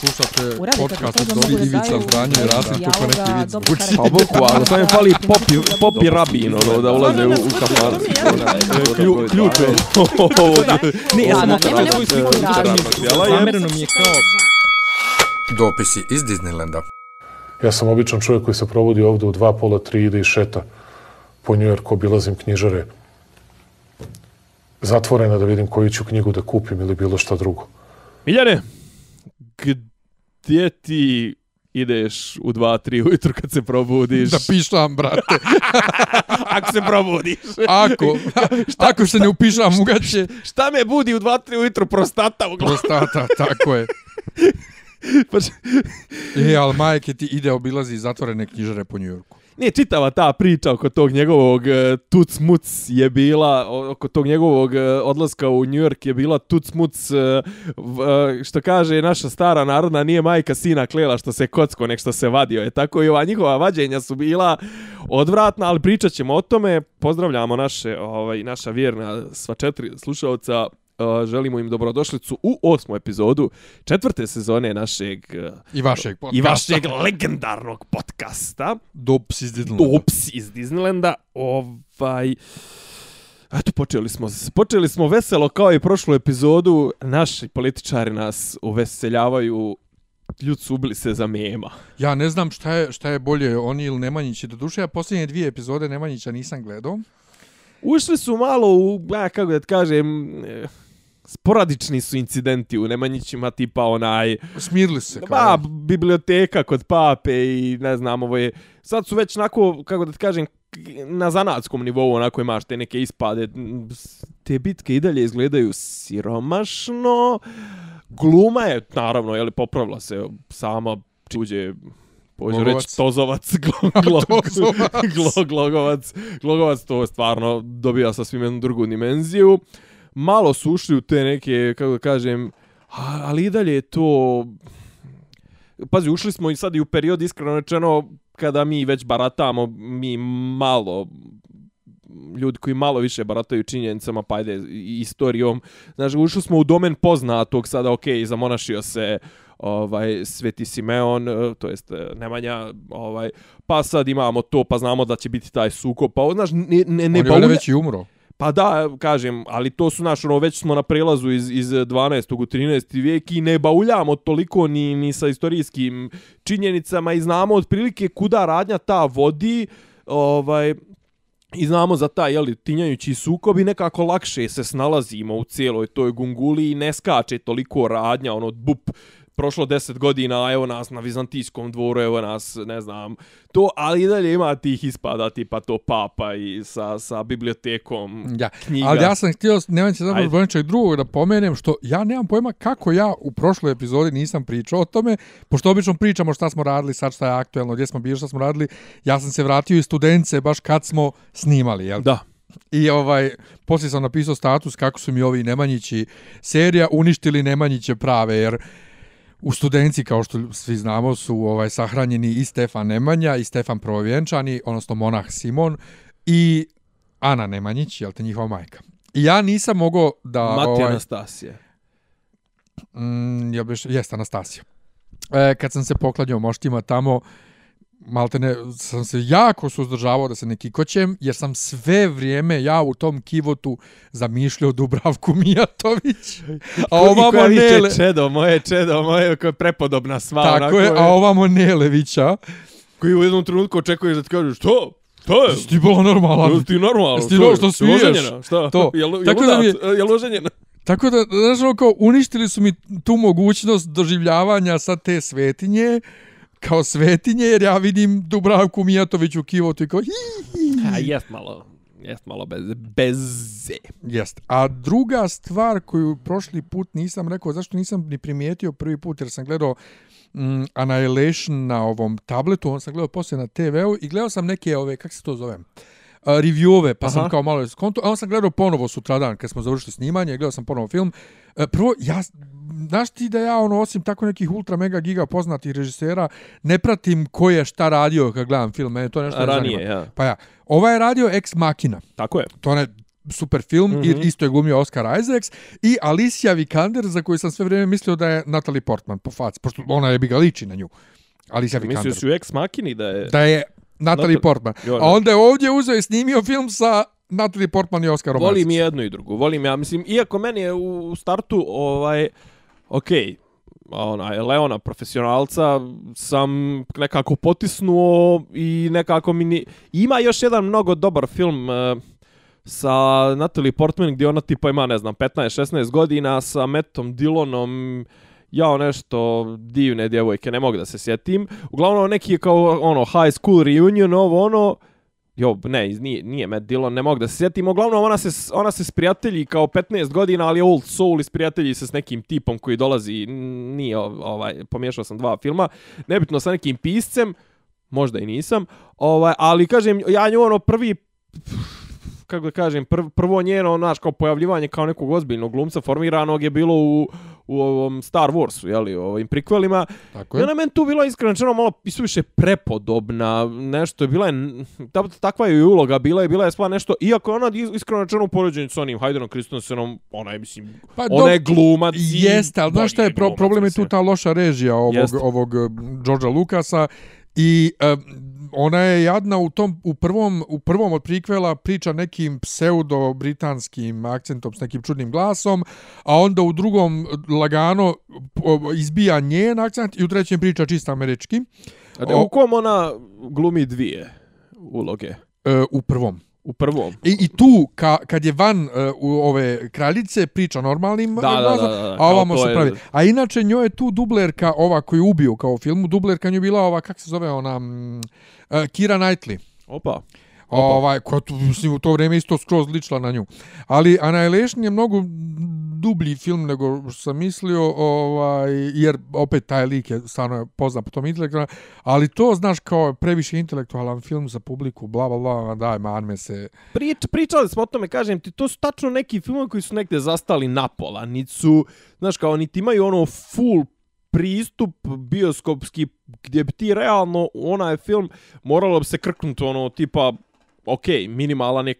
Slušate podcast od Dobri Ivica Zdranje i Rasim neki vic dobro zvuči. karakter. Pa boku, ali samo je fali popi, popi rabin, ono, da ulaze u, u. Klju, ključ je. Ne, ja sam svoju sliku Zamereno mi je kao Dopisi iz Disneylanda. Ja sam običan čovjek koji se provodi ovde u dva pola, tri, ide i šeta po Njujorku, obilazim knjižare zatvorena da vidim koju ću knjigu da kupim ili bilo šta drugo. Miljane, gdje ti ideš u 2-3 ujutru kad se probudiš? Da pišam, brate. Ako se probudiš. Ako, ako se ne upišam u gaće, Šta me budi u 2-3 ujutru prostata u glavu? prostata, tako je. Pa E, ali majke ti ide obilazi zatvorene knjižare po Njujorku. Nije čitava ta priča oko tog njegovog e, uh, tuc muc je bila, oko tog njegovog uh, odlaska u New York je bila tuc muc, uh, e, što kaže naša stara narodna, nije majka sina klela što se kocko, nek što se vadio. Je tako i ova njihova vađenja su bila odvratna, ali pričat ćemo o tome. Pozdravljamo naše, ovaj, naša vjerna sva četiri slušalca. Želimo im dobrodošlicu u osmu epizodu četvrte sezone našeg e, I vašeg podcasta. i vašeg legendarnog podcasta. Dops iz Disneylanda. Dops iz Disneylanda. Ovaj... Eto, počeli smo, počeli smo veselo kao i prošlu epizodu. Naši političari nas uveseljavaju. Ljud su ubili se za mema. Ja ne znam šta je, šta je bolje, oni ili Nemanjići. Do duše, ja posljednje dvije epizode Nemanjića nisam gledao. Ušli su malo u, ja, kako da kažem, sporadični su incidenti u Nemanjićima, tipa onaj, Smirili su se. kao. ba, biblioteka kod pape i ne znam, ovo je, sad su već onako, kako da ti kažem, na zanatskom nivou onako imaš te neke ispade. Te bitke i dalje izgledaju siromašno. Gluma je, naravno, je li popravila se sama uđe Pođu Glogovac. reći Tozovac, glo, glo, Tozovac. glo, glogovac, glogovac, to stvarno dobija sa svim jednu drugu dimenziju. Malo su ušli u te neke, kako da kažem, ali i dalje je to... Pazi, ušli smo i sad i u period, iskreno rečeno, kada mi već baratamo, mi malo ljudi koji malo više barataju činjenicama, pa ajde, istorijom. Znači, ušli smo u domen poznatog, sada, ok, zamonašio se ovaj Sveti Simeon, eh, to jest eh, Nemanja, ovaj, pa sad imamo to, pa znamo da će biti taj sukob, pa znaš, ne, ne, ne On je baulja- već i umro. Pa da, kažem, ali to su naš, ono, već smo na prelazu iz, iz 12. u 13. vijek i ne bauljamo toliko ni, ni sa istorijskim činjenicama i znamo otprilike kuda radnja ta vodi, ovaj, i znamo za taj, jeli, tinjajući sukob i nekako lakše se snalazimo u cijeloj toj gunguli i ne skače toliko radnja, ono, bup, prošlo 10 godina, a evo nas na Vizantijskom dvoru, evo nas, ne znam, to, ali i dalje ima tih ispada, tipa to papa i sa, sa bibliotekom Ja. knjiga. Ali ja sam htio, nemam će zapravo zbog nečeg drugog da pomenem, što ja nemam pojma kako ja u prošloj epizodi nisam pričao o tome, pošto obično pričamo šta smo radili, sad šta je aktuelno, gdje smo bili, šta smo radili, ja sam se vratio iz studence baš kad smo snimali, jel? Da. I ovaj, poslije sam napisao status kako su mi ovi Nemanjići serija uništili Nemanjiće prave, jer u studenci, kao što svi znamo, su ovaj sahranjeni i Stefan Nemanja i Stefan Provjenčani, odnosno monah Simon i Ana Nemanjić, jel te njihova majka. I ja nisam mogao da... Matija ovaj, Anastasije. mm, jel biš, jest Anastasija. E, kad sam se poklanjao moštima tamo, maltene sam se jako suzdržavao da se ne kikoćem, jer sam sve vrijeme ja u tom kivotu zamišljao Dubravku Mijatović. A ovamo Nele... Čedo, moje čedo, moje koja je prepodobna sva. Tako onako je, a ovamo Nelevića. Koji u jednom trenutku očekuješ da ti kažeš, što? To je? Jesi ti bilo normalan? Jel ti normalno? Jesi ti no- što smiješ? Oženjena? Šta? To. Jel, jel, Tako da mi je- udat? Jel oženjena? Tako da, znaš, ono kao, uništili su mi tu mogućnost doživljavanja sa te svetinje, kao svetinje, jer ja vidim Dubravku Mijatović u kivotu i kao, hi, hi, A, jest malo. Jest malo bez, bez Jest. A druga stvar koju prošli put nisam rekao, zašto nisam ni primijetio prvi put, jer sam gledao mm, Annihilation na ovom tabletu, on sam gledao poslije na TV-u i gledao sam neke ove, kako se to zove, Uh, reviewove, pa Aha. sam kao malo skonto, a on sam gledao ponovo sutradan kad smo završili snimanje, gledao sam ponovo film. Uh, prvo, ja, znaš ti da ja, ono, osim tako nekih ultra mega giga poznatih režisera, ne pratim ko je šta radio kad gledam film, mene to nešto ne ranije, zanima. ja. Pa ja, ovaj je radio Ex Machina, Tako je. to ne super film, mm -hmm. i isto je glumio Oscar Isaacs, i Alicia Vikander, za koju sam sve vrijeme mislio da je Natalie Portman po faci, pošto ona je bi ga liči na nju. Alicia Vikander. Mislio si u Ex Machini da je... Da je Natalie Natal... Portman. Jo, A onda je ovdje uzeo i snimio film sa Natalie Portman i Oscar. Volim jedno i drugo. Volim ja, mislim, iako meni je u startu, ovaj, okej, okay, onaj Leona profesionalca sam nekako potisnuo i nekako mi ni... ima još jedan mnogo dobar film uh, sa Natalie Portman gdje ona tipa ima ne znam 15-16 godina sa Mattom Dillonom jao nešto divne djevojke ne mogu da se sjetim. Uglavnom ono, neki je kao ono high school reunion ovo ono. Jo, ne, nije, nije Matt Dillon, ne mogu da se sjetim. Uglavnom, ona se, ona se sprijatelji kao 15 godina, ali old soul i sprijatelji se s nekim tipom koji dolazi, nije, ovaj, pomiješao sam dva filma, nebitno sa nekim piscem, možda i nisam, ovaj, ali kažem, ja nju ono prvi, kako da kažem, prvo njeno, naš, kao pojavljivanje kao nekog ozbiljnog glumca formiranog je bilo u, u ovom Star Warsu, jeli, u ovim prikvelima. Tako je. I ona meni tu bila iskreno malo isuviše prepodobna, nešto je bila je, takva je i uloga, bila je, bila je stvar nešto, iako ona iskreno čeno u poređenju s onim Haydenom Christensenom, ona je, mislim, pa, ona je glumac. Jeste, ali znaš šta je, pro, problem je tu ta loša režija ovog, Jeste. ovog uh, Georgea Lucasa i uh, ona je jadna u tom u prvom u prvom od prikvela priča nekim pseudo britanskim akcentom s nekim čudnim glasom, a onda u drugom lagano izbija njen akcent i u trećem priča čisto američki. A u kom ona glumi dvije uloge? E, u prvom. U prvom. I, i tu, ka, kad je van uh, u ove kraljice, priča normalnim da, glasom, da, da, da, a ovamo se pravi. Je... A inače, njoj je tu dublerka, ova koju ubio kao u filmu, dublerka nju bila ova, kak se zove ona, uh, Kira Knightley. Opa. Ovaj, koja tu, mislim, u to vrijeme isto skroz ličila na nju. Ali Annihilation je mnogo dublji film nego što sam mislio, ovaj, jer opet taj lik je stvarno poznat po tom intelektualnom, ali to, znaš, kao previše intelektualan film za publiku, bla, bla, bla, daj, man me se... Prič, pričali smo o tome, kažem ti, to su tačno neki filmovi koji su negde zastali napola, niti su, znaš, kao, niti imaju ono full pristup bioskopski gdje bi ti realno onaj film moralo bi se krknuti ono tipa ok, minimalan je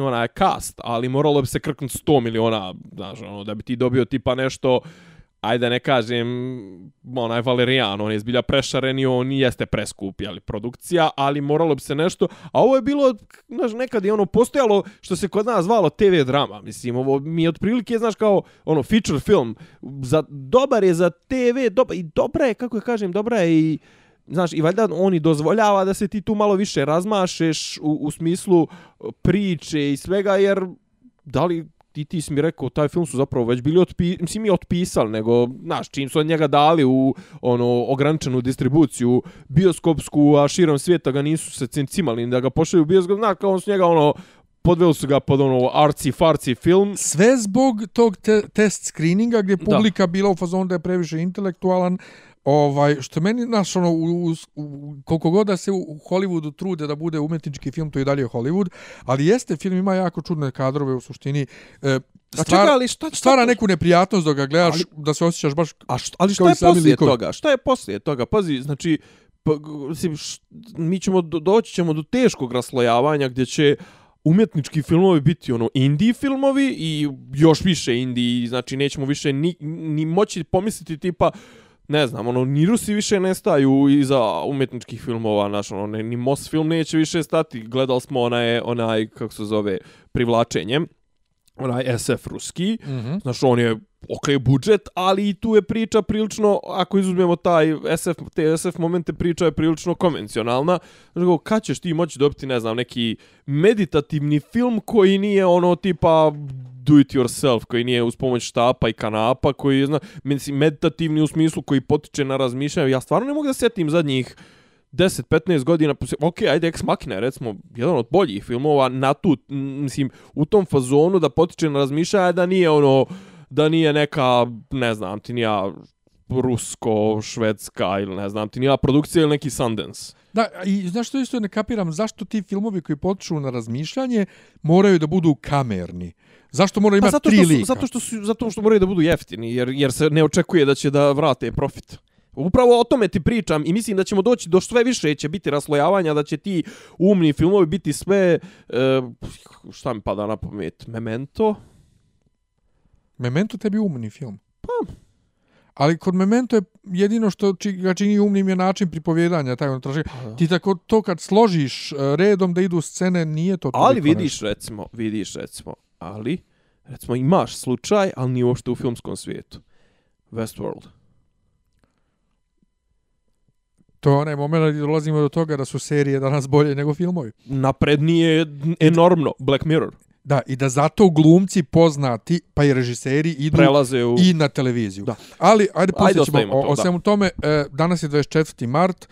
onaj cast, ali moralo bi se krknuti 100 miliona, znaš, ono, da bi ti dobio tipa nešto, ajde ne kažem, onaj Valerijan, on je zbilja prešaren i on jeste preskup, jeli, produkcija, ali moralo bi se nešto, a ovo je bilo, znaš, nekad je ono postojalo što se kod nas zvalo TV drama, mislim, ovo mi je otprilike, znaš, kao, ono, feature film, za, dobar je za TV, dobar, i dobra je, kako je kažem, dobra je i, znaš, i valjda oni dozvoljava da se ti tu malo više razmašeš u, u smislu priče i svega, jer da li ti ti mi rekao, taj film su zapravo već bili otpi, mislim, mi otpisali, nego, znaš, čim su od njega dali u ono ograničenu distribuciju bioskopsku, a širom svijeta ga nisu se cimali da ga pošalju u bioskop, znaš, kao on su njega ono podveli su ga pod ono arci farci film. Sve zbog tog te test screeninga gdje publika da. bila u fazonu da je previše intelektualan, Ovaj, što meni, znaš, ono, u, u, u, koliko god da se u Hollywoodu trude da bude umetnički film, to i dalje je Hollywood, ali jeste, film ima jako čudne kadrove u suštini. E, stvara, čekaj, ali šta, šta stvara neku neprijatnost da ga gledaš, ali, da se osjećaš baš a što, Ali što je poslije likovi. toga? Šta je poslije toga? Pazi, znači, pa, mislim, š, mi ćemo, doći ćemo do teškog raslojavanja gdje će umjetnički filmovi biti ono indie filmovi i još više indie, znači nećemo više ni, ni moći pomisliti tipa ne znam, ono, ni Rusi više ne staju iza umjetničkih filmova, naš, ono, ne, ni Mos film neće više stati, gledali smo onaj, onaj, kako se zove, privlačenje, onaj SF ruski, mm -hmm. znaš, on je ok budžet, ali i tu je priča prilično, ako izuzmemo taj SF, te SF momente, priča je prilično konvencionalna. Znači, kad ćeš ti moći dobiti, ne znam, neki meditativni film koji nije ono tipa do it yourself, koji nije uz pomoć štapa i kanapa, koji je, zna, mislim, meditativni u smislu koji potiče na razmišljanje. Ja stvarno ne mogu da setim zadnjih 10-15 godina, ok, ajde, Ex Machina recimo, jedan od boljih filmova na tu, mislim, u tom fazonu da potiče na razmišljanje, da nije ono, da nije neka, ne znam, ti nija rusko, švedska ili ne znam, ti nija produkcija ili neki Sundance. Da, i znaš što isto ne kapiram, zašto ti filmovi koji potiču na razmišljanje moraju da budu kamerni? Zašto moraju imati pa tri lika? Zato što, su, zato što moraju da budu jeftini, jer, jer se ne očekuje da će da vrate profit. Upravo o tome ti pričam i mislim da ćemo doći do sve više će biti raslojavanja, da će ti umni filmovi biti sve, e, šta mi pada na pamet, Memento? Memento tebi umni film. Pa. Ali kod Memento je jedino što či, ga čini umnim je način pripovjedanja, taj unutrašnji. Pa, ti tako to kad složiš e, redom da idu scene, nije to Ali vidiš nešto. recimo, vidiš recimo, ali recimo imaš slučaj, ali nije uopšte u filmskom svijetu. Westworld. To je onaj moment gdje dolazimo do toga da su serije danas bolje nego filmovi. Naprednije enormno. Black Mirror. Da, i da zato glumci poznati, pa i režiseri idu Prelaze u... i na televiziju. Da. Ali, ajde, posjećemo ajde, o, o svemu tome. E, danas je 24. mart.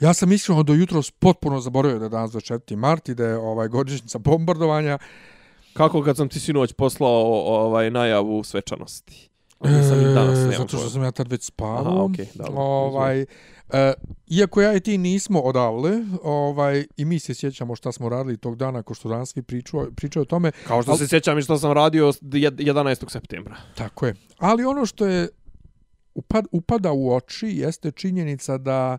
Ja sam mislio do jutro potpuno zaboravio da je danas 24. mart i da je ovaj, godišnjica bombardovanja. Kako kad sam ti sinoć poslao ovaj najavu svečanosti? Sam i danas e, zato što sam ja tad već spavao. Aha, okay, da, ovaj, E, iako ja i ti nismo odavle, ovaj, i mi se sjećamo šta smo radili tog dana, ko što danas svi pričaju, pričaju o tome. Kao što al... se sjećam i što sam radio 11. septembra. Tako je. Ali ono što je upad, upada u oči jeste činjenica da,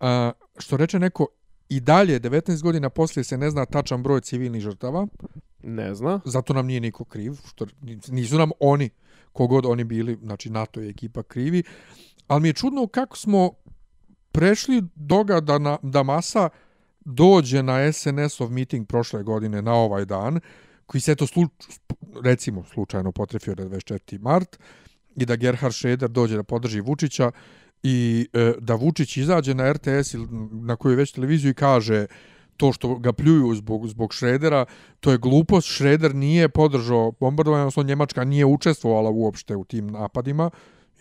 a, što reče neko, i dalje, 19 godina poslije se ne zna tačan broj civilnih žrtava. Ne zna. Zato nam nije niko kriv. Što, nisu nam oni, kogod oni bili, znači NATO je ekipa krivi. Ali mi je čudno kako smo prešli doga da, na, da masa dođe na SNS-ov miting prošle godine na ovaj dan, koji se to sluč, recimo slučajno potrefio da 24. mart, i da Gerhard Schröder dođe da podrži Vučića i e, da Vučić izađe na RTS ili na koju već televiziju i kaže to što ga pljuju zbog, zbog Šredera, to je glupost. Šreder nije podržao bombardovanje, odnosno Njemačka nije učestvovala uopšte u tim napadima.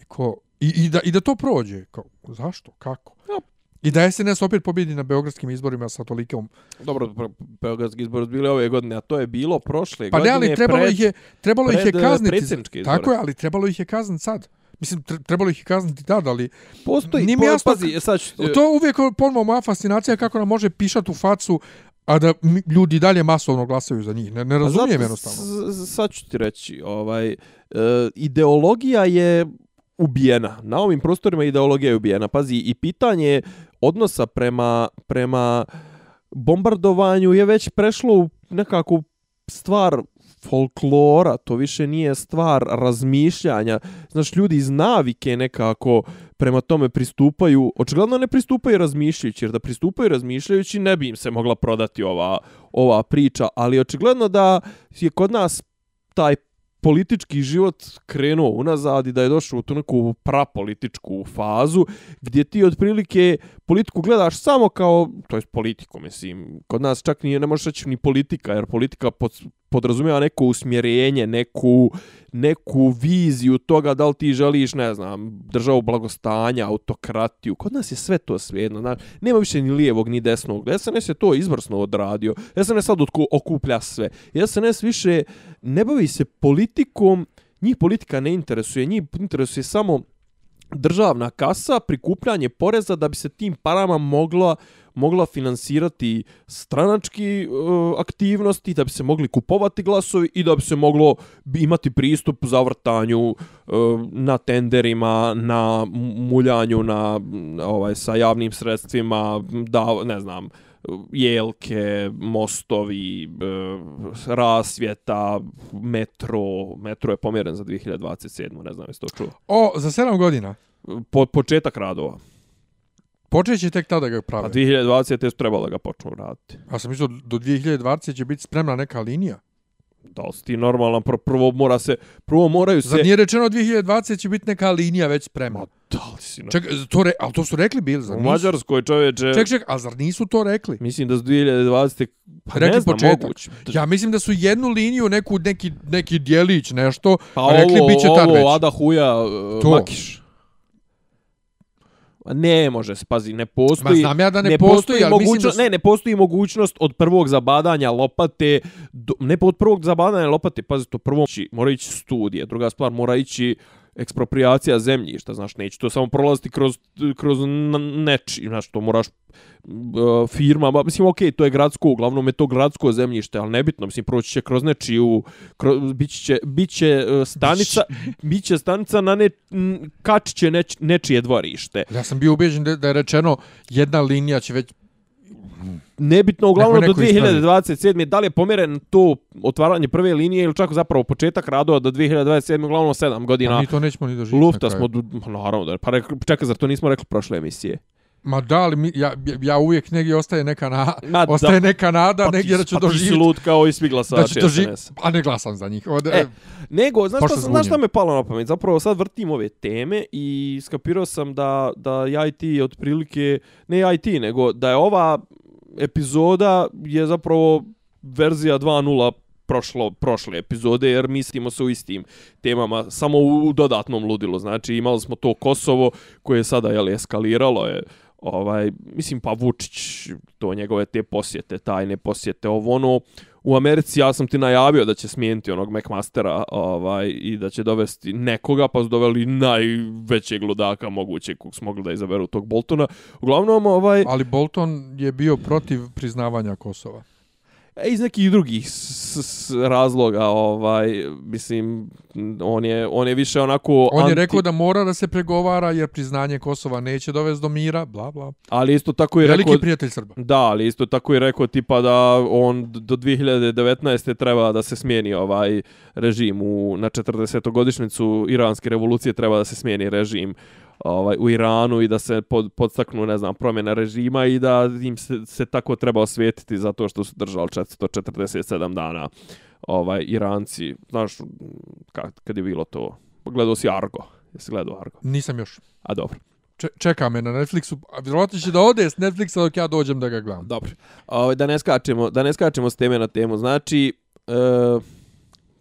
I, ko, i, i, da, I da to prođe. Kao, zašto? Kako? Ja. I da SNS opet pobjedi na beogradskim izborima sa tolikom... Dobro, beogradski izbor bili ove godine, a to je bilo prošle pa godine. Pa ne, ali trebalo pred, ih je, trebalo ih je kazniti. Tako je, ali trebalo ih je kazniti sad. Mislim, trebalo ih je kazniti tad, ali... Postoji, po, jasno, pazi, sad ću... To uvijek ponovno moja fascinacija kako nam može pišati u facu, a da ljudi dalje masovno glasaju za njih. Ne, ne razumijem jednostavno. Sad ću ti reći, ovaj, e, ideologija je ubijena. Na ovim prostorima ideologija je ubijena. Pazi, i pitanje odnosa prema, prema bombardovanju je već prešlo u nekakvu stvar folklora, to više nije stvar razmišljanja. Znaš, ljudi iz navike nekako prema tome pristupaju, očigledno ne pristupaju razmišljajući, jer da pristupaju razmišljajući ne bi im se mogla prodati ova, ova priča, ali očigledno da je kod nas taj politički život krenuo unazad i da je došao u tu neku prapolitičku fazu gdje ti otprilike politiku gledaš samo kao, to je politiku, mislim, kod nas čak nije, ne možeš reći ni politika, jer politika pod, podrazumijeva neko usmjerenje, neku, neku viziju toga da li ti želiš, ne znam, državu blagostanja, autokratiju. Kod nas je sve to svijedno. Znaš, nema više ni lijevog ni desnog. SNS je to izvrsno odradio. SNS sad okuplja sve. SNS više ne bavi se politikom, njih politika ne interesuje. Njih interesuje samo državna kasa, prikupljanje poreza da bi se tim parama mogla mogla finansirati stranački uh, aktivnosti, da bi se mogli kupovati glasovi i da bi se moglo imati pristup za vrtanju uh, e, na tenderima, na muljanju na ovaj sa javnim sredstvima, da ne znam, jelke, mostovi, rasvjeta, metro. Metro je pomjeren za 2027. Ne znam, jesi to čuo? O, za 7 godina? Po, početak radova. Počet će tek tada ga prave. A 2020. je trebalo da ga počnu raditi. A sam mislio, do 2020. će biti spremna neka linija. Da li ti normalan, prvo mora se, prvo moraju se... Zar nije rečeno 2020 će biti neka linija već spremna? Ma da li si... No... Čekaj, to, re, ali to su rekli bili, zar U Mađarskoj čovječe... Ček, ček, a zar nisu to rekli? Mislim da su 2020... Pa rekli ne znam, početak. Ja mislim da su jednu liniju, neku, neki, neki dijelić, nešto, pa rekli ovo, bit će tad već. Ovo, Ada Huja, uh, to. Makiš. Ne može se, pazi, ne postoji... Ma znam ja da ne, ne postoji, postoji ali mogućnost, mislim da... Ne, ne postoji mogućnost od prvog zabadanja lopate, do, ne od prvog zabadanja lopate, pazi, to prvo mora ići studije, druga stvar mora ići ekspropriacija zemljišta, znaš, neće to samo prolaziti kroz, kroz neči, znaš, to moraš uh, firma, ba, mislim, okej, okay, to je gradsko, uglavnom je to gradsko zemljište, ali nebitno, mislim, proći će kroz nečiju, kroz, bit će, bit će uh, stanica, bit će stanica na ne, kač će neč, nečije dvorište. Ja sam bio ubeđen da, da je rečeno jedna linija će već nebitno, uglavnom do 2027. Da li je pomjeren to otvaranje prve linije ili čak zapravo početak radova do 2027. uglavnom 7 godina. Pa mi to nećemo ni doživjeti. Lufta smo, naravno, da, pa rekli, čekaj, zar to nismo rekli prošle emisije? Ma da li, mi, ja, ja uvijek negdje ostaje neka, na, Ma, ostaje da, neka nada, pa negdje da ću doživjeti. Pa ti lud kao i svi glasači da doži, A ne glasam za njih. Od, e, nego, znaš šta, znaš šta me palo na pamet? Zapravo sad vrtim ove teme i skapirao sam da, da ja i ti otprilike, ne ja i ti, nego da je ova epizoda je zapravo verzija 2.0 prošlo, prošle epizode, jer mislimo se u istim temama, samo u dodatnom ludilu. Znači, imali smo to Kosovo, koje je sada jel, eskaliralo, je, ovaj, mislim, pa Vučić, to njegove te posjete, tajne posjete, ovo ono, u Americi ja sam ti najavio da će smijeniti onog McMastera ovaj, i da će dovesti nekoga, pa su doveli najvećeg ludaka moguće kog su mogli da izaberu tog Boltona. Uglavnom, ovaj... Ali Bolton je bio protiv priznavanja Kosova. E, iz nekih drugih s, s, razloga, ovaj, mislim, on je, on je više onako... On anti... je rekao da mora da se pregovara jer priznanje Kosova neće dovesti do mira, bla, bla. Ali isto tako i Veliki rekao... prijatelj Srba. Da, ali isto tako i rekao tipa da on do 2019. treba da se smijeni ovaj režim u, na 40. godišnicu iranske revolucije treba da se smijeni režim ovaj u Iranu i da se pod, podstaknu ne znam promjena režima i da im se, se tako treba osvijetiti zato što su držali 447 dana ovaj Iranci znaš kad, kad je bilo to gledao si Argo jesi gledao Argo nisam još a dobro čeka me na Netflixu, a vjerovatno će da ode s Netflixa dok ja dođem da ga gledam. Dobro. Ovaj da ne skačemo, da ne skačemo s teme na temu. Znači, e,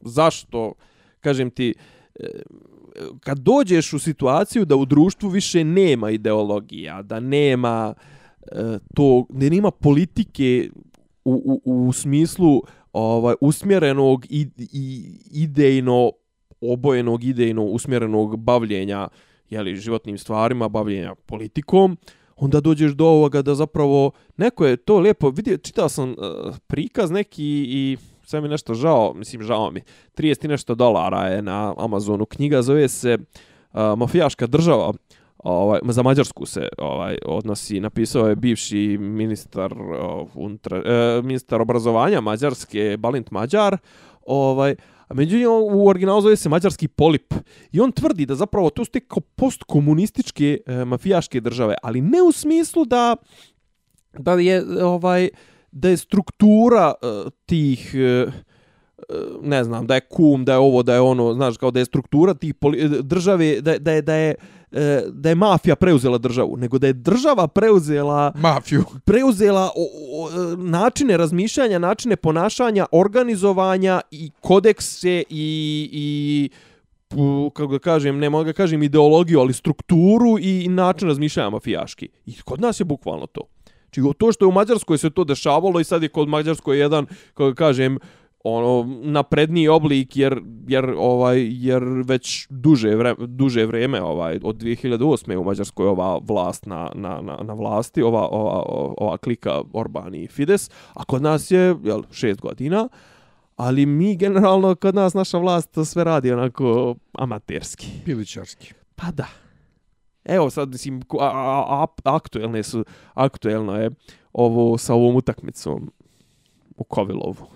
zašto kažem ti e, kad dođeš u situaciju da u društvu više nema ideologija, da nema e, to, da nema politike u, u, u smislu ovaj usmjerenog i, i idejno obojenog idejno usmjerenog bavljenja jeli, životnim stvarima, bavljenja politikom, onda dođeš do ovoga da zapravo neko je to lijepo, vidio, čitao sam uh, prikaz neki i sve mi nešto žao, mislim žao mi, 30 nešto dolara je na Amazonu. Knjiga, zove se uh, Mafijaška država, ovaj, za Mađarsku se ovaj odnosi, napisao je bivši ministar, uh, untra, uh, ministar obrazovanja Mađarske, Balint Mađar, ovaj, Među međutim u originalu zove se Mađarski polip. I on tvrdi da zapravo to su te postkomunističke e, mafijaške države, ali ne u smislu da da je ovaj da je struktura uh, tih uh, ne znam, da je kum, da je ovo, da je ono, znaš, kao da je struktura tih države, da, da je, da je, da je mafija preuzela državu, nego da je država preuzela mafiju. Preuzela o, o, načine razmišljanja, načine ponašanja, organizovanja i kodekse i, i kako da kažem, ne mogu da kažem ideologiju, ali strukturu i način razmišljanja mafijaški. I kod nas je bukvalno to. Čigo to što je u Mađarskoj se to dešavalo i sad je kod Mađarskoj jedan, kako kažem, ono napredniji oblik jer jer ovaj jer već duže vreme duže vrijeme ovaj od 2008. u Mađarskoj ova vlast na, na, na, na vlasti ova, ova ova klika Orban i Fides a kod nas je jel 6 godina ali mi generalno kod nas naša vlast sve radi onako amaterski piličarski pa da Evo sad, mislim, a, a, a, aktuelne su, aktuelno je ovo sa ovom utakmicom u Kovilovu.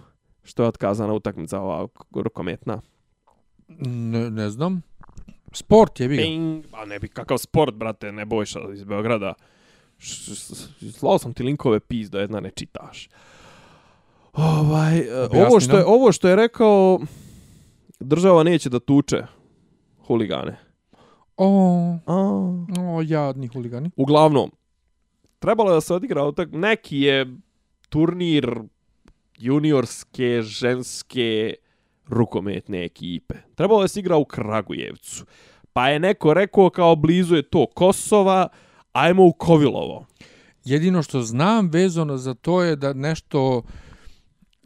Što je otkazana utakmica ova rukometna? Ne, ne znam. Sport je bio. Ping, a ne bi kakav sport, brate, ne bojša iz Beograda. Slao sam ti linkove pis da jedna ne čitaš. Ovaj, ovo, što je, ovo što je rekao, država neće da tuče huligane. O, o, jadni huligani. Uglavnom, trebalo je da se odigra tak, neki je turnir juniorske, ženske rukometne ekipe. Trebalo je da se igra u Kragujevcu. Pa je neko rekao kao blizu je to Kosova, ajmo u Kovilovo. Jedino što znam vezano za to je da nešto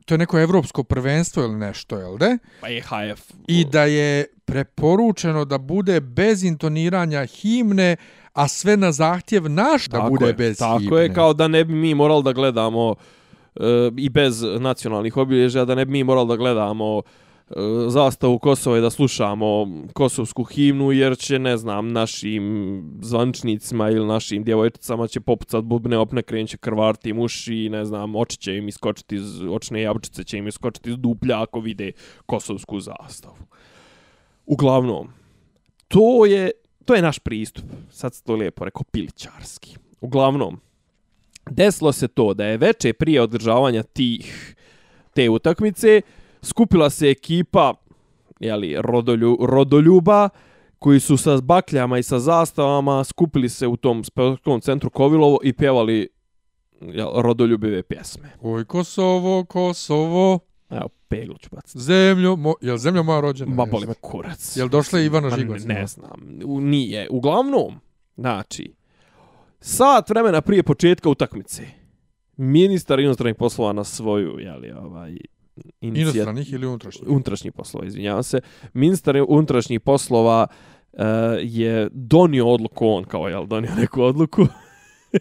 to je neko evropsko prvenstvo ili nešto, jel de? Pa je HF. I da je preporučeno da bude bez intoniranja himne, a sve na zahtjev naš da tako bude je, bez tako himne. je, kao da ne bi mi morali da gledamo e, i bez nacionalnih obilježja, da ne bi mi morali da gledamo e, zastavu Kosova i da slušamo kosovsku himnu, jer će, ne znam, našim zvančnicima ili našim djevojčicama će popucat bubne opne, krenut će krvarti im uši, ne znam, oči će im iskočiti iz, očne jabučice će im iskočiti iz duplja ako vide kosovsku zastavu. Uglavnom, to je, to je naš pristup. Sad se to lijepo rekao, pilićarski. Uglavnom, desilo se to da je veče prije održavanja tih te utakmice skupila se ekipa jeli, rodolju, rodoljuba koji su sa bakljama i sa zastavama skupili se u tom sportskom centru Kovilovo i pjevali jel, rodoljubive pjesme. Oj, Kosovo, Kosovo, Evo, peglu ću baciti. zemljo, mo, jel zemlja moja rođena? Ma boli me kurac. Jel došla je Ivana Ma Žigoc? Ne, ne znam. U, nije. Uglavnom, znači, sat vremena prije početka utakmice, ministar inostranih poslova na svoju, jeli, ovaj, inicijat... Inostranih ili unutrašnjih? unutrašnjih poslova, izvinjavam se, ministar unutrašnjih poslova uh, je donio odluku, on kao, jel, donio neku odluku,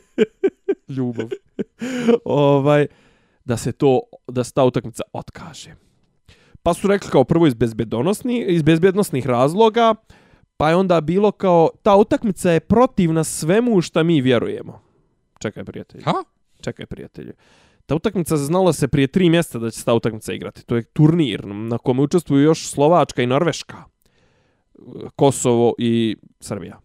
Ljubav. ovaj, da se to, da se ta utakmica otkaže. Pa su rekli kao prvo iz bezbednosnih, iz bezbednosnih razloga, pa je onda bilo kao, ta utakmica je protivna svemu u šta mi vjerujemo. Čekaj, prijatelji. Ha? Čekaj, prijatelju. Ta utakmica znala se prije tri mjesta da će se ta utakmica igrati. To je turnir na kome učestvuju još Slovačka i Norveška. Kosovo i Srbija.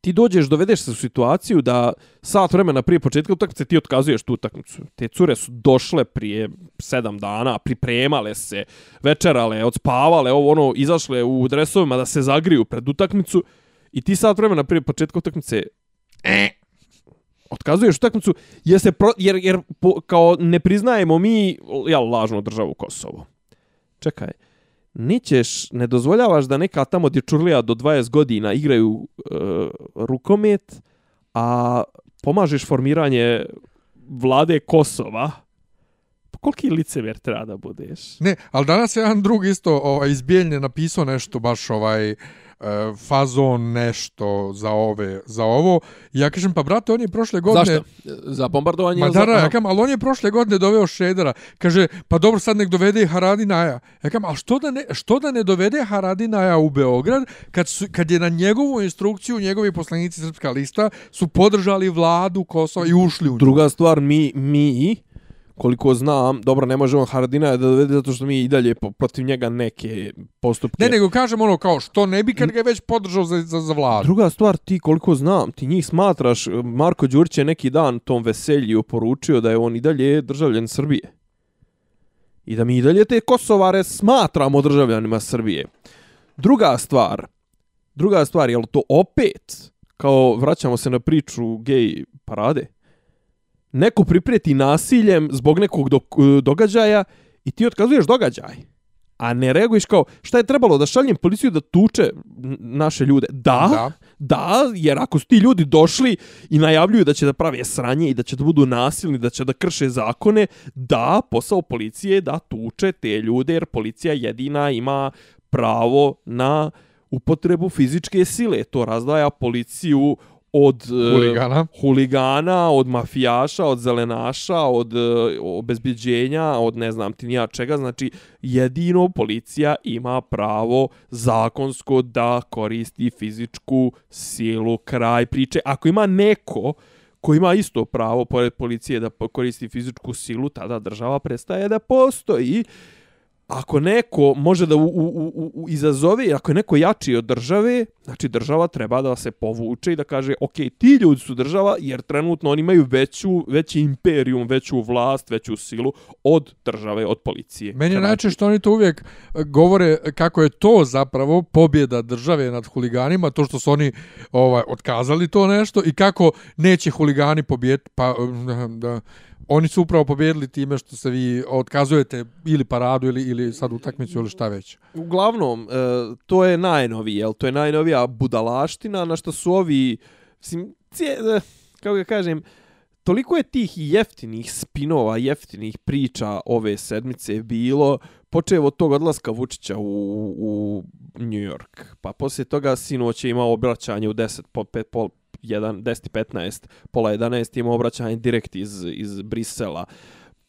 Ti dođeš, dovedeš se u situaciju da sat vremena prije početka utakmice ti otkazuješ tu utakmicu. Te cure su došle prije sedam dana, pripremale se, večerale, odspavale, ovo ono, izašle u dresovima da se zagriju pred utakmicu i ti sat vremena prije početka utakmice e, otkazuješ utakmicu jer se pro, jer jer po, kao ne priznajemo mi ja lažnu državu Kosovo. Čekaj. Nećeš, ne dozvoljavaš da neka tamo dječurlija do 20 godina igraju e, rukomet, a pomažeš formiranje vlade Kosova. Pa koliki licever treba da budeš? Ne, ali danas je jedan drug isto ovaj, iz Bijeljne napisao nešto baš ovaj fazon nešto za ove za ovo. Ja kažem pa brate on je prošle godine Zašto? Za bombardovanje? Ma ili da, za... ja kažem, ali on je prošle godine doveo Šedera. Kaže, pa dobro, sad nek dovede i Haradinaja. Ja kažem, a što da ne, što da ne dovede Haradinaja u Beograd, kad, su, kad je na njegovu instrukciju, njegovi poslanici Srpska lista, su podržali vladu Kosova i ušli u nju. Druga stvar, mi, mi, koliko znam, dobro, ne možemo Haradina da dovede zato što mi i dalje protiv njega neke postupke. Ne, nego kažem ono kao, što ne bi kad ga je već podržao za, za, za vladu. Druga stvar, ti koliko znam, ti njih smatraš, Marko Đurić je neki dan tom veselju poručio da je on i dalje državljan Srbije. I da mi i dalje te Kosovare smatramo državljanima Srbije. Druga stvar, druga stvar, je to opet, kao vraćamo se na priču gej parade, neko pripreti nasiljem zbog nekog do, događaja i ti otkazuješ događaj. A ne reaguješ kao, šta je trebalo da šaljem policiju da tuče naše ljude? Da, da, da, jer ako su ti ljudi došli i najavljuju da će da prave sranje i da će da budu nasilni, da će da krše zakone, da, posao policije je da tuče te ljude, jer policija jedina ima pravo na upotrebu fizičke sile. To razdvaja policiju od e, Huligana. huligana, od mafijaša, od zelenaša, od e, obezbjeđenja, od ne znam ti nija čega. Znači, jedino policija ima pravo zakonsko da koristi fizičku silu kraj priče. Ako ima neko ko ima isto pravo pored policije da koristi fizičku silu, tada država prestaje da postoji. Ako neko može da u, u, u, u izazove, ako je neko jači od države, znači država treba da se povuče i da kaže, ok, ti ljudi su država, jer trenutno oni imaju veću, veći imperijum, veću vlast, veću silu od države, od policije. Meni je najče što oni to uvijek e, govore kako je to zapravo pobjeda države nad huliganima, to što su oni ovaj otkazali to nešto i kako neće huligani pobjediti, pa e, da, oni su upravo pobjedili time što se vi otkazujete ili paradu ili, ili sad utakmicu ili šta već. Uglavnom, e, to je najnoviji, jel? To je najnovija budalaština na što su ovi, mislim, cije, e, kako ga kažem, toliko je tih jeftinih spinova, jeftinih priča ove sedmice bilo, počeo od tog odlaska Vučića u, u New York. Pa poslije toga sinoć je imao obraćanje u 10 po 5 pol 1 10 15 pola 11 ima obraćanje direkt iz iz Brisela.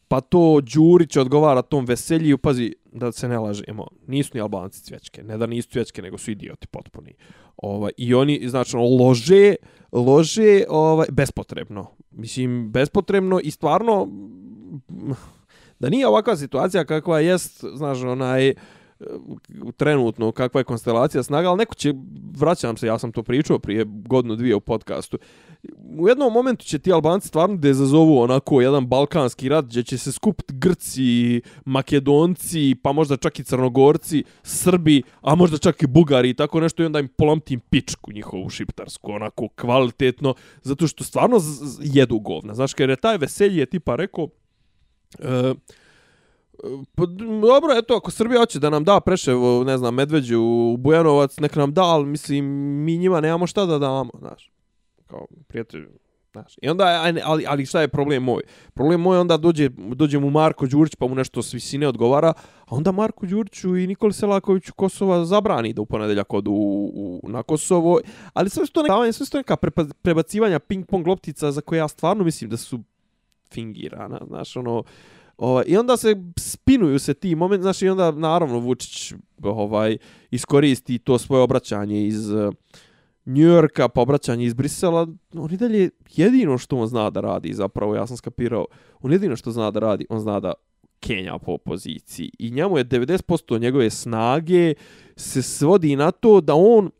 Pa to Đurić odgovara tom veselju, pazi, da se ne lažemo, nisu ni Albanci cvječke, ne da nisu cvječke, nego su idioti potpuni. Ovaj, I oni, znači, ono, lože, lože ovaj, bespotrebno. Mislim, bespotrebno i stvarno, da nije ovakva situacija kakva jest, znaš, onaj, trenutno kakva je konstelacija snaga, ali neko će, vraćam se, ja sam to pričao prije godinu dvije u podcastu, u jednom momentu će ti Albanci stvarno da zazovu onako jedan balkanski rat gdje će se skupiti Grci, Makedonci, pa možda čak i Crnogorci, Srbi, a možda čak i Bugari i tako nešto i onda im polomtim pičku njihovu šiptarsku, onako kvalitetno, zato što stvarno jedu govna. Znaš, jer je taj veselje tipa rekao, uh, Pa, dobro, eto, ako Srbija hoće da nam da preševo, ne znam, Medveđu u Bujanovac, nek nam da, ali mislim, mi njima nemamo šta da damo, znaš kao prijatelj Znaš. I onda, ali, ali šta je problem moj? Problem moj onda dođe, dođe mu Marko Đurić pa mu nešto s visine odgovara, a onda Marko Đuriću i Nikoli Selakoviću Kosova zabrani da u ponedeljak odu u, u, na Kosovo. Ali sve što neka, sve što neka prebacivanja ping-pong loptica za koje ja stvarno mislim da su fingirana. Znaš, ono, ovaj, I onda se spinuju se ti moment, znaš, i onda naravno Vučić ovaj, iskoristi to svoje obraćanje iz... Uh, New Yorka, pa obraćanje iz Brisela, on i dalje jedino što on zna da radi, zapravo ja sam skapirao, on jedino što zna da radi, on zna da Kenja po opoziciji. I njemu je 90% njegove snage se svodi na to da on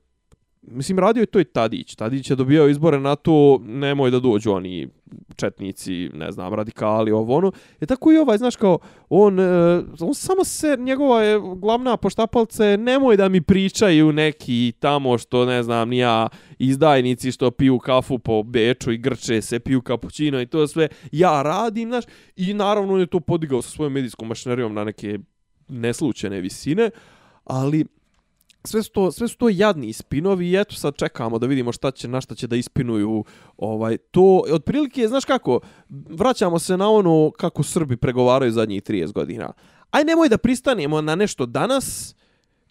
Mislim, radio je to i Tadić. Tadić je dobijao izbore na to, nemoj da dođu oni četnici, ne znam, radikali, ovo ono. Je tako i ovaj, znaš, kao, on, e, on samo se, njegova je glavna poštapalca nemoj da mi pričaju neki tamo što, ne znam, nija izdajnici što piju kafu po beču i grče se, piju kapućino i to sve. Ja radim, znaš, i naravno on je to podigao sa svojom medijskom mašinerijom na neke neslučene visine, ali sve su to, sve su to jadni spinovi i eto sad čekamo da vidimo šta će, na šta će da ispinuju ovaj, to. Otprilike, znaš kako, vraćamo se na ono kako Srbi pregovaraju zadnjih 30 godina. Aj nemoj da pristanemo na nešto danas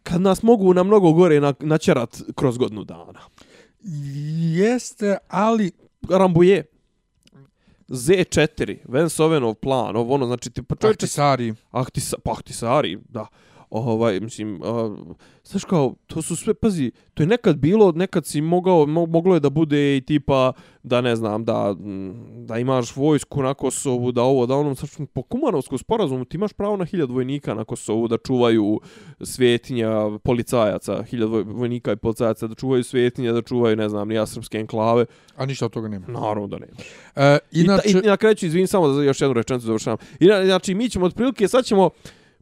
kad nas mogu na mnogo gore na, načerat kroz godinu dana. Jeste, ali... Rambuje. Z4, Vensovenov plan, ovo ono, znači... Ti, pa čovječe, Ahtisari. Ahtisari, pa da ovaj, mislim, uh, znaš kao, to su sve, pazi, to je nekad bilo, nekad si mogao, mo, moglo je da bude i tipa, da ne znam, da, da imaš vojsku na Kosovu, da ovo, da ono, znači, po Kumanovskom sporazumu ti imaš pravo na hiljad vojnika na Kosovu da čuvaju svetinja policajaca, hiljad vojnika i policajaca da čuvaju svetinja, da čuvaju, ne znam, nija srpske enklave. A ništa od toga nema. Naravno da nema. E, inače... I, ta, i na kraju ću, izvim samo da još jednu rečenicu završavam. I, znači, mi ćemo otprilike, sad ćemo,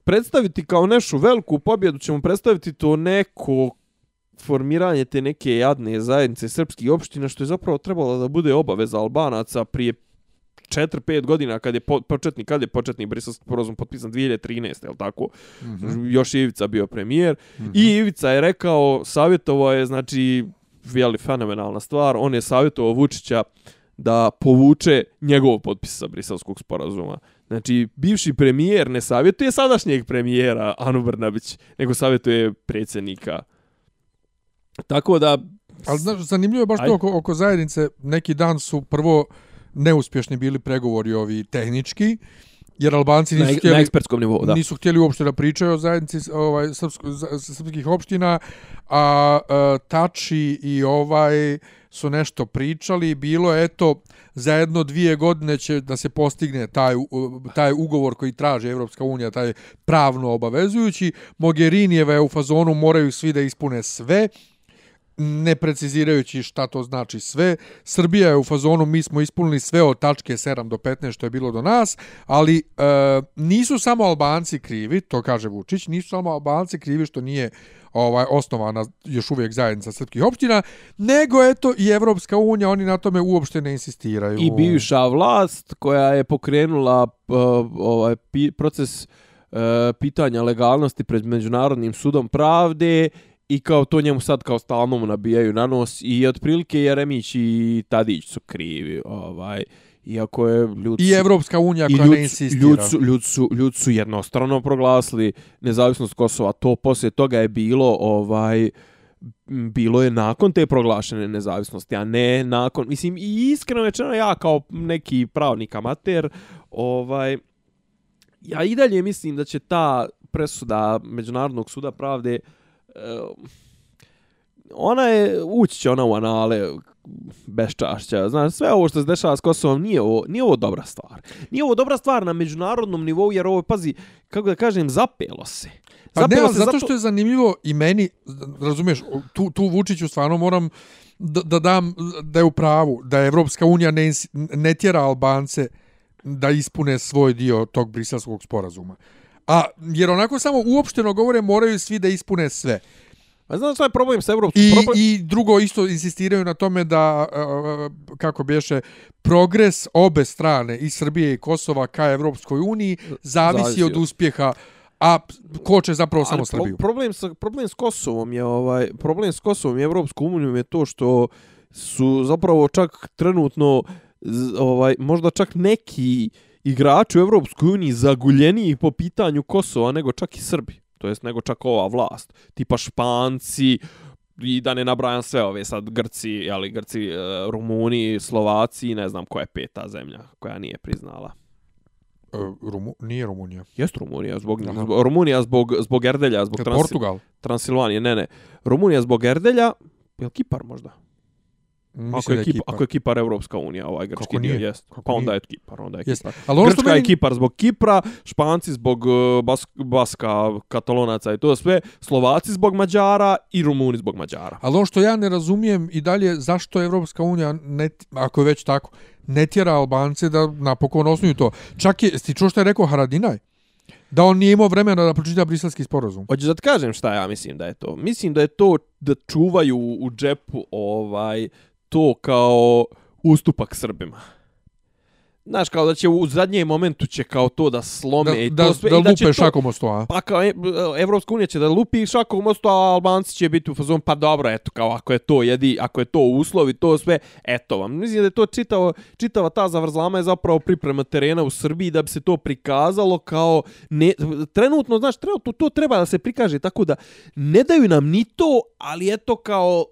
predstaviti kao nešu veliku pobjedu, ćemo predstaviti to neko formiranje te neke jadne zajednice srpskih opština, što je zapravo trebalo da bude obaveza Albanaca prije 4-5 godina kad je početni kad je početni briselski sporazum potpisan 2013, je l' tako? Mm -hmm. Još je Ivica bio premijer. Mm -hmm. I Ivica je rekao, savjetovo je, znači, vijeli fenomenalna stvar, on je savjetovao Vučića da povuče njegov potpis sa briselskog sporazuma. Znači, bivši premijer ne savjetuje sadašnjeg premijera Anu Brnabić, nego savjetuje predsjednika. Tako da... Ali znaš, zanimljivo je baš to oko, oko zajednice. Neki dan su prvo neuspješni bili pregovori ovi tehnički, jer Albanci nisu, na, htjeli, na ekspertskom nivou, da. nisu htjeli uopšte da pričaju o zajednici ovaj, srpsko, srpskih opština, a, a Tači i ovaj su nešto pričali, bilo je eto za jedno dvije godine će da se postigne taj, taj ugovor koji traže Evropska unija, taj pravno obavezujući. Mogherinijeva je u fazonu moraju svi da ispune sve, ne precizirajući šta to znači sve. Srbija je u fazonu, mi smo ispunili sve od tačke 7 do 15 što je bilo do nas, ali e, nisu samo Albanci krivi, to kaže Vučić, nisu samo Albanci krivi što nije ovaj osnovana još uvijek zajednica srpskih opština, nego eto i Evropska unija, oni na tome uopšte ne insistiraju. I bivša vlast koja je pokrenula uh, ovaj proces uh, pitanja legalnosti pred Međunarodnim sudom pravde i kao to njemu sad kao stalno mu nabijaju na nos i otprilike Jeremić i Tadić su krivi ovaj Iako je ljud I Evropska unija koja ljud, ne insistira. ljud, su, ljud, su, ljud su jednostrano proglasili nezavisnost Kosova. To poslije toga je bilo ovaj bilo je nakon te proglašene nezavisnosti, a ne nakon, mislim, i iskreno rečeno ja kao neki pravnik amater, ovaj, ja i dalje mislim da će ta presuda Međunarodnog suda pravde, eh, ona je, ući će ona u anale beščašća. Znaš, sve ovo što se dešava s Kosovom nije ovo, nije ovo dobra stvar. Nije ovo dobra stvar na međunarodnom nivou, jer ovo, pazi, kako da kažem, zapelo se. Pa ne, Zapelo ali se zato što je zanimljivo i meni, razumiješ, tu, tu Vučiću stvarno moram da, da dam da je u pravu, da je Evropska unija ne, ne tjera Albance da ispune svoj dio tog briselskog sporazuma. A, jer onako samo uopšteno govore moraju svi da ispune sve. A znaš šta je problem sa Evropskom? I, problem... I drugo isto insistiraju na tome da, uh, kako bješe, progres obe strane, i Srbije i Kosova ka Evropskoj uniji, zavisi, Zavisi od uspjeha, a koče zapravo samo pro- Srbiju. problem sa problem s Kosovom je ovaj problem s Kosovom i Evropskom unijom je to što su zapravo čak trenutno ovaj možda čak neki igrači u Evropskoj uniji zaguljeniji po pitanju Kosova nego čak i Srbi. To jest nego čak ova vlast. Tipa Španci, i da ne nabrajam sve ove sad Grci, ali Grci, e, Rumuni, Slovaci, ne znam koja je peta zemlja koja nije priznala. E, Rumu, nije Rumunija. Jest Rumunija zbog, Aha. zbog Rumunija zbog zbog Erdelja, zbog Portugal. Transilvanije, ne, ne. Rumunija zbog Erdelja, je Kipar možda? Mislim Ako je, je Kipar, Kipar. ako je Kipar Evropska unija, ovaj grčki Kako dio jest. Kako Pa onda je Kipar, onda je Jest. Kipar. Ali ono što Grčka je meni... Kipar zbog Kipra, Španci zbog uh, Bas, Baska, Katalonaca i to sve, Slovaci zbog Mađara i Rumuni zbog Mađara. Ali ono što ja ne razumijem i dalje, zašto Evropska unija, ne, ako je već tako, ne tjera Albance da napokon osnuju to. Čak je, ti čuo što je rekao Haradinaj? Da on nije imao vremena da pročita briselski sporazum. Hoćeš da ti kažem šta ja mislim da je to? Mislim da je to da čuvaju u džepu ovaj to kao ustupak Srbima. Znaš, kao da će u zadnjem momentu će kao to da slome Da, i da, to sve, da i da će lupe to, šakom o sto, a? Pa kao e, Evropska unija će da lupi šakom mostu, a Albanci će biti u fazonu, pa dobro, eto, kao ako je to jedi, ako je to uslovi, to sve, eto vam. Mislim da je to čitavo, čitava ta zavrzlama je zapravo priprema terena u Srbiji da bi se to prikazalo kao, ne, trenutno, znaš, trenutno to treba da se prikaže tako da ne daju nam ni to, ali eto kao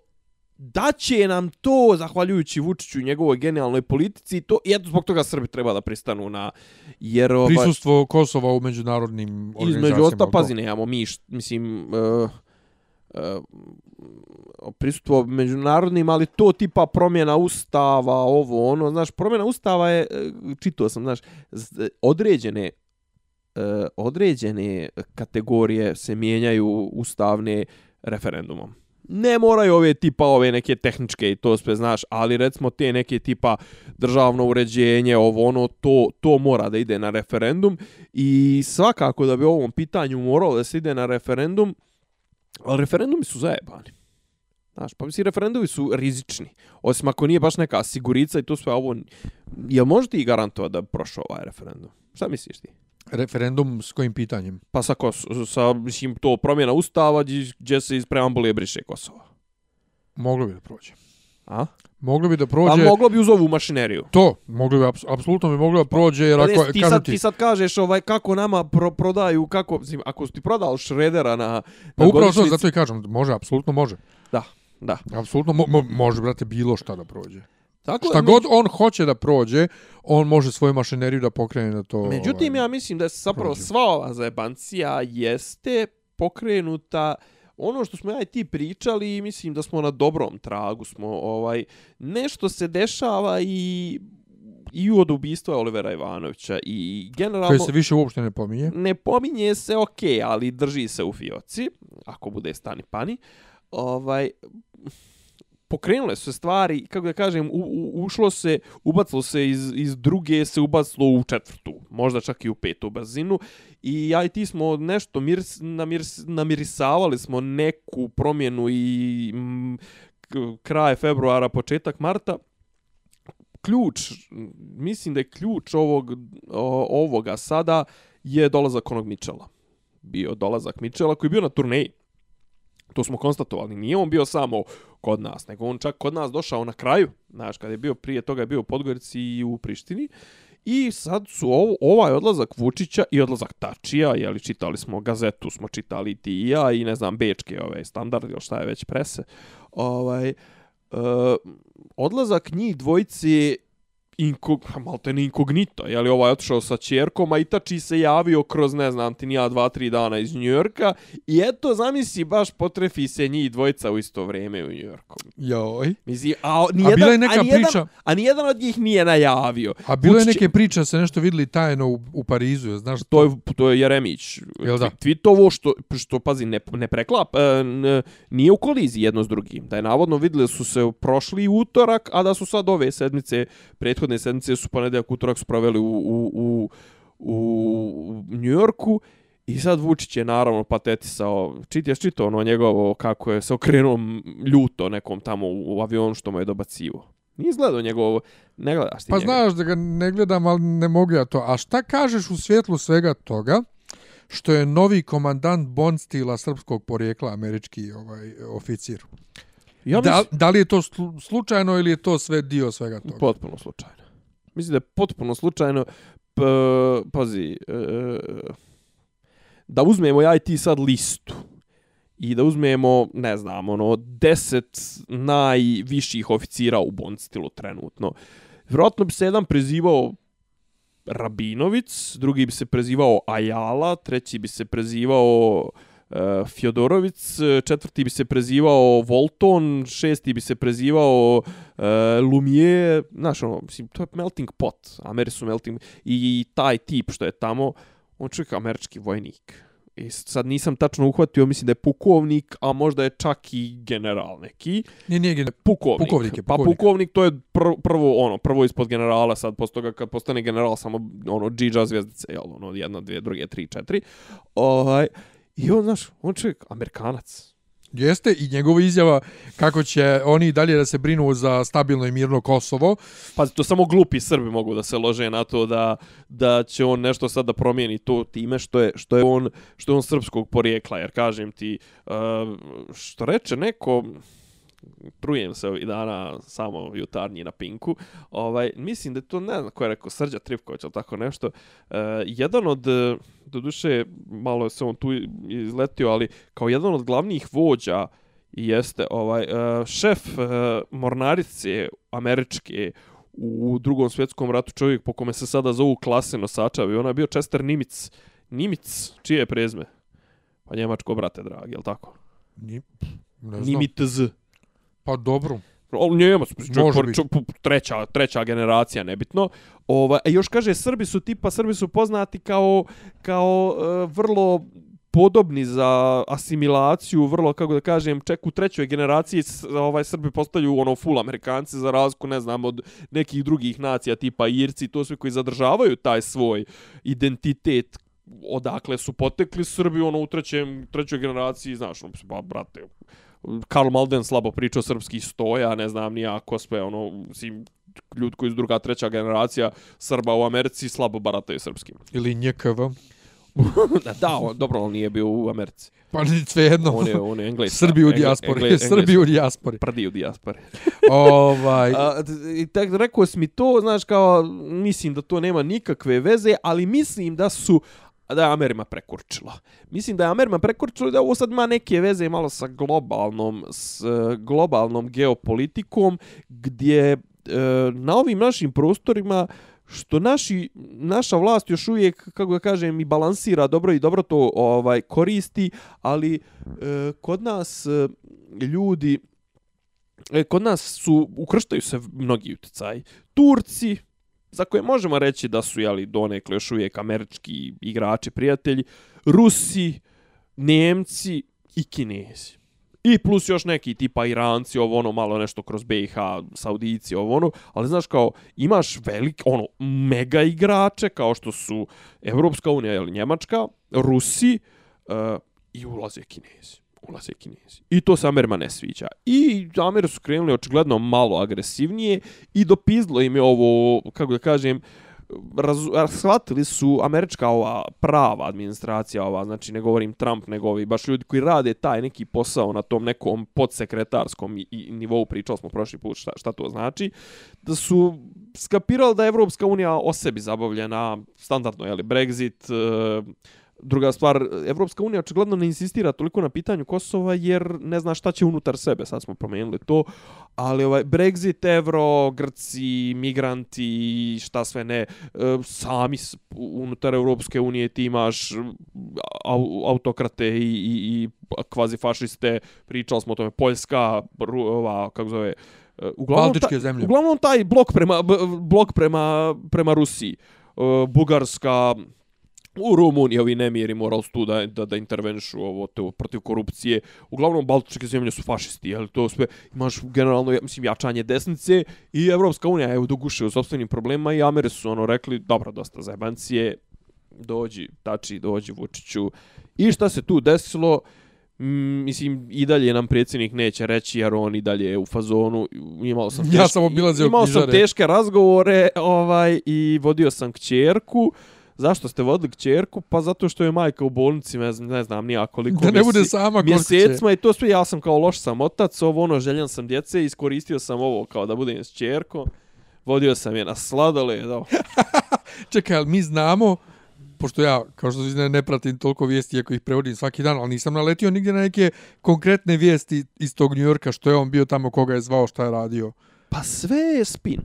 da će nam to, zahvaljujući Vučiću i njegovoj genijalnoj politici, to, i eto zbog toga Srbi treba da pristanu na, jer... ovaj, Prisustvo Kosova u međunarodnim organizacijama. Između ostalo, to. pazi, nemamo mi, mislim, uh, uh, prisustvo međunarodnim, ali to tipa promjena ustava, ovo, ono, znaš, promjena ustava je, uh, čitao sam, znaš, određene uh, određene kategorije se mijenjaju ustavne referendumom. Ne moraju ove tipa ove neke tehničke i to sve znaš, ali recimo te neke tipa državno uređenje, ovo ono, to, to mora da ide na referendum i svakako da bi ovom pitanju moralo da se ide na referendum, ali referendumi su zajebani. Znaš, pa mislim, referendumi su rizični. Osim ako nije baš neka sigurica i to sve ovo... Jel može ti garantovati da bi prošao ovaj referendum? Šta misliš ti? Referendum s kojim pitanjem? Pa sa, Kos sa mislim, to promjena ustava gdje, se iz preambule briše Kosova. Moglo bi da prođe. A? Moglo bi da Pa prođe... moglo bi uz ovu mašineriju. To, moglo bi, aps- apsolutno bi moglo da prođe, jer Pa ako, ti, sad, ti, ti sad kažeš ovaj kako nama pro, prodaju, kako, mislim, ako si ti prodao Šredera na, pa na upravo to, zato i kažem, može, apsolutno može. Da, da. Apsolutno mo, mo, može, brate, bilo šta da prođe. Tako, Šta god on hoće da prođe, on može svoju mašineriju da pokrene na to. Međutim, ovaj, ja mislim da je zapravo prođe. sva ova zajebancija jeste pokrenuta ono što smo ja i ti pričali i mislim da smo na dobrom tragu smo ovaj nešto se dešava i i od ubistva Olivera Ivanovića i generalno koje se više uopšte ne pominje. ne pominje se ok, ali drži se u fioci, ako bude stani pani. Ovaj, pokrenule su se stvari, kako da kažem, u, u, ušlo se, ubacilo se iz, iz druge, se ubacilo u četvrtu, možda čak i u petu brzinu. I ja i ti smo nešto miris, namiris, namirisavali smo neku promjenu i m, kraj februara, početak marta. Ključ, mislim da je ključ ovog, o, ovoga sada je dolazak onog Mičela. Bio dolazak Mičela koji je bio na turneji. To smo konstatovali. Nije on bio samo kod nas, nego on čak kod nas došao na kraju, znaš, kad je bio prije toga je bio u Podgorici i u Prištini, I sad su ovo, ovaj odlazak Vučića i odlazak Tačija, jeli čitali smo gazetu, smo čitali ti i ja i ne znam, bečke ove standard ili šta je već prese. Ovaj, e, odlazak njih dvojice inkog, malo te ne inkognito, je li ovaj otišao sa čerkom, a Itači se javio kroz, ne znam, ti nija dva, tri dana iz Njujorka i eto, zamisli, baš potrefi se njih dvojica u isto vrijeme u Njujorku. Joj. Misli, a, nijedan, A bila je neka a nijedan, priča- A nijedan od njih nije najavio. A bilo je Vučić- neke priče, se nešto videli tajno u, u Parizu, znaš To je, to je Jeremić. Jel da? Twitovo što, što pazi, ne, ne preklap, e, n, nije u koliziji jedno s drugim. Da je navodno vidjeli su se prošli utorak, a da su sad ove sedmice, prethodne sedmice su ponedeljak utorak su proveli u, u, u, u Njujorku. I sad Vučić je naravno patetisao, čit je čito ono njegovo kako je se okrenuo ljuto nekom tamo u, avionu što mu je dobacivo. Nije izgledao njegovo, ne gledaš ti Pa njega. znaš da ga ne gledam, ali ne mogu ja to. A šta kažeš u svjetlu svega toga što je novi komandant Bond stila srpskog porijekla, američki ovaj oficir? Ja da, mislim- da li je to slu- slučajno ili je to sve dio svega toga? Potpuno slučajno. Mislim da je potpuno slučajno. P, pazi, e, e, da uzmemo ja i ti sad listu i da uzmemo, ne znam, ono, deset najviših oficira u Bond stilu trenutno. Vjerojatno bi se jedan prezivao Rabinovic, drugi bi se prezivao Ajala, treći bi se prezivao uh, Fjodorovic, četvrti bi se prezivao Volton, šesti bi se prezivao uh, Lumier, znaš ono, mislim, to je melting pot, Ameri su melting, i taj tip što je tamo, on čovjek američki vojnik. I sad nisam tačno uhvatio, mislim da je pukovnik, a možda je čak i general neki. Nije, nije, gen- Pukovnik. Pukovnik je, Pa pukovnik. pukovnik to je prvo, prvo ono, prvo ispod generala, sad posle toga kad postane general samo ono džidža zvjezdice, jel, ono jedna, dvije, druge, tri, četiri. Ovaj i on znaš, on čovjek Amerikanac. Jeste i njegova izjava kako će oni dalje da se brinu za stabilno i mirno Kosovo. Pa to samo glupi Srbi mogu da se lože na to da da će on nešto sad da promijeni to time što je što je on što je on srpskog porijekla jer kažem ti uh, što reče neko trujem se ovih dana samo jutarnji na Pinku. Ovaj, mislim da je to, ne znam ko je rekao, Srđa Tripković ili tako nešto. Uh, jedan od, do duše, malo je se on tu izletio, ali kao jedan od glavnih vođa jeste ovaj uh, šef uh, mornarice američke u drugom svjetskom ratu čovjek po kome se sada zovu klase nosača aviona je bio Chester Nimitz. Nimitz, čije je prezme? Pa njemačko, brate, dragi, jel tako? Ni, ne znam. Nimitz. Pa dobro. O, Njemac, Može čovjek, biti. čovjek, treća, treća generacija, nebitno. Ova, a još kaže, Srbi su tipa, Srbi su poznati kao, kao uh, vrlo podobni za asimilaciju, vrlo, kako da kažem, ček u trećoj generaciji ovaj Srbi postaju ono full Amerikanci za razliku, ne znam, od nekih drugih nacija tipa Irci, to sve koji zadržavaju taj svoj identitet odakle su potekli Srbi ono u trećem, trećoj generaciji, znaš, ono, pa, brate, Karl Malden slabo pričao srpski stoja, ne znam ni ja ko sve, ono, mislim, ljudi koji su druga, treća generacija Srba u Americi slabo barataju srpskim. Ili njekv. da, on, dobro, on nije bio u Americi. Pa ni sve jedno. On je, on je engles. Srbi u dijaspori. Srbi u dijaspori. Prdi u dijaspori. ovaj, A, I tak rekao si mi to, znaš, kao, mislim da to nema nikakve veze, ali mislim da su da je Amerima prekurčila. Mislim da je Amerima prekurčila i da ovo sad ima neke veze malo sa globalnom, s e, globalnom geopolitikom, gdje e, na ovim našim prostorima što naši, naša vlast još uvijek, kako da kažem, i balansira dobro i dobro to ovaj koristi, ali e, kod nas e, ljudi e, kod nas su ukrštaju se mnogi utjecaj. Turci, za koje možemo reći da su jeli donekle još uvijek američki igrači, prijatelji, Rusi, Nemci i Kinezi. I plus još neki tipa Iranci, ovo ono malo nešto kroz BiH, Saudici, ovo ono, ali znaš kao imaš velik, ono, mega igrače kao što su Evropska unija ili Njemačka, Rusi uh, i ulaze Kinezi ulaze Kinezi. I to se Amerima ne sviđa. I Ameri su krenuli očigledno malo agresivnije i dopizlo im je ovo, kako da kažem, raz, shvatili su američka ova prava administracija ova, znači ne govorim Trump, nego ovi baš ljudi koji rade taj neki posao na tom nekom podsekretarskom i, i nivou, pričali smo prošli put šta, šta to znači, da su skapirali da je Evropska unija o sebi zabavljena, standardno, jeli, Brexit, e, Druga stvar, Evropska unija očigledno ne insistira toliko na pitanju Kosova jer ne zna šta će unutar sebe, sad smo promijenili to, ali ovaj Brexit, Evro, Grci, migranti, šta sve ne, e, sami unutar Evropske unije ti imaš autokrate i, i, i kvazi fašiste, pričali smo o tome, Poljska, ova, kako zove, e, uglavnom, Baltičke zemlje. Uglavnom taj blok prema, blok prema, prema Rusiji, e, Bugarska, u Rumuniji ovi nemiri morali su tu da, da, da intervenišu ovo to, protiv korupcije. Uglavnom, Baltičke zemlje su fašisti, jel to sve, imaš generalno, mislim, jačanje desnice i Evropska unija je u duguše u sobstvenim problemima i Ameri su ono rekli, dobro, dosta zajebancije, dođi, tači, dođi Vučiću. I šta se tu desilo? Mm, mislim, i dalje nam predsjednik neće reći, jer on i dalje je u fazonu. Imao sam, teške, ja sam obilazio imao sam teške razgovore ovaj i vodio sam kćerku. Zašto ste vodili kćerku? Pa zato što je majka u bolnici, ne znam, ne znam nija koliko da ne bude sama mjesecima i to sve, ja sam kao loš sam otac, ovo ono, željan sam djece, iskoristio sam ovo kao da budem s kćerkom, vodio sam je na sladole, da. Čekaj, ali mi znamo, pošto ja, kao što ne, ne pratim toliko vijesti, iako ih prevodim svaki dan, ali nisam naletio nigdje na neke konkretne vijesti iz tog New Yorka, što je on bio tamo, koga je zvao, šta je radio. Pa sve je spin.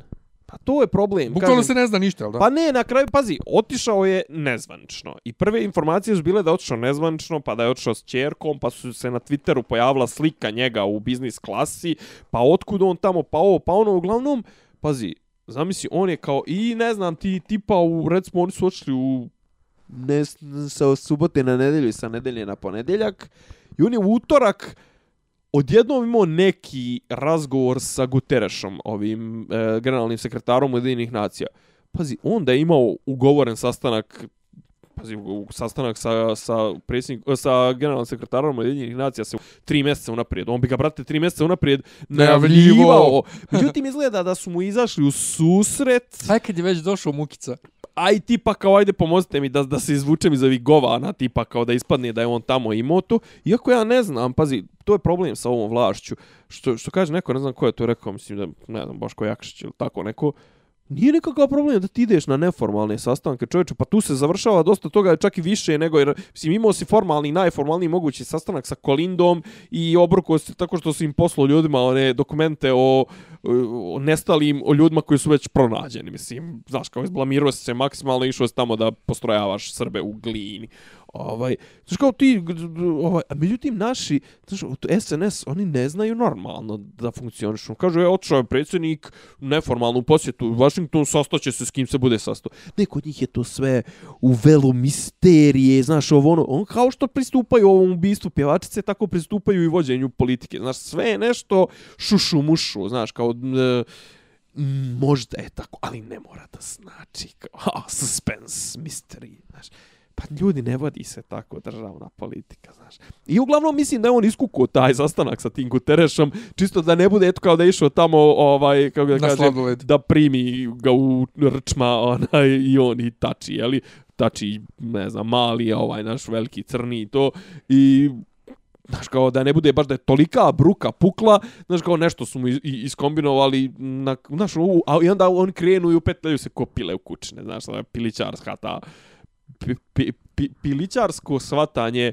To je problem. Bukvalno se ne zna ništa, jel da? Pa ne, na kraju, pazi, otišao je nezvanično. I prve informacije su bile da je otišao nezvanično, pa da je otišao s čerkom, pa su se na Twitteru pojavila slika njega u biznis klasi, pa otkud on tamo, pa ovo, pa ono, uglavnom, pazi, zamisli, on je kao, i ne znam, ti tipa, u, recimo, oni su otišli u, ne, sa subote na nedelju i sa nedelje na ponedeljak, i on je u utorak, odjednom imao neki razgovor sa Guterešom, ovim e, generalnim sekretarom Ujedinih nacija. Pazi, on da je imao ugovoren sastanak pazi, sastanak sa, sa, predsjednik, sa generalnim sekretarom Ujedinih nacija se tri mjeseca unaprijed. On bi ga, brate, tri mjeseca unaprijed najavljivao. Međutim, izgleda da su mu izašli u susret. Aj kad je već došao Mukica aj tipa kao ajde pomozite mi da, da se izvučem iz ovih govana, tipa kao da ispadne da je on tamo imao to. Iako ja ne znam, pazi, to je problem sa ovom vlašću. Što, što kaže neko, ne znam ko je to rekao, mislim da, ne znam, Boško Jakšić ili tako neko, Nije nikakav problem da ti ideš na neformalne sastanke, čovječe, pa tu se završava dosta toga, čak i više nego, jer mislim, imao si formalni, najformalniji mogući sastanak sa Kolindom i obruko se tako što su im poslao ljudima one dokumente o, o nestalim, o ljudima koji su već pronađeni, mislim, znaš, kao izblamirao se maksimalno, išao se tamo da postrojavaš Srbe u glini, ovaj, znaš kao ti, ovaj, a međutim naši, znaš, SNS, oni ne znaju normalno da funkcionišu. Kažu, je, otišao je predsjednik neformalnu posjetu u Washington, sastaće se s kim se bude sastao. Neko od njih je to sve u velu misterije, znaš, ovo ono, on kao što pristupaju ovom ubistvu pjevačice, tako pristupaju i vođenju politike. Znaš, sve je nešto šušu mušu, znaš, kao... E, možda je tako, ali ne mora da znači kao, oh, suspense, mystery, znaš. Pa ljudi ne vodi se tako državna politika, znaš. I uglavnom mislim da je on iskuko taj sastanak sa tim Guterešom, čisto da ne bude eto kao da je išao tamo ovaj, kako da kažem, da primi ga u rčma onaj, i on i tači, jeli? Tači, ne znam, mali, ovaj naš veliki crni i to. I Znaš, kao da ne bude baš da je tolika bruka pukla, znaš, kao nešto su mu iskombinovali, na, znaš, u, a i onda oni krenu i upetljaju se kopile u kućne, znaš, pilićarska ta pi, pi, pilićarsko svatanje,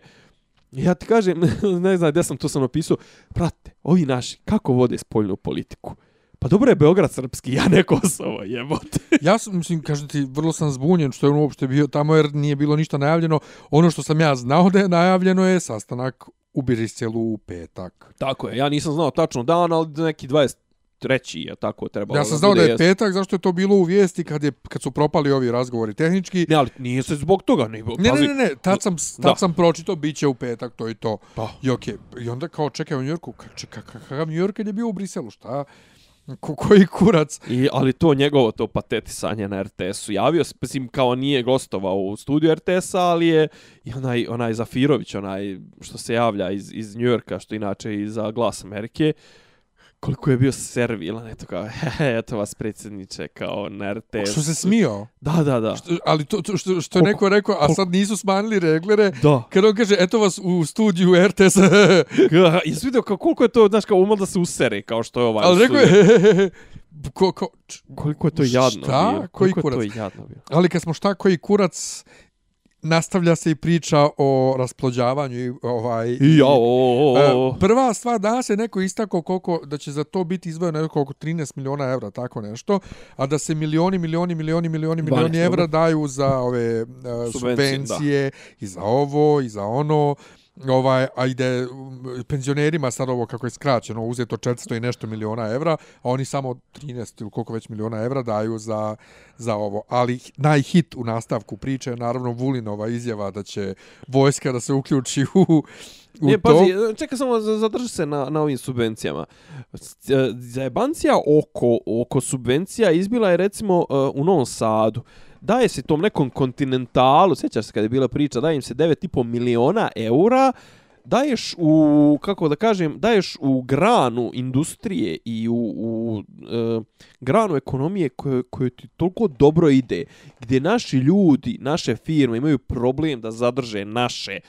ja ti kažem, ne znam gdje sam to sam napisao, prate, ovi naši, kako vode spoljnu politiku? Pa dobro je Beograd srpski, ja ne Kosovo, jebote. ja sam, mislim, kažem ti, vrlo sam zbunjen što je on uopšte bio tamo jer nije bilo ništa najavljeno. Ono što sam ja znao da je najavljeno je sastanak u Biriselu u petak. Tako je, ja nisam znao tačno dan, ali neki 20, treći je tako trebalo. Ja sam znao da, da je petak, zašto je to bilo u vijesti kad, je, kad su propali ovi razgovori tehnički. Ne, ali nije se zbog toga. Ne, ne, ne, ne, ne, tad sam, tad sam pročito, bit će u petak, to i to. Pa. I, okay. I onda kao čekaj u Njorku, kakav New York je bio u Briselu, šta? Ko, koji kurac? I, ali to njegovo to patetisanje na RTS-u. Javio se, mislim, kao nije gostovao u studiju RTS-a, ali je i onaj, onaj Zafirović, onaj što se javlja iz, iz New Yorka, što inače i za Glas Amerike, koliko je bio servilan, eto kao, hehe, eto vas predsjedniče, kao na RTS. Što se smio? Da, da, da. Što, ali to, to što, što je neko rekao, a sad nisu smanjili reglere, Da. kad on kaže, eto vas u studiju RTS, Jesi vidio kao, koliko je to, znaš, kao umalo da se usere, kao što je ovaj. ali rekao je, ko, ko, č- Koliko je to jadno Šta? bilo. Koji Koliko je kurac? to jadno bilo. ali kad smo šta koji kurac, nastavlja se i priča o rasplođavanju i ovaj... I ja, o, o, o. E, Prva stvar, danas je neko istako koliko, da će za to biti izdvojeno neko oko 13 miliona evra, tako nešto, a da se milioni, milioni, milioni, milioni, milioni 12, evra daju za ove uh, Subvencije, subvencije, i za ovo, i za ono, ovaj, a ide um, penzionerima sad ovo kako je skraćeno, uzeto 400 i nešto miliona evra, a oni samo 13 ili koliko već miliona evra daju za, za ovo. Ali najhit u nastavku priče je naravno Vulinova izjava da će vojska da se uključi u, u Ne, to. pazi, čekaj samo, za- zadrži se na, na ovim subvencijama. E, Zajebancija oko, oko subvencija izbila je recimo e, u Novom Sadu. Daje se tom nekom kontinentalu, sjećaš se kada je bila priča, daje im se 9,5 miliona eura, daješ u, kako da kažem, daješ u granu industrije i u, u e, granu ekonomije koje, koje ti toliko dobro ide, gdje naši ljudi, naše firme imaju problem da zadrže naše e,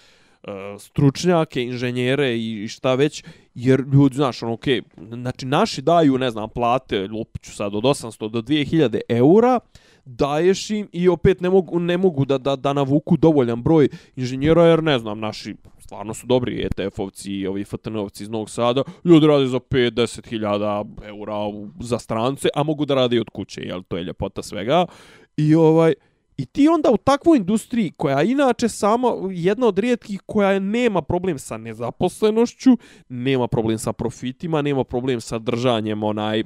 stručnjake, inženjere i šta već, jer ljudi, znaš, ono, okej, znači naši daju, ne znam, plate, lupiću sad, od 800 do 2000 eura, daješ im i opet ne mogu, ne mogu da, da, da navuku dovoljan broj inženjera, jer ne znam, naši stvarno su dobri ETF-ovci i ovi FTN-ovci iz Novog Sada, ljudi rade za 5-10 hiljada eura za strance, a mogu da rade i od kuće, jel, to je ljepota svega. I ovaj, I ti onda u takvoj industriji koja je inače samo jedna od rijetkih koja nema problem sa nezaposlenošću, nema problem sa profitima, nema problem sa držanjem onaj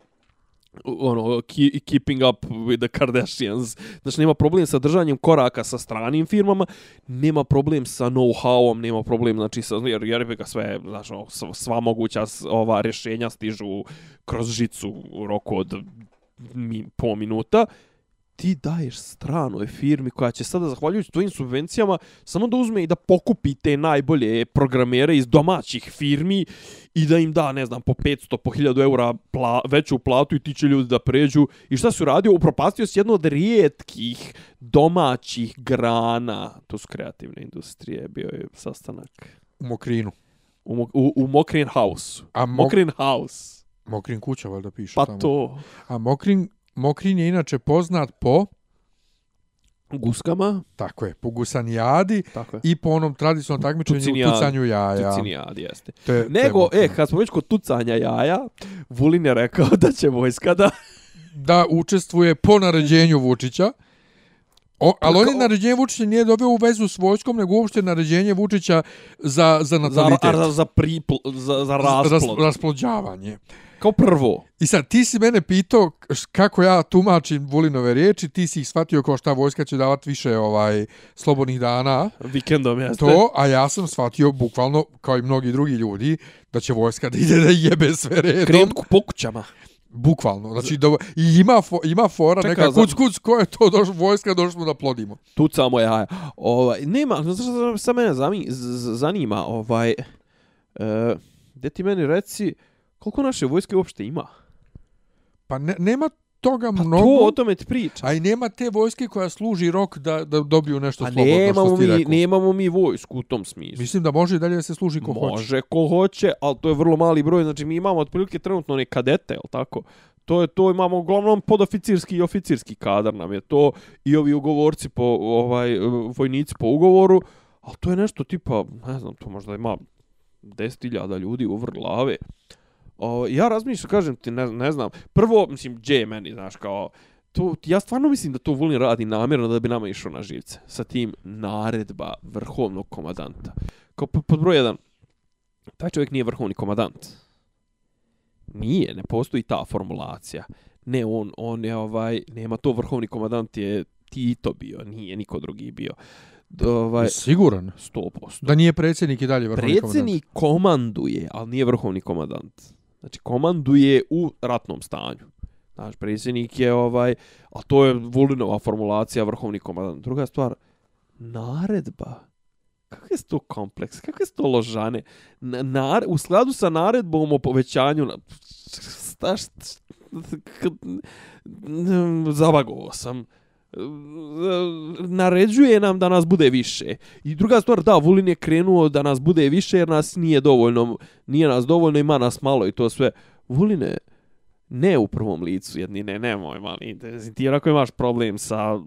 ono, ki- keeping up with the Kardashians. Znači, nema problem sa držanjem koraka sa stranim firmama, nema problem sa know-howom, nema problem, znači, sa, jer, jer je ga sve, znači, ono, sva- moguća ova rješenja stižu kroz žicu u roku od mi, po minuta ti daješ stranoj firmi koja će sada, zahvaljujući tvojim subvencijama, samo da uzme i da pokupi te najbolje programere iz domaćih firmi i da im da, ne znam, po 500, po 1000 eura pla, veću platu i ti će ljudi da pređu. I šta si uradio? Upropastio si jednu od rijetkih domaćih grana, to su kreativne industrije, bio je sastanak U Mokrinu. u, Mo- u, u Mokrin House. A Mo- Mokrin House. Mokrin kuća, valjda piše Pa tamo. to. A Mokrin, Mokrin je inače poznat po, Guskama. tako je, po gusanijadi Tako je. i po onom tradicionalnom takmičenju u Tucinijadi. tucanju jaja. Tucinijad, jeste. Je Nego, Mokrin. e, kad smo već kod tucanja jaja, Vulin je rekao da će vojska da... da učestvuje po naređenju Vučića. O, ali on je naređenje Vučića nije doveo u vezu s vojskom, nego uopšte naređenje Vučića za, za Za, natalitet. za, za, pripl, za, za rasplod. Ras, rasplođavanje. Kao prvo. I sad, ti si mene pitao kako ja tumačim Vulinove riječi, ti si ih shvatio kao šta vojska će davati više ovaj slobodnih dana, Vikendom jeste. to, a ja sam shvatio bukvalno, kao i mnogi drugi ljudi, da će vojska da ide da jebe sve redom. Krenut ku- po kućama. Bukvalno, znači da, i ima, fo, ima fora, Čekaj, neka kuc, kuc, ko je to došlo, vojska, došli smo da plodimo. Tucamo jaja. Ovaj, nema, znaš šta sa mene zami, zanima, ovaj... E, gde ti meni reci, koliko naše vojske uopšte ima? Pa ne, nema toga Pa mnogo, to o tome ti priča. a i nema te vojske koja služi rok da, da dobiju nešto A slobodno, nemamo što mi, rekao. nemamo mi vojsku u tom smislu. Mislim da može i dalje da se služi ko hoće. Može ko hoće, ali to je vrlo mali broj. Znači mi imamo otprilike trenutno one kadete, jel tako? To je to imamo uglavnom podoficirski i oficirski kadar nam je to i ovi ugovorci po ovaj vojnici po ugovoru, ali to je nešto tipa, ne znam, to možda ima 10.000 ljudi u vrh glave. O, ja razmišljam, kažem ti, ne, ne znam. Prvo, mislim, gdje je meni, znaš, kao, to, ja stvarno mislim da to Vulin radi namjerno da bi nama išao na živce. Sa tim naredba vrhovnog komadanta. Kao pod broj jedan, taj čovjek nije vrhovni komadant. Nije, ne postoji ta formulacija. Ne, on, on je ovaj, nema to vrhovni komadant je Tito bio, nije niko drugi bio. D- Ovaj, Siguran. 100%. Da nije predsjednik i dalje vrhovni komandant. Predsjednik komanduje, ali nije vrhovni komandant. Znači, komanduje u ratnom stanju. Znaš, predsjednik je ovaj, a to je Vulinova formulacija vrhovni komandant. Druga stvar, naredba Kako je to kompleks? Kako je to ložane? Na, na, u skladu sa naredbom o povećanju... Na, šta, šta, zavagovao sam naređuje nam da nas bude više. I druga stvar, da, Vulin je krenuo da nas bude više jer nas nije dovoljno, nije nas dovoljno, ima nas malo i to sve. Vuline, ne u prvom licu, jedni ne, nemoj mali, ti onako imaš problem sa,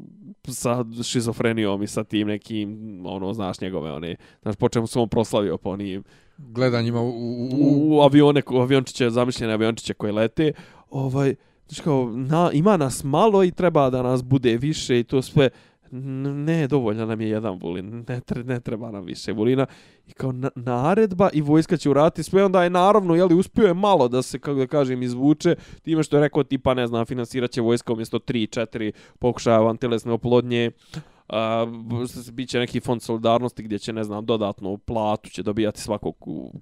sa šizofrenijom i sa tim nekim, ono, znaš njegove, one, znaš, po čemu sam on proslavio po onim gledanjima u, u, u, u avione, u aviončiće, zamišljene aviončiće koje lete, ovaj, znači kao, na, ima nas malo i treba da nas bude više i to sve, ne, dovoljno nam je jedan vulin, ne, tre, ne treba nam više vulina. I kao na, naredba i vojska će urati sve, onda je naravno, jeli, uspio je malo da se, kako da kažem, izvuče, time što je rekao, tipa, ne znam, finansirat će vojska umjesto 3-4 pokušaja vantelesne oplodnje, uh, bit će neki fond solidarnosti gdje će, ne znam, dodatno platu će dobijati svako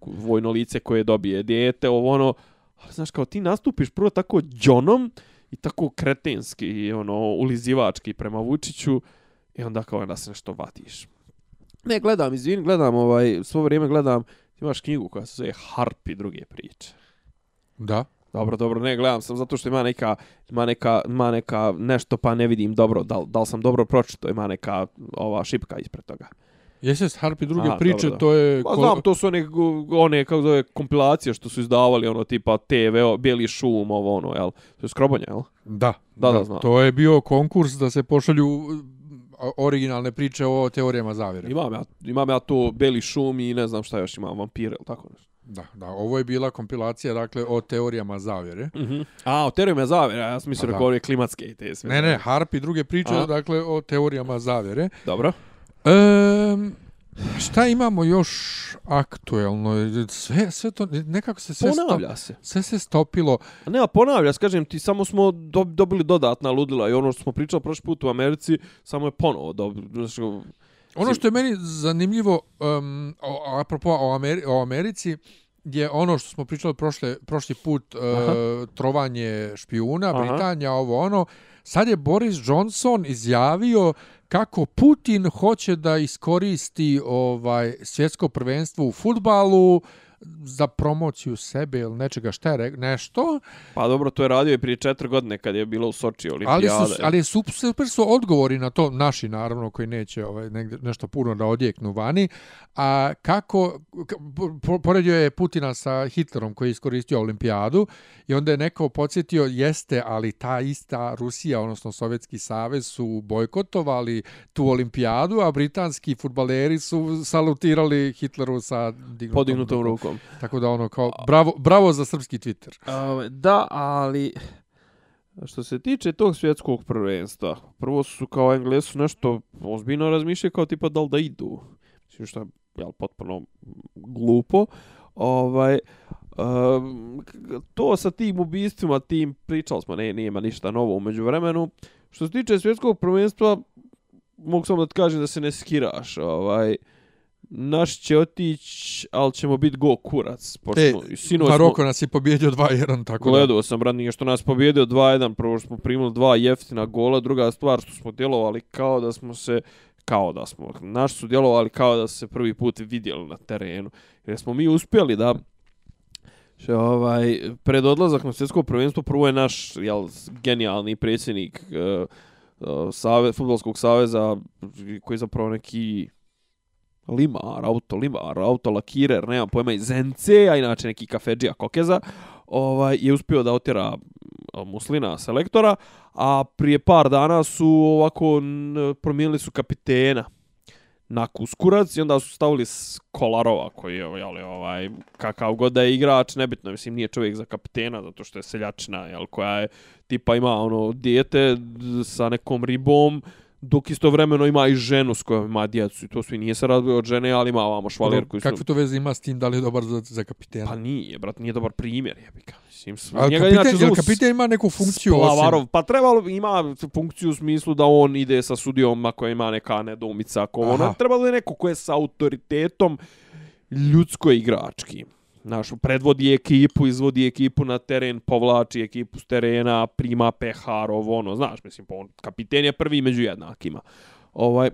vojno lice koje dobije dijete, ovo ono, ali znaš, kao ti nastupiš prvo tako džonom i tako kretenski i ono, ulizivački prema Vučiću, I onda kao da se nešto vatiš. Ne, gledam, izvini, gledam, ovaj, svo vrijeme gledam, imaš knjigu koja se zove Harp i druge priče. Da. Dobro, dobro, ne, gledam sam zato što ima neka, ima neka, ima neka nešto pa ne vidim dobro, da, da li sam dobro pročito, ima neka ova šipka ispred toga. Jesi s Harp i druge Aha, priče, dobro, to je... Pa znam, to su one, one kako zove, kompilacije što su izdavali, ono, tipa TV, Bijeli šum, ovo, ono, jel? To je skrobanje, jel? Da, da, da, da znam. To je bio konkurs da se pošalju originalne priče o teorijama zavjere. Imam ja, imam ja to Beli šum i ne znam šta još imam, vampire ili tako nešto. Da, da, ovo je bila kompilacija, dakle, o teorijama zavjere. Mm -hmm. A, o teorijama zavjere, ja sam mislio da ove klimatske i te sve. Ne, ne, Harp i druge priče, A? dakle, o teorijama zavjere. Dobro. Ehm, Šta imamo još aktuelno? Sve, sve to, nekako se sve, ponavlja se. sve se stopilo. A nema, ponavlja se, kažem ti, samo smo do, dobili dodatna ludila i ono što smo pričali prošli put u Americi, samo je ponovo dobili. Ono što je meni zanimljivo, um, apropo o, Ameri o Americi, je ono što smo pričali prošle, prošli put, uh, trovanje špijuna, Aha. Britanija, ovo ono. Sad je Boris Johnson izjavio kako Putin hoće da iskoristi ovaj svjetsko prvenstvo u futbalu za promociju sebe ili nečega šta je nešto. Pa dobro, to je radio i prije četiri godine kad je bilo u Soči olimpijade. Ali, su, ali su, super su odgovori na to, naši naravno, koji neće ovaj, negde, nešto puno da odjeknu vani. A kako, poredio je Putina sa Hitlerom koji je iskoristio olimpijadu i onda je neko podsjetio, jeste, ali ta ista Rusija, odnosno Sovjetski savez su bojkotovali tu olimpijadu, a britanski futbaleri su salutirali Hitleru sa dignutom, podignutom rukom rukom. Tako da ono kao bravo bravo za srpski Twitter. Uh, da, ali što se tiče tog svjetskog prvenstva, prvo su kao Englesu nešto ozbiljno razmišljaju kao tipa da li da idu. Mislim što je jel, potpuno glupo. Ovaj, um, to sa tim ubistvima, tim pričali smo, ne, nije ništa novo umeđu vremenu. Što se tiče svjetskog prvenstva, mogu samo da ti kažem da se ne skiraš. Ovaj, uh, naš će otići, ali ćemo biti go kurac. Pošto e, sino Maroko smo... nas je pobjedio 2-1, tako Gledao da. sam, radnije što nas pobjedio 2-1, prvo smo primili dva jeftina gola, druga stvar što smo djelovali kao da smo se, kao da smo, naš su djelovali kao da se prvi put vidjeli na terenu. Jer smo mi uspjeli da, Še, ovaj, pred odlazak na svjetsko prvenstvo, prvo je naš jel, genijalni predsjednik uh, uh, save, futbolskog saveza, koji je zapravo neki limar, auto limar, auto lakirer, nema pojma, iz ZNC, a inače neki kafeđija kokeza, ovaj, je uspio da otjera mm, muslina selektora, a prije par dana su ovako promijenili su kapitena na kuskurac i onda su stavili Kolarova koji je jeli, ovaj, kakav god da je igrač, nebitno, mislim, nije čovjek za kapitena zato što je seljačina, jel, koja je tipa ima ono dijete sa nekom ribom, dok istovremeno ima i ženu s kojom ima djecu. I to svi nije se razbio od žene, ali ima ovamo švaler koji su... Kakve to veze ima s tim, da li je dobar za, za kapitena? Pa nije, brat, nije dobar primjer, jebika. Mislim, ali njega kapiten, inače, kapiten ima neku funkciju Splavarov, osim... Pa trebalo ima funkciju u smislu da on ide sa sudijom ako ima neka nedomica, ako ono, trebalo je neko ko je sa autoritetom ljudsko igrački našu predvodi ekipu, izvodi ekipu na teren, povlači ekipu s terena, prima pehar, ovo ono, znaš, mislim, pa on, kapiten je prvi među jednakima. Ovaj,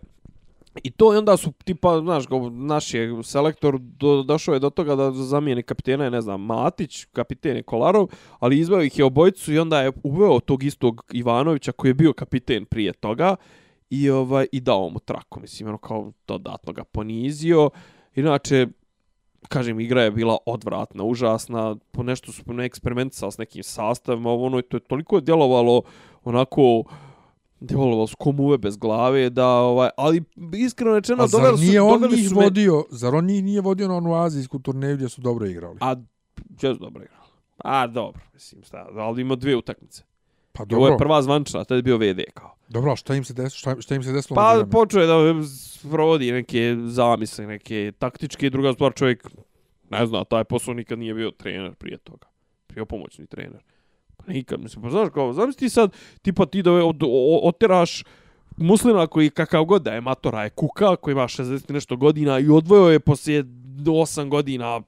I to i onda su, tipa, znaš, naš je selektor do, došao je do toga da zamijeni kapitena je, ne znam, Matić, kapiten je Kolarov, ali izveo ih je obojicu i onda je uveo tog istog Ivanovića koji je bio kapiten prije toga i ovaj i dao mu traku, mislim, ono kao dodatno ga ponizio. Inače, kažem, igra je bila odvratna, užasna, po nešto su ne eksperimentisali s nekim sastavima, ono, to je toliko djelovalo onako, djelovalo su komuve bez glave, da, ovaj, ali iskreno rečeno, doveli su, nije on njih su me- vodio, zar on njih nije vodio na onu azijsku turneju gdje su dobro igrali? A, često dobro igrao. A, dobro, mislim, šta, ali ima dvije utakmice. Pa Dobro. Ovo je prva zvančna, tada je bio VD kao. dobro, šta im se desilo? Šta, šta im se desilo? Pa počeo je da provodi neke zamisle, neke taktičke, druga stvar čovjek, ne zna, taj posao nikad nije bio trener prije toga. Bio pomoćni trener. Pa nikad, mislim, pa znaš kao, zamisli ti sad, tipa ti da od, o, oteraš muslima koji kakav god da je matora je kuka, koji ima 60 i nešto godina i odvojio je poslije 8 godina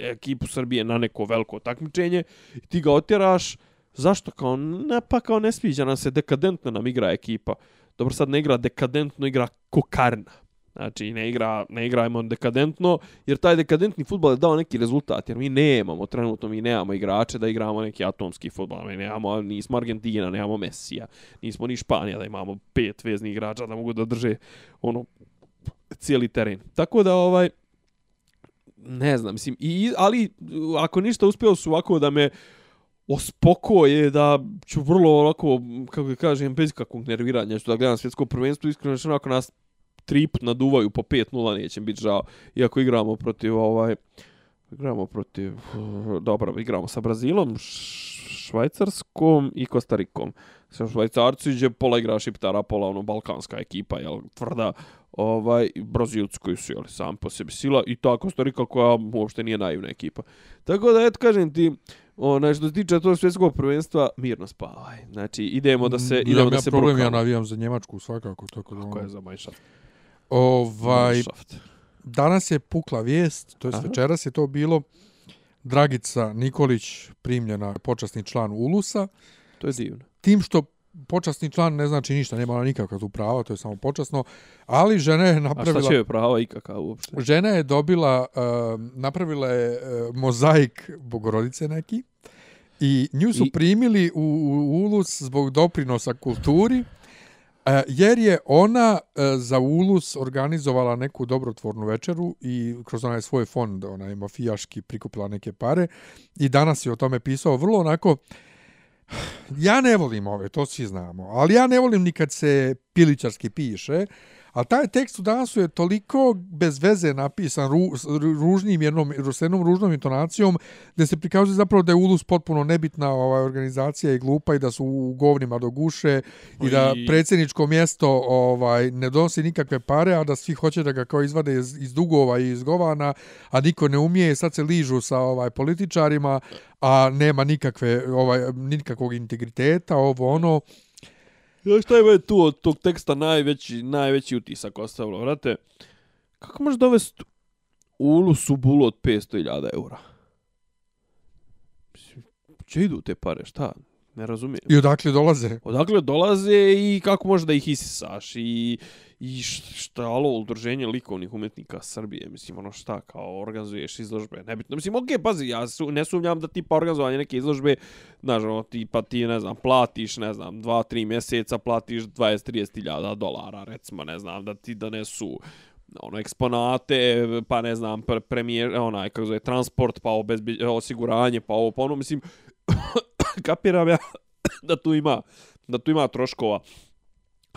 ekipu Srbije na neko veliko takmičenje i ti ga otjeraš, zašto kao, ne, pa kao ne sviđa nam se, dekadentno nam igra ekipa. Dobro, sad ne igra dekadentno, igra kokarna. Znači, ne, igra, ne igrajmo dekadentno, jer taj dekadentni futbol je dao neki rezultat, jer mi nemamo, trenutno mi nemamo igrače da igramo neki atomski futbol, mi nemamo, nismo Argentina, nemamo Mesija, nismo ni Španija da imamo pet veznih igrača da mogu da drže ono cijeli teren. Tako da ovaj ne znam, mislim, i, ali ako ništa uspio su ovako da me ospokoje da ću vrlo ovako, kako ga kažem, bez kakvog nerviranja, što da gledam svjetsko prvenstvo, iskreno što onako nas tri put naduvaju po 5-0, neće biti žao. Iako igramo protiv ovaj, igramo protiv, dobro, igramo sa Brazilom, Švajcarskom i Kostarikom. Sa Švajcarci gdje pola igra Šiptara, pola ono balkanska ekipa, jel, tvrda, ovaj, Brazilci koji su, jel, sam po sebi sila i ta Kostarika koja uopšte nije naivna ekipa. Tako da, eto, kažem ti, onaj, što se tiče tog svjetskog prvenstva, mirno spavaj. Znači, idemo da se, Mm, idemo nemam da ja se problem, ja brukamo. navijam za Njemačku svakako, tako da... Kako ono- je za Majšaft? Ovaj, Majšaft. danas je pukla vijest, to je večeras je to bilo, Dragica Nikolić primljena počasni član Ulusa, To je divno. tim što počasni član ne znači ništa, nema ona nikakva tu prava, to je samo počasno, ali žena je A šta napravila... će joj prava ikakav uopšte? Žena je dobila, uh, napravila je uh, mozaik Bogorodice neki i nju su I- primili u, u Ulus zbog doprinosa kulturi, uh, jer je ona uh, za Ulus organizovala neku dobrotvornu večeru i kroz onaj svoj fond, onaj mafijaški, prikupila neke pare i danas je o tome pisao vrlo onako ja ne volim ove, to svi znamo, ali ja ne volim ni kad se pilićarski piše, a taj tekst u dansu je toliko bez veze napisan ru, ružnim jednom, jednom ružnom intonacijom, da se prikazuje zapravo da je Ulus potpuno nebitna ovaj, organizacija i glupa i da su u govnima do guše i da I- predsjedničko mjesto ovaj ne donosi nikakve pare, a da svi hoće da ga kao izvade iz, iz dugova i iz govana, a niko ne umije, sad se ližu sa ovaj političarima, a nema nikakve ovaj nikakvog integriteta, ovo ono. Ja šta je meni tu od tog teksta najveći, najveći utisak ostavilo, vrate? Kako možeš dovesti ulu su bulu od 500.000 eura? Če idu te pare, šta? Ne razumijem. I odakle dolaze? Odakle dolaze i kako možeš da ih isisaš i, i što šta, alo, udruženje likovnih umjetnika Srbije, mislim, ono šta, kao organizuješ izložbe, nebitno, mislim, okej, pazi, ja su, ne sumnjam da tipa organizovanje neke izložbe, znaš, ono, tipa ti, ne znam, platiš, ne znam, dva, tri mjeseca, platiš 20-30 hiljada dolara, recimo, ne znam, da ti donesu ono eksponate, pa ne znam, pre, premijer, onaj, kako zove, transport, pa obezbi, osiguranje, pa ovo, pa ono, mislim, kapiram ja da tu ima da tu ima troškova.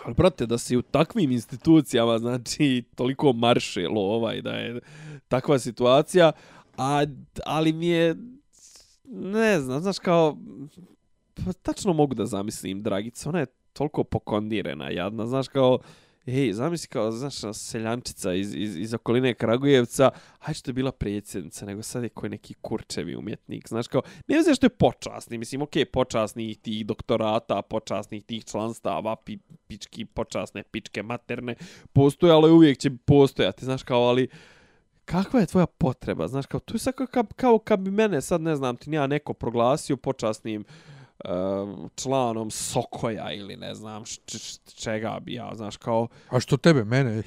Ali, brate, da se u takvim institucijama, znači, toliko maršelo ovaj, da je takva situacija, a, ali mi je, ne znam, znaš, kao, pa tačno mogu da zamislim Dragica, ona je toliko pokondirena, jadna, znaš, kao, hej, zamisli kao, znaš, ono, seljančica iz, iz, iz okoline Kragujevca, hajde što je bila predsjednica, nego sad je koji neki kurčevi umjetnik, znaš, kao, ne znam što je počasni, mislim, okej, okay, počasnih tih doktorata, počasnih tih članstava, pi, pički, počasne, pičke, materne, postojalo je, uvijek će postojati, znaš, kao, ali, kakva je tvoja potreba, znaš, kao, tu je sad kao, kao, kao kad bi mene, sad ne znam, ti ja neko proglasio počasnim članom Sokoja ili ne znam čega bi ja, znaš, kao... A što tebe, mene?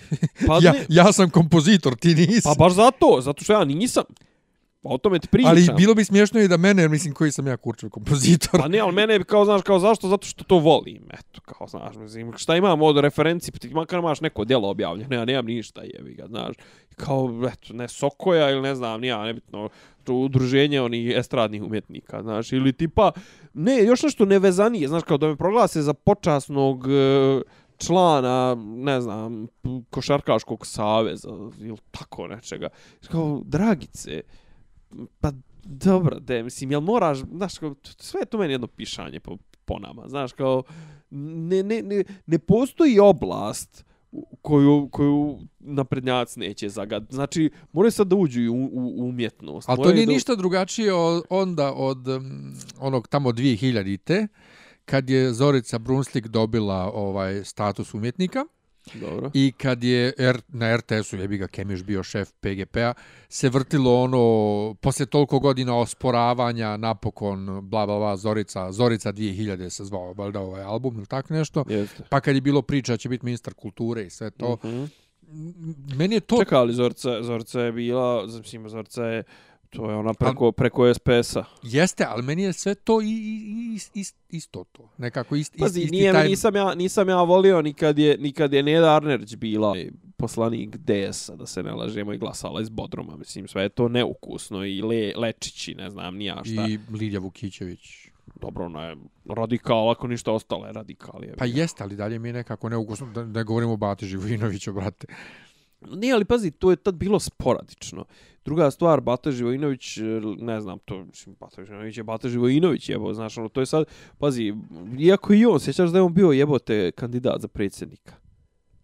Pa ja, ne- ja sam kompozitor, ti nisi. Pa baš zato, zato što ja nisam. Pa o tome ti pričam. Ali bilo bi smiješno i da mene, jer mislim koji sam ja kurčev kompozitor. Pa ne, ali mene bi kao, znaš, kao zašto? Zato što to volim, eto, kao, znaš, mislim, šta imam od referenci, ti makar imaš neko djelo objavljeno, ja nemam ništa, jebi ga, znaš, kao, eto, ne Sokoja ili ne znam, nija, nebitno, to udruženje onih estradnih umjetnika, znaš, ili tipa, ne, još nešto nevezanije, znaš, kao da me proglase za počasnog e, člana, ne znam, košarkaškog saveza ili tako nečega. Kao, dragice, pa dobro, de, mislim, jel moraš, znaš, kao, sve je to meni jedno pišanje po, po nama, znaš, kao, ne, ne, ne, ne postoji oblast koju, koju naprednjac neće zagad. Znači, moraju sad da uđu u, u, umjetnost. Ali to nije da- ništa drugačije od, onda od um, onog tamo 2000-te, kad je Zorica Brunslik dobila ovaj status umjetnika Dobro. i kad je R, na RTS-u, jebi ga Kemiš bio šef PGP-a, se vrtilo ono, poslije toliko godina osporavanja, napokon, bla, bla, bla, Zorica, Zorica 2000 se zvao, valjda ovaj album ili tako nešto, Jeste. pa kad je bilo priča će biti ministar kulture i sve to, Mhm. meni je to... Čekaj, ali Zorca, Zorca je bila, mislim, Zorca je, to je ona preko, preko SPS-a. Jeste, ali meni je sve to i, i, i, ist, isto to. Nekako ist, ist, Pazi, isti nije, taj... nisam, ja, nisam ja volio nikad je, nikad je Neda Arnerić bila poslanik DS-a, da se ne lažemo, i glasala iz Bodruma. Mislim, sve je to neukusno i le, Lečići, ne znam, nija šta. I... Lidija Vukićević. Dobro, ona je radikal, ako ništa ostalo je radikal. Je. Pa jeste, ali dalje mi je nekako neukusno da ne govorimo o Bati Živojinoviću, brate. Nije, ali pazi, to je tad bilo sporadično. Druga stvar, Bata Živojinović, e, ne znam, to, mislim, Bata Živojinović je Bata Živojinović, jebo, znaš, ono, to je sad, pazi, iako i on, sjećaš da je on bio jebote kandidat za predsjednika.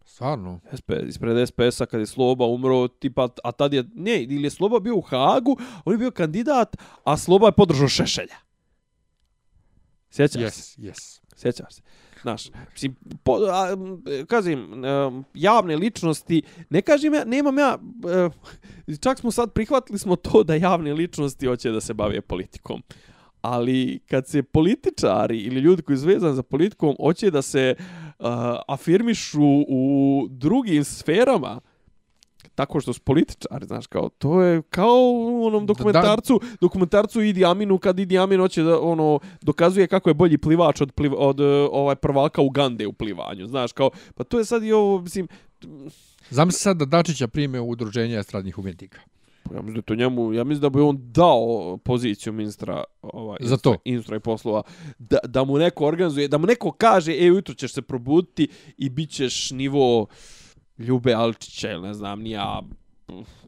Stvarno. SP, ispred SPS-a kad je Sloba umro, tipa, a tad je, ne, ili je Sloba bio u Hagu, on je bio kandidat, a Sloba je podržao Šešelja. Sjećaš se? Yes, yes. Sjećaš se? Znaš, mislim, po, a, kažem, e, javne ličnosti, ne kažem ja, nemam ja, e, čak smo sad prihvatili smo to da javne ličnosti hoće da se bave politikom. Ali kad se političari ili ljudi koji su vezani za politikom hoće da se uh, afirmišu u drugim sferama, tako što su političari, znaš, kao, to je kao u onom dokumentarcu, da, dokumentarcu Idi Aminu, kad Idi Amin hoće da, ono, dokazuje kako je bolji plivač od, pliva, od uh, ovaj prvaka Ugande u plivanju, znaš, kao, pa to je sad i ovo, mislim, Zamisli sad da Dačića prime u udruženje estradnih umjetnika. ja mislim da to njemu, ja mislim da bi on dao poziciju ministra ovaj, Za to. Industra i poslova, da, da mu neko organizuje, da mu neko kaže, e, ujutro ćeš se probuditi i bit ćeš nivo Ljube Alčića ili ne znam, nija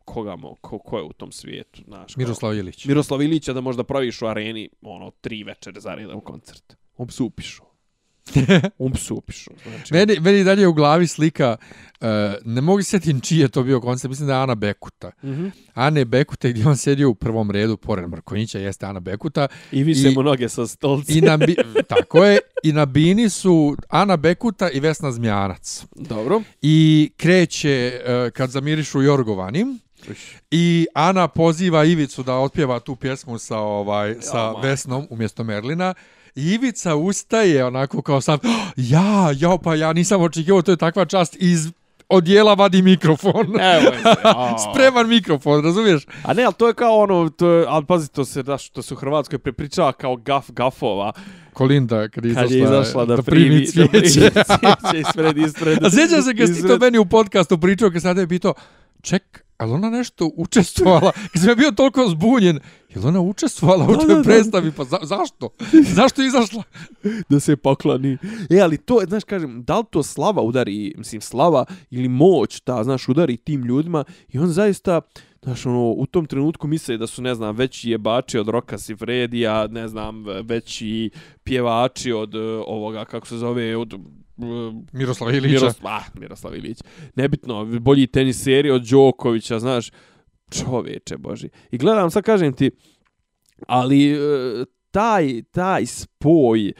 koga mo, ko, ko je u tom svijetu, znaš. Miroslav Ilić. Miroslav Ilića da možda praviš u areni ono tri večere za redom koncert. On se. Se upišao. Znači, Meni, meni dalje u glavi slika, uh, ne mogu se sjetiti čiji je to bio koncept, mislim da je Ana Bekuta. Mhm. Ane Bekuta gdje on sedio u prvom redu, pored Markonjića, jeste Ana Bekuta. I više I- mu noge sa stolci. I na, tako je, i na bini su Ana Bekuta i Vesna Zmijanac. Dobro. I kreće uh, kad zamirišu Jorgovanim. I Ana poziva Ivicu da otpjeva tu pjesmu sa ovaj sa ma. Vesnom umjesto Merlina. Ivica ustaje onako kao sam, "Oh, ja, ja, pa ja nisam očekivao, to je takva čast iz odjela vadi mikrofon. Evo je. Spreman mikrofon, razumiješ? A ne, ali to je kao ono, to je, ali pazi, to se, daš, to se u Hrvatskoj prepričava kao gaf gafova, Kolinda kad kad izašla, je izašla da, da primi, primi da primi cvijeće. cvijeće ispred, ispred. A sjećam se kad si to meni u podcastu pričao, kad sada je pitao, ček, ali ona nešto učestvovala, kad sam ja bio toliko zbunjen, je ona učestvovala u toj da, predstavi, pa za, zašto? Zašto je izašla? da se pokloni. E, ali to, znaš, kažem, da li to slava udari, mislim, slava ili moć, ta, znaš, udari tim ljudima i on zaista, znaš, ono, u tom trenutku misle da su, ne znam, veći jebači od Roka Sifredija, ne znam, veći pjevači od uh, ovoga, kako se zove, od Mm, Miroslav Ilića. Miroslav, ah, Miroslav Ilić. Nebitno, bolji teniseri od Đokovića, znaš, čoveče boži. I gledam, sad kažem ti, ali e, taj, taj spoj e,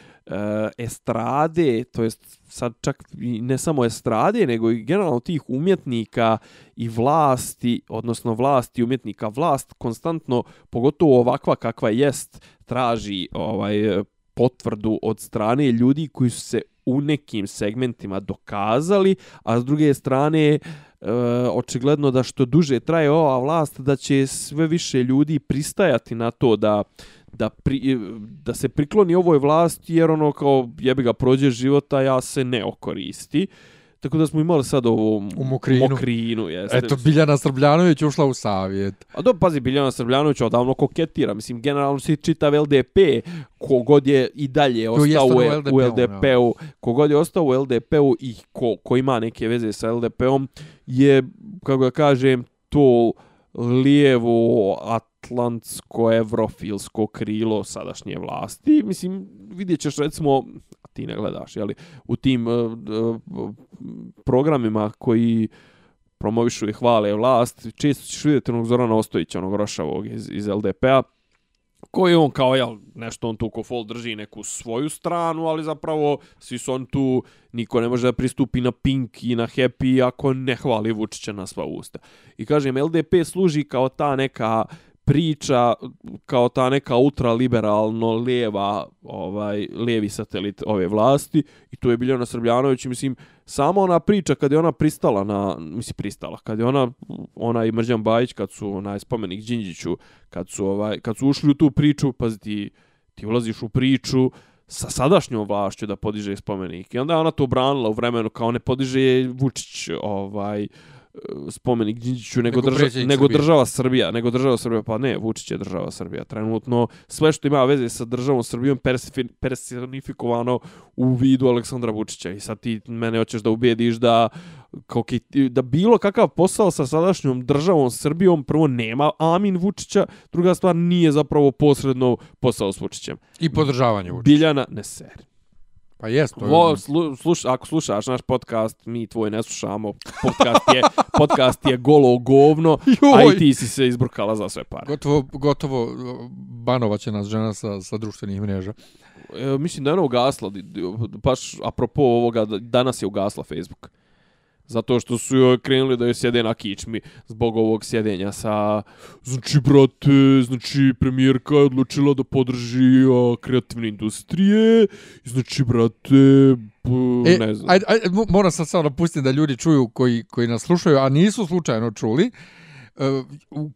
estrade, to jest sad čak i ne samo estrade, nego i generalno tih umjetnika i vlasti, odnosno vlasti umjetnika, vlast konstantno, pogotovo ovakva kakva jest, traži ovaj potvrdu od strane ljudi koji su se u nekim segmentima dokazali, a s druge strane e, očigledno da što duže traje ova vlast da će sve više ljudi pristajati na to da da, pri, e, da se prikloni ovoj vlasti jer ono kao jebi ga prođe života ja se ne okoristi. Tako da smo imali sad ovo u Mokrinu. Mokrinu jeste. Eto, Biljana Srbljanović ušla u savjet. A do, pazi, Biljana Srbljanović odavno koketira. Mislim, generalno si čitav LDP, kogod je i dalje ostao u, LDP u LDP-u, kogod je ostao u LDP-u i ko, ko ima neke veze sa LDP-om, je, kako ga kažem, to lijevo atlantsko-evrofilsko krilo sadašnje vlasti. Mislim, vidjet ćeš recimo, a ti ne gledaš, jeli, u tim uh, uh, programima koji promovišu i hvale vlast, često ćeš vidjeti onog Zorana Ostojića, onog Rošavog iz, iz LDP-a, koji on kao, jel, nešto on tu ko fol drži neku svoju stranu, ali zapravo svi su on tu, niko ne može da pristupi na Pink i na Happy ako ne hvali Vučića na sva usta. I kažem, LDP služi kao ta neka priča kao ta neka ultraliberalno lijeva ovaj lijevi satelit ove vlasti i to je Biljana Srbljanović mislim samo ona priča kad je ona pristala na mislim pristala kad je ona ona i Mrđan Bajić kad su na spomenik Đinđiću kad su ovaj kad su ušli u tu priču pa ti ti ulaziš u priču sa sadašnjom vlašću da podiže spomenik i onda ona to branila u vremenu kao ne podiže Vučić ovaj spomenik Đinđiću nego, nego, drža, nego država Srbija, nego država Srbija, pa ne, Vučić je država Srbija. Trenutno sve što ima veze sa državom Srbijom personifikovano u vidu Aleksandra Vučića i sad ti mene hoćeš da ubijediš da kao ki, da bilo kakav posao sa sadašnjom državom Srbijom prvo nema Amin Vučića, druga stvar nije zapravo posredno posao s Vučićem. I podržavanje Vučića. Biljana, ne seri. Pa jest. To je... slu, sluš, ako slušaš naš podcast, mi tvoj ne slušamo. Podcast je, podcast je golo govno, Joj. a i ti si se izbrukala za sve pare. Gotovo, gotovo banova će nas žena sa, sa društvenih mreža. E, mislim da je ona ugasla, baš apropo ovoga, danas je ugasla Facebook. Zato što su joj krenuli da joj sjede na kičmi zbog ovog sjedenja sa... Znači, brate, znači, premijerka je odlučila da podrži a, kreativne industrije. Znači, brate, p, e, ne znam. Ajde, ajde, moram sad samo napustiti da ljudi čuju koji, koji nas slušaju, a nisu slučajno čuli. Uh,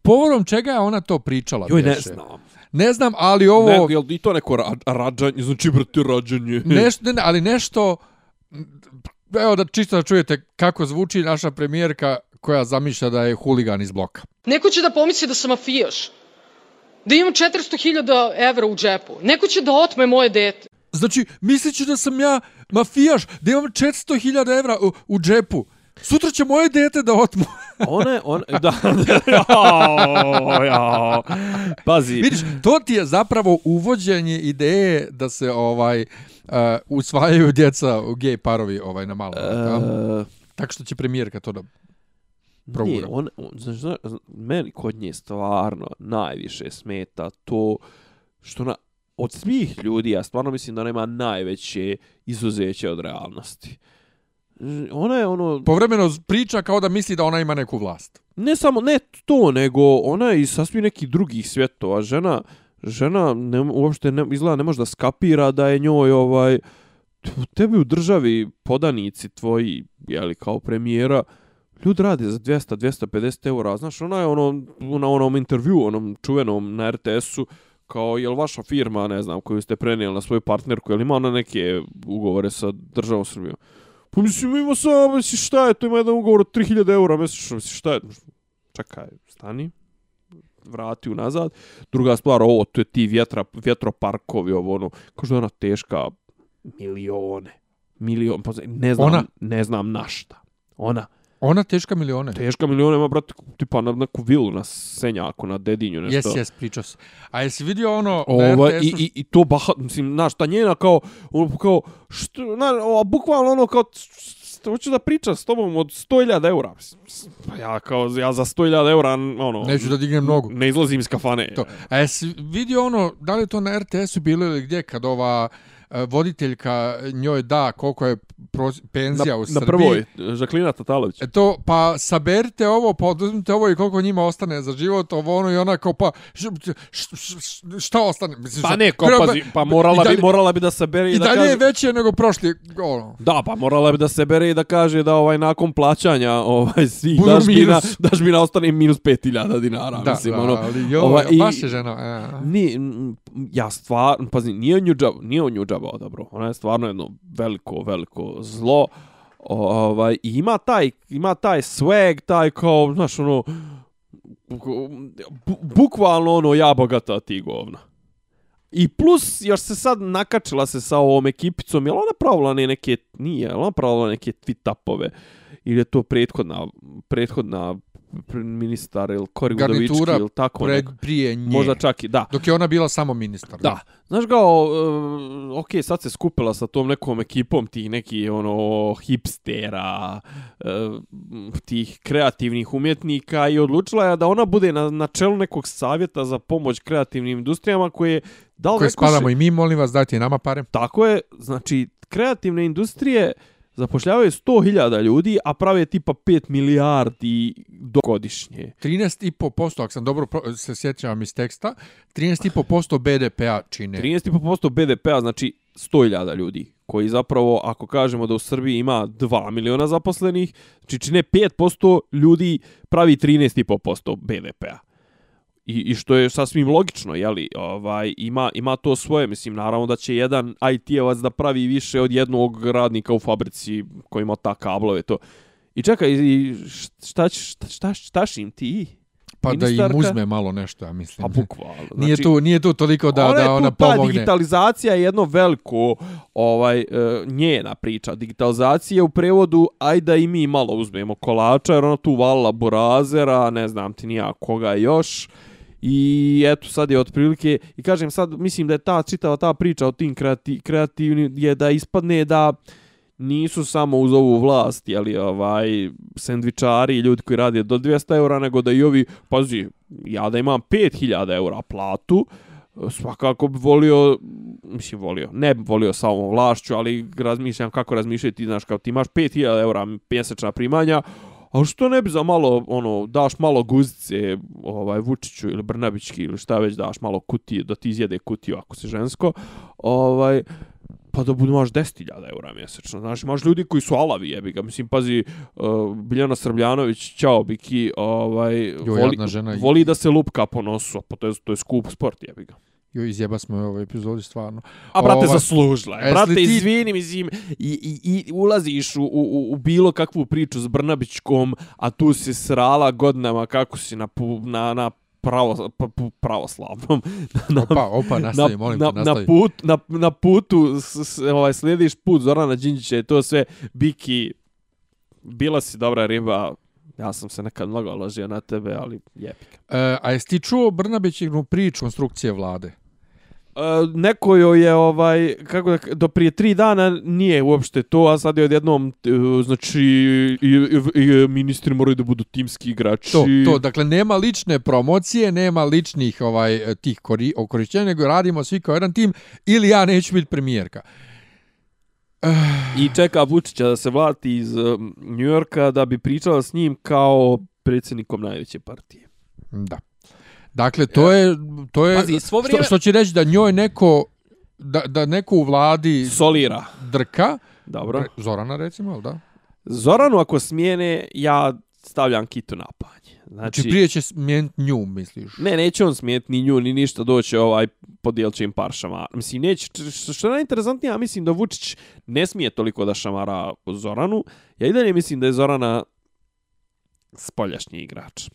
povodom čega je ona to pričala? Joj, ne znam. Ne znam, ali ovo... Ne, je li to neko ra rađanje? Znači, brate, rađanje. Nešto, ne, ne, ali nešto evo da čisto da čujete kako zvuči naša premijerka koja zamišlja da je huligan iz bloka. Neko će da pomisli da sam mafijaš, da imam 400.000 evra u džepu. Neko će da otme moje dete. Znači, mislići da sam ja mafijaš, da imam 400.000 evra u, u džepu. Sutra će moje dete da otmu. One, on, da. Pazi. Vidiš, to ti je zapravo uvođenje ideje da se ovaj uh, usvajaju djeca u gej parovi ovaj na malo. Uh, tako što će premijerka to da progura. Nije, on, on, znaš, znaš, meni kod nje stvarno najviše smeta to što na, od svih ljudi, ja stvarno mislim da nema najveće izuzeće od realnosti. Ona je ono... Povremeno priča kao da misli da ona ima neku vlast. Ne samo, ne to, nego ona je iz sasvim nekih drugih svjetova. Žena, žena ne, uopšte ne, izgleda ne može da skapira da je njoj ovaj tebi u državi podanici tvoji jeli, kao premijera ljudi rade za 200 250 eura znaš ona je ono na onom intervju onom čuvenom na RTS-u kao je vaša firma ne znam koju ste prenijeli na svoju partnerku ili ima ona neke ugovore sa državom Srbijom pa mislim ima sa mislim šta je to ima jedan ugovor od 3000 eura mjesečno mislim šta je čekaj stani vrati unazad. Druga stvar, ovo, to je ti vjetra, vjetroparkovi, ovo, ono, što je ona teška milione. Milion, pa ne znam, ona? ne znam na šta. Ona. Ona teška milione. Teška milione, ima, brate, tipa na neku vilu, na Senjaku, na Dedinju, nešto. Jes, jes, pričao se. A jesi vidio ono... Ova, i, i, I to, baha, mislim, znaš, ta njena kao, ono, kao, što, na, o, bukvalno ono, kao, hoću da pričam s tobom od 100.000 eura. Pa ja kao, ja za 100.000 eura, ono... Neću da dignem nogu. Ne izlazim iz kafane. To. A jesi vidio ono, da li to na RTS-u bilo ili gdje, kad ova uh, voditeljka njoj da koliko je penzija na, u na Srbiji. prvoj, Žaklina Tatalović. E to, pa saberite ovo, pa oduzmite ovo i koliko njima ostane za život, ovo ono i ona kao pa š, š, š, šta ostane? Mislim, Pa ne, ko, treba- pazi, pa morala, i dalje- bi, morala bi da se bere i, I da dalje kaže... je veće nego prošli, ono. Da, pa morala bi da se bere i da kaže da ovaj nakon plaćanja ovaj svih Budu dažbina, minus. dažbina ostane minus 5000 dinara, Da, mislim, da, ono. ali jo, ovaj, i- baš je žena. E. Ni, ja stvar, pazi, nije on nju džabao dobro. Ona je stvarno jedno veliko, veliko zlo. Ovaj, i ima taj, ima taj swag, taj kao, znaš, ono, bu, bukvalno ono, ja bogata, ti govna. I plus, još se sad nakačila se sa ovom ekipicom, jel ona pravila ne neke, nije, jel ona pravila neke tweet-upove, ili je to prethodna, prethodna ministar ili Kori Udovički Garnitura ili tako Pred, neko. prije nje. Možda čak i, da. Dok je ona bila samo ministar. Da. Znaš kao, uh, ok, sad se skupila sa tom nekom ekipom tih neki ono hipstera, uh, tih kreativnih umjetnika i odlučila je da ona bude na, na čelu nekog savjeta za pomoć kreativnim industrijama koje da Koje spadamo i mi, molim vas, dajte i nama pare. Tako je, znači kreativne industrije zapošljavaju 100.000 ljudi, a prave tipa 5 milijardi do godišnje. 13,5%, ako sam dobro se sjećam iz teksta, 13,5% BDP-a čine. 13,5% BDP-a, znači 100.000 ljudi, koji zapravo, ako kažemo da u Srbiji ima 2 miliona zaposlenih, znači čine 5% ljudi pravi 13,5% BDP-a. I, I što je sasvim logično, jeli, ovaj, ima, ima to svoje, mislim, naravno da će jedan IT-evac da pravi više od jednog radnika u fabrici koji ima ta kablove, to. I čekaj, i šta, šta, šta, šta im ti? Pa da im ministarka- uzme malo nešto, ja mislim. Pa bukvalno. Nije tu, nije tu toliko da, ona da tu ona ta pomogne. digitalizacija je jedno veliko ovaj e, njena priča. Digitalizacija u prevodu aj da i mi malo uzmemo kolača jer ona tu valila burazera, ne znam ti nija koga još. I eto sad je otprilike i kažem sad mislim da je ta čitava ta priča o tim kreati, kreativni je da ispadne da nisu samo uz ovu vlast, jeli, ovaj, sendvičari i ljudi koji rade do 200 eura, nego da i ovi, pazi, ja da imam 5000 eura platu, svakako bi volio, mislim volio, ne bi volio sa ovom vlašću, ali razmišljam kako razmišljati, znaš, kao ti imaš 5000 eura mjesečna primanja, a što ne bi za malo, ono, daš malo guzice ovaj, Vučiću ili Brnabićki ili šta već daš malo kutije, da ti izjede kutiju ako si žensko, ovaj, pa da budu imaš 10.000 eura mjesečno. Znaš, imaš ljudi koji su alavi, jebi ga. Mislim, pazi, uh, Biljana Srbljanović, čao, Biki, ovaj, voli, jadna žena. voli da se lupka po nosu, pa to je, to je skup sport, jebi ga. Jo, izjeba smo je u ovoj epizodi, stvarno. A brate, Ova- zaslužila je. Jesi Brate, ti- izvini, mislim, i, i, i ulaziš u, u, u bilo kakvu priču s Brnabićkom, a tu si srala godinama kako si na, na, na pravo, pa, pravoslavnom. na, Opa, opa, nastavi, na, molim na, te, nastavi. na, put, na, na putu s, s, ovaj, slijediš put Zorana Đinđića i to sve Biki bila si dobra riba ja sam se nekad mnogo ložio na tebe ali jebika E, a jesi ti čuo Brnabićinu priču konstrukcije vlade? E, neko joj je ovaj kako da do prije tri dana nije uopšte to a sad je odjednom e, znači i, i, i ministri moraju da budu timski igrači To, to, dakle, nema lične promocije, nema ličnih ovaj tih kori, okorišćenja, nego radimo svi kao jedan tim, ili ja neću biti premijerka. i čeka Vučića da se vrati iz um, Njujorka da bi pričala s njim kao predsjednikom najveće partije Da. Dakle, to je, to je Pazi, svo vrijeme- što, što će reći da njoj neko, da, da neko u vladi solira drka, dobro Zorana recimo, jel da? Zoranu ako smijene, ja stavljam kitu na panje. Znači, Znači, prije će smijeniti nju, misliš? ne, neće on smijeti ni nju, ni ništa, doće ovaj, podijelit će im par šamara. Mislim, neće, što, što je najinteresantnije, ja mislim da Vučić ne smije toliko da šamara Zoranu. Ja i dalje mislim da je Zorana spoljašnji igrač.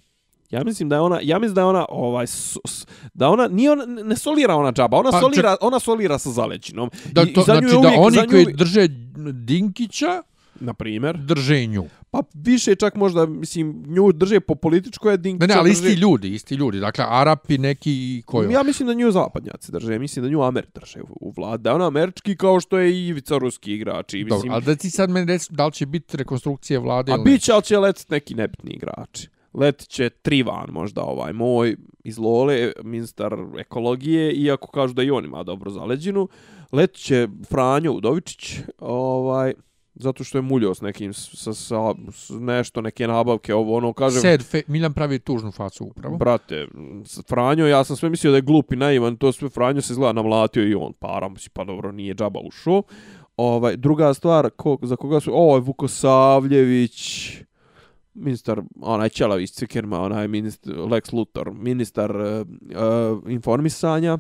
Ja mislim da je ona, ja mislim da je ona ovaj s, s, da ona nije ona ne solira ona džaba, ona Pa, solira, ona solira sa zaleđinom. Da, to, i za znači je da uvijek- oni nju koji uvijek- drže Dinkića, na primjer, drže nju. pa više čak možda mislim nju drže po političkoj Ne, Dinkića ne, ali drže- isti ljudi, isti ljudi. Dakle, Arapi neki i koji Ja mislim da nju zapadnjaci drže, mislim da nju Ameri drže u, u vlad. Da ona američki kao što je i Ivica ruski igrač. I, Dobro, mislim, ali da ti sad meni reci da li će biti rekonstrukcije vlade a ili ne? bit će, ali će letit neki nebitni igrači. Letit će Trivan možda ovaj moj iz Lole, ministar ekologije, iako kažu da i on ima dobro zaleđinu. Letit će Franjo Udovičić, ovaj, Zato što je muljao s nekim, sa, sa, s nešto, neke nabavke, ovo, ono, kažem... Sad, fe, Miljan pravi tužnu facu upravo. Brate, Franjo, ja sam sve mislio da je glup i naivan, to sve Franjo se izgleda namlatio i on para, mislim, pa dobro, nije džaba ušao. Ovaj, druga stvar, ko, za koga su, ovo je Vukosavljević, ministar, onaj Čelavić Cikerma, onaj ministar, Lex Luthor, ministar uh, uh, informisanja,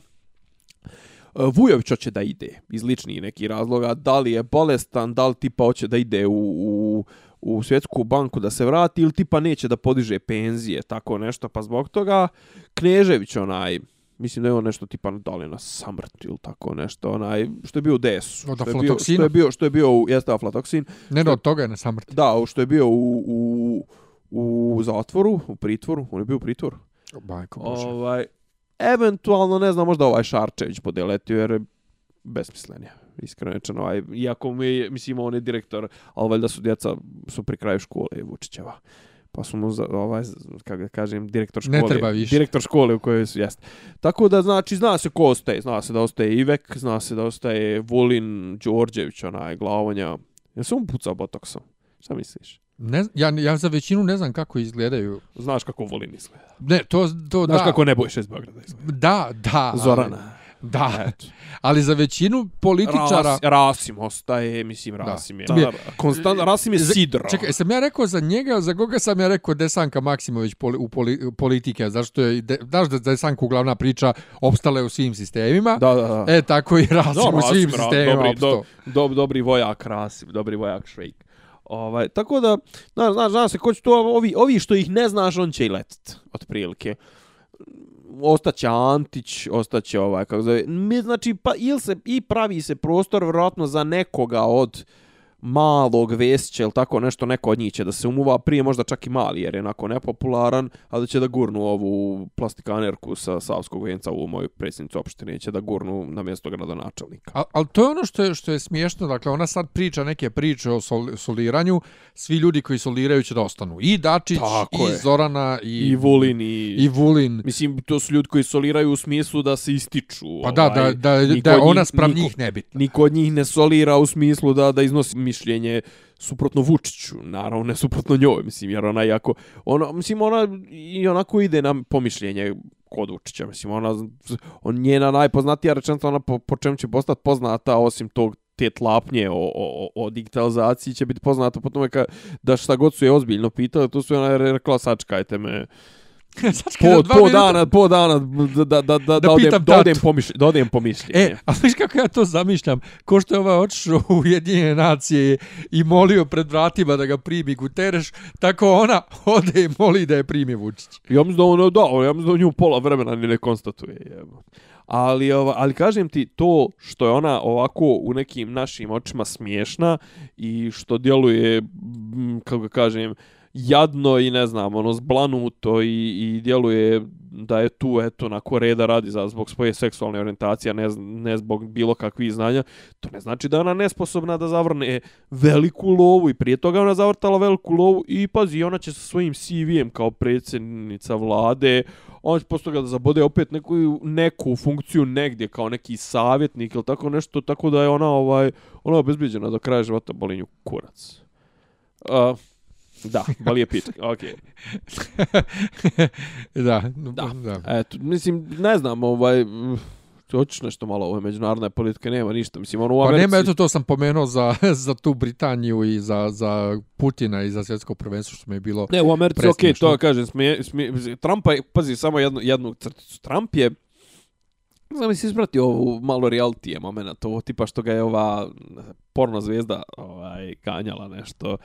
eh, Vujović hoće da ide iz ličnih nekih razloga, da li je bolestan, da li tipa hoće da ide u, u, u svjetsku banku da se vrati ili tipa neće da podiže penzije, tako nešto, pa zbog toga Knežević onaj, mislim da je on nešto tipa da li je na samrt ili tako nešto, onaj, što je bio u DS-u, Od što je bio, aflatoksina? što je bio, što je bio, u, jeste aflatoksin, Ne, no, od toga je na samrti. da, što je bio u, u, u zatvoru, u pritvoru, on je bio u pritvoru, Bajko Bože. Ovaj, eventualno, ne znam, možda ovaj Šarčević bude letio, jer je besmislen je. Iskreno rečeno, ovaj, iako mi je, mislim, on je direktor, ali valjda su djeca, su pri kraju škole Vučićeva. Pa su mu, za, ovaj, kako da kažem, direktor Ne škole. treba više. Direktor škole u kojoj su, jest. Tako da, znači, zna se ko ostaje. Zna se da ostaje Ivek, zna se da ostaje Vulin, Đorđević, onaj, glavonja. Se on pucao botoksom? Šta misliš? Ne, ja, ja za većinu ne znam kako izgledaju. Znaš kako Vulin izgleda. Ne, to, to Znaš da. kako Nebojša iz Beograda izgleda. Da, da. ali- Zorana. Da, Eto. ali za većinu političara... Ras, Rasim ostaje, mislim, Rasim je. Da. Da. Konstant, Rasim je sidro. Čekaj, sam ja rekao za njega, za koga sam ja rekao Desanka Maksimović poli, u poli, politike, zašto je, de, znaš da Desanka uglavna priča opstala je u svim sistemima, Da, da, da. e tako i Rasim Da, u svim Rasim, Ra- sistemima dobri, do, do, dobri vojak Rasim, dobri vojak Švejk. Ovaj, tako da, znaš, znaš, znaš se, ko će to, ovi, ovi što ih ne znaš, on će i letit, otprilike. Ostaće Antić, ostaće ovaj, kako zove, mi, znači, pa, ili se, i pravi se prostor, vjerojatno, za nekoga od malog Vesića ili tako nešto, neko od njih će da se umuva, prije možda čak i mali, jer je onako nepopularan, a da će da gurnu ovu plastikanerku sa Savskog venca u moju predsjednicu opštine, će da gurnu na mjesto gradonačelnika. Al, al to je ono što je, što je smiješno, dakle ona sad priča neke priče o sol, soliranju, svi ljudi koji soliraju će da ostanu. I Dačić, Tako i je. Zorana, i, I Vulin i... i Vulin. Mislim, to su ljudi koji soliraju u smislu da se ističu. Pa da, da, da, da od ona njih- sprem njih nebitna. Niko od njih ne solira u smislu da da iznosi mišljenje suprotno Vučiću, naravno ne suprotno njoj, mislim, jer ona jako, ona, mislim, ona i onako ide na pomišljenje kod Vučića, mislim, ona, on njena najpoznatija rečenica, ona po, po čemu će postati poznata, osim tog te tlapnje o, o, o digitalizaciji će biti poznata po tome ka, da šta god su je ozbiljno pitali, to su je ona rekla, sačkajte me, po, dva po minuta- dana, po dana da, da, da, da, da, odem, da, odem, da odem po mišljenje. E, a viš kako ja to zamišljam? Ko što je ovaj otišao u Ujedinjene nacije i molio pred vratima da ga primi Guterres, tako ona ode i moli da je primi Vučić. Ja mislim da ono, da, ja mislim da nju pola vremena ni ne konstatuje. Jebo. Ali, ova, ali kažem ti, to što je ona ovako u nekim našim očima smiješna i što djeluje, kako ga kažem, jadno i ne znam, ono zblanuto i, i djeluje da je tu eto na reda radi za zbog svoje seksualne orijentacije, ne, ne zbog bilo kakvih znanja, to ne znači da je ona nesposobna da zavrne veliku lovu i prije toga ona zavrtala veliku lovu i pazi, ona će sa svojim CV-em kao predsjednica vlade, ona će posle da zabode opet neku, neku funkciju negdje kao neki savjetnik ili tako nešto, tako da je ona ovaj ona obezbijeđena do kraja života bolinju kurac. Uh, da, boli je pička, okej. da, Da. da. Eto, mislim, ne znam, ovaj, hoćeš nešto malo ove međunarodne politike, nema ništa. Mislim, ono u Pa Americi... nema, eto to sam pomenuo za, za tu Britaniju i za, za Putina i za svjetsko prvenstvo što mi je bilo... Ne, u Americi, okej, presmiješno. to kažem, smije, smije, Trumpa je, pazi, samo jednu, jednu crticu. Trump je, znam, si isprati ovu malo realitije moment, ovo tipa što ga je ova porno zvezda ovaj, ganjala nešto,